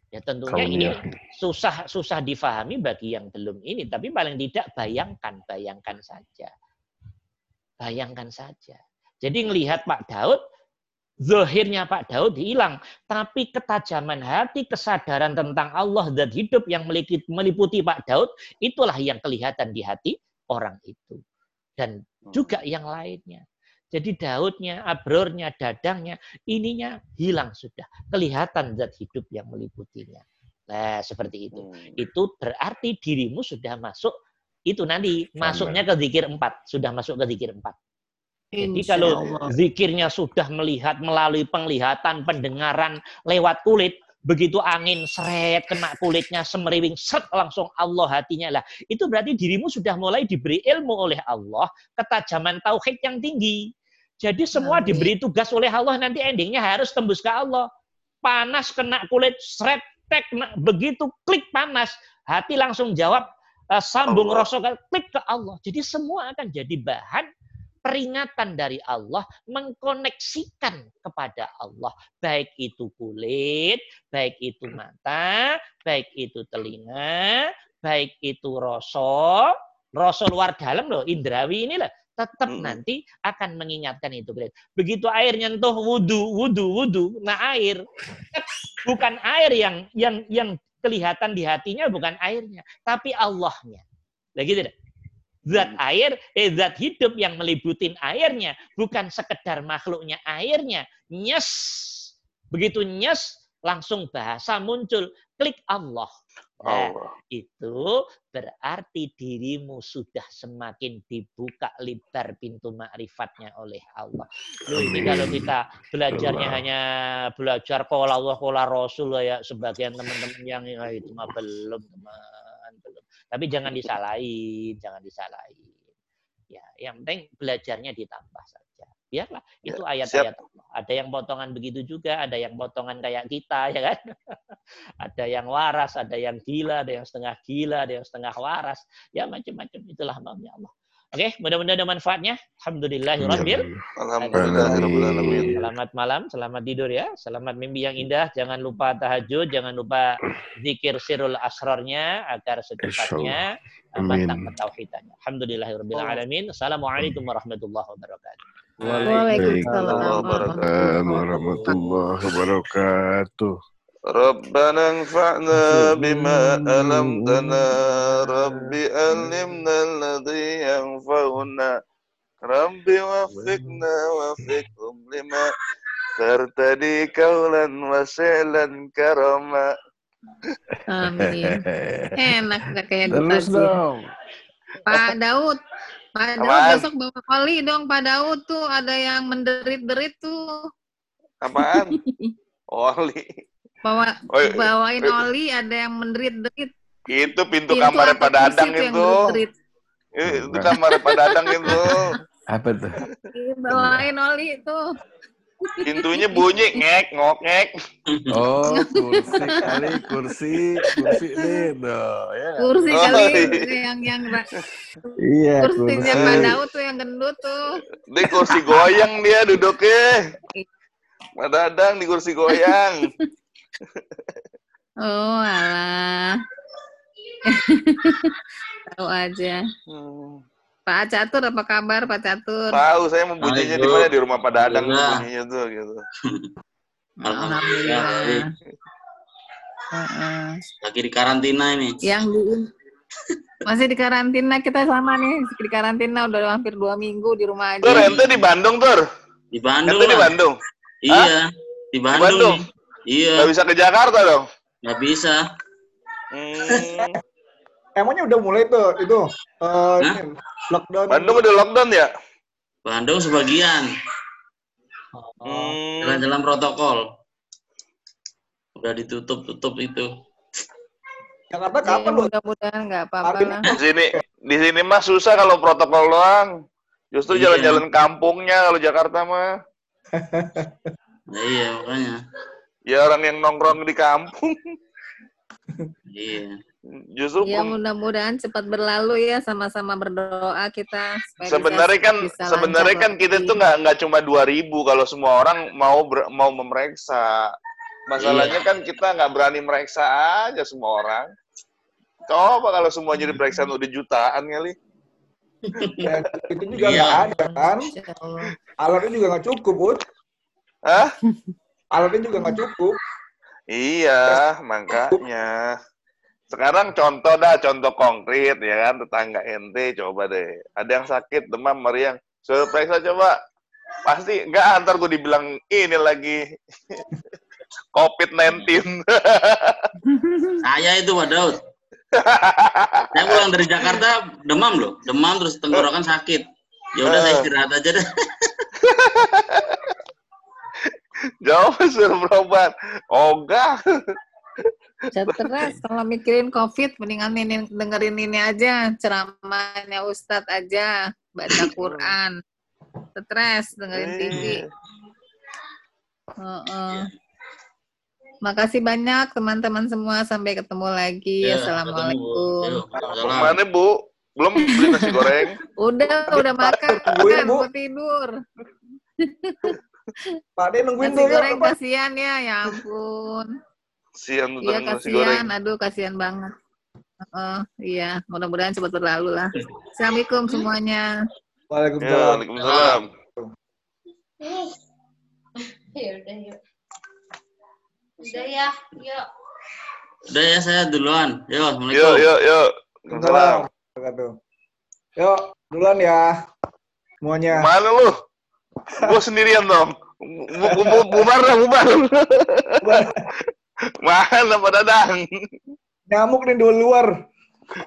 Ya tentunya Kamu ini susah susah difahami bagi yang belum ini, tapi paling tidak bayangkan, bayangkan saja. Bayangkan saja. Jadi ngelihat Pak Daud, zahirnya Pak Daud hilang, tapi ketajaman hati, kesadaran tentang Allah dan hidup yang meliputi, Pak Daud, itulah yang kelihatan di hati orang itu. Dan juga yang lainnya. Jadi Daudnya, Abrornya, Dadangnya, ininya hilang sudah. Kelihatan zat hidup yang meliputinya. Nah, seperti itu. Hmm. Itu berarti dirimu sudah masuk itu nanti masuknya ke zikir empat, sudah masuk ke zikir empat. Jadi kalau zikirnya sudah melihat melalui penglihatan, pendengaran lewat kulit, begitu angin seret kena kulitnya semeriwing seret langsung Allah hatinya lah. Itu berarti dirimu sudah mulai diberi ilmu oleh Allah, ketajaman tauhid yang tinggi. Jadi semua Amin. diberi tugas oleh Allah nanti endingnya harus tembus ke Allah. Panas kena kulit seret tek kena- begitu klik panas, hati langsung jawab eh, sambung rosok klik ke Allah. Jadi semua akan jadi bahan peringatan dari Allah mengkoneksikan kepada Allah. Baik itu kulit baik itu mata baik itu telinga baik itu rasa. Rasa luar dalam loh indrawi ini lah tetap Mm-mm. nanti akan mengingatkan itu begitu air nyentuh wudhu wudhu wudhu nah air. Bukan air yang yang yang kelihatan di hatinya bukan airnya tapi Allahnya. Lah gitu dah. Zat air, eh zat hidup yang meliputin airnya, bukan sekedar makhluknya airnya. Nyes. Begitu nyes, langsung bahasa muncul. Klik Allah. Nah, Allah. itu berarti dirimu sudah semakin dibuka lebar pintu ma'rifatnya oleh Allah. Loh, ini kalau kita belajarnya Allah. hanya belajar kola Allah, kola Rasul ya sebagian teman-teman yang "Ah, itu mah belum teman, belum. Tapi jangan disalahin, jangan disalahin. Ya, yang penting belajarnya ditambah saja. Biarlah itu ayat-ayat Allah. Ada yang potongan begitu juga, ada yang potongan kayak kita ya kan. ada yang waras, ada yang gila, ada yang setengah gila, ada yang setengah waras. Ya macam-macam itulah maunya Allah. Oke, mudah-mudahan ada manfaatnya. Alhamdulillahirabbil Alhamdulillahirobbilalamin. Selamat malam, selamat tidur ya. Selamat mimpi yang indah. Jangan lupa tahajud, jangan lupa zikir sirul asrarnya agar secepatnya mantap ketauhidannya. Alhamdulillahirabbil alamin. Assalamualaikum warahmatullahi wabarakatuh. Waalaikumsalam warahmatullahi wabarakatuh. ربنا انفعنا بما علمتنا رب علمنا الذي ينفعنا رب وفقنا وفقهم لما ترتدي قولا وسعلا كرما Amin. Enak nggak kayak Terus gue dong. Pak Daud. Pak Daud Apaan? besok bawa kali dong Pak Daud tuh ada yang menderit-derit tuh. apaan Oli Bawa Oh, iya. bawain oli ada yang menderit-derit. itu pintu Pintu kamarnya atau Pak Dadang tuh itu menderit-derit. itu kamarnya Pak Dadang itu Apa tuh? Ih, Bawain oli tuh. pintunya bunyi ngek ngok ngek Oh, kursi kali, kursi, kursi nih, no, ya. Kursi Oh, kali iya. yang yang Iya, kursinya kursi. Pak Daud tuh yang gendut tuh. di kursi goyang dia duduknya Pak Dadang di kursi goyang Oh, alah. Tahu aja. Hmm. Pak Catur apa kabar Pak Catur? Tahu saya mau bunyinya di mana di rumah Pak Dadang tuh Alhamdulillah. bunyinya tuh gitu. Alhamdulillah. baik. Heeh. Lagi di karantina ini. Yang di masih di karantina kita sama nih di karantina udah hampir dua minggu di rumah aja. Tur ente di Bandung tur Di Bandung ente di. Bandung Iya. Di Bandung. Bandung? Iya. nggak bisa ke Jakarta dong Nggak bisa. hmm. Emangnya udah mulai tuh itu eh, Hah? ini, lockdown. Bandung udah lockdown ya Bandung sebagian. hmm. Jalan-jalan protokol. Udah ditutup-tutup itu. Jakarta kapan lu? mudah-mudahan nggak apa-apa lah. di sini di sini mah susah kalau protokol doang justru Iya. jalan-jalan kampungnya kalau Jakarta mah Nah, iya makanya. Ya orang yang nongkrong di kampung Iya. justru Ya mudah-mudahan cepat berlalu ya sama-sama berdoa kita. supaya sebenarnya kan bisa sebenarnya kan kita lagi. tuh nggak nggak cuma 2000 kalau semua orang mau ber- mau memeriksa masalahnya kan kita nggak berani meriksa aja semua orang coba kalau semuanya diperiksa udah jutaan kali Dan itu juga Iya. nggak ada kan? Alatnya juga nggak cukup, Bud. Hah? Alatnya juga nggak cukup. iya makanya. Sekarang contoh dah contoh konkret ya kan? Tetangga ente coba deh. Ada yang sakit demam meriang. Suruh periksa coba pasti nggak antar gue dibilang ini lagi. COVID-19 Saya itu Pak Daud. Saya pulang dari Jakarta demam loh, demam terus tenggorokan sakit. Ya udah saya istirahat aja deh. Jawab suruh berobat. Ogah. Stres kalau mikirin COVID mendingan ini dengerin ini aja ceramahnya Ustadz aja baca Quran. Stres dengerin TV. Heeh. Makasih banyak teman-teman semua sampai ketemu lagi. Ya, Assalamualaikum. Mana Bu? Belum beli nasi goreng? Udah udah makan Bu. mau tidur. Pak De nungguin Nasi dulu. goreng Pak. kasihan ya, ya ampun. Siang tuh Iya nasi goreng. kasihan, aduh kasihan banget. Heeh, iya, mudah-mudahan cepat berlalu lah. Assalamualaikum semuanya. Ya, Waalaikumsalam. Waalaikumsalam. Ya udah yuk. Udah ya, yuk. Udah ya saya duluan. Yuk, Assalamualaikum. yuk, yuk. Waalaikumsalam. Waalaikumsalam. Yuk, duluan ya. Semuanya. Mana lu? Gua sendirian dong. Bu- bu- bu- Bubar dah, bubar. Mana Pak Dadang? Nyamuk nih di luar.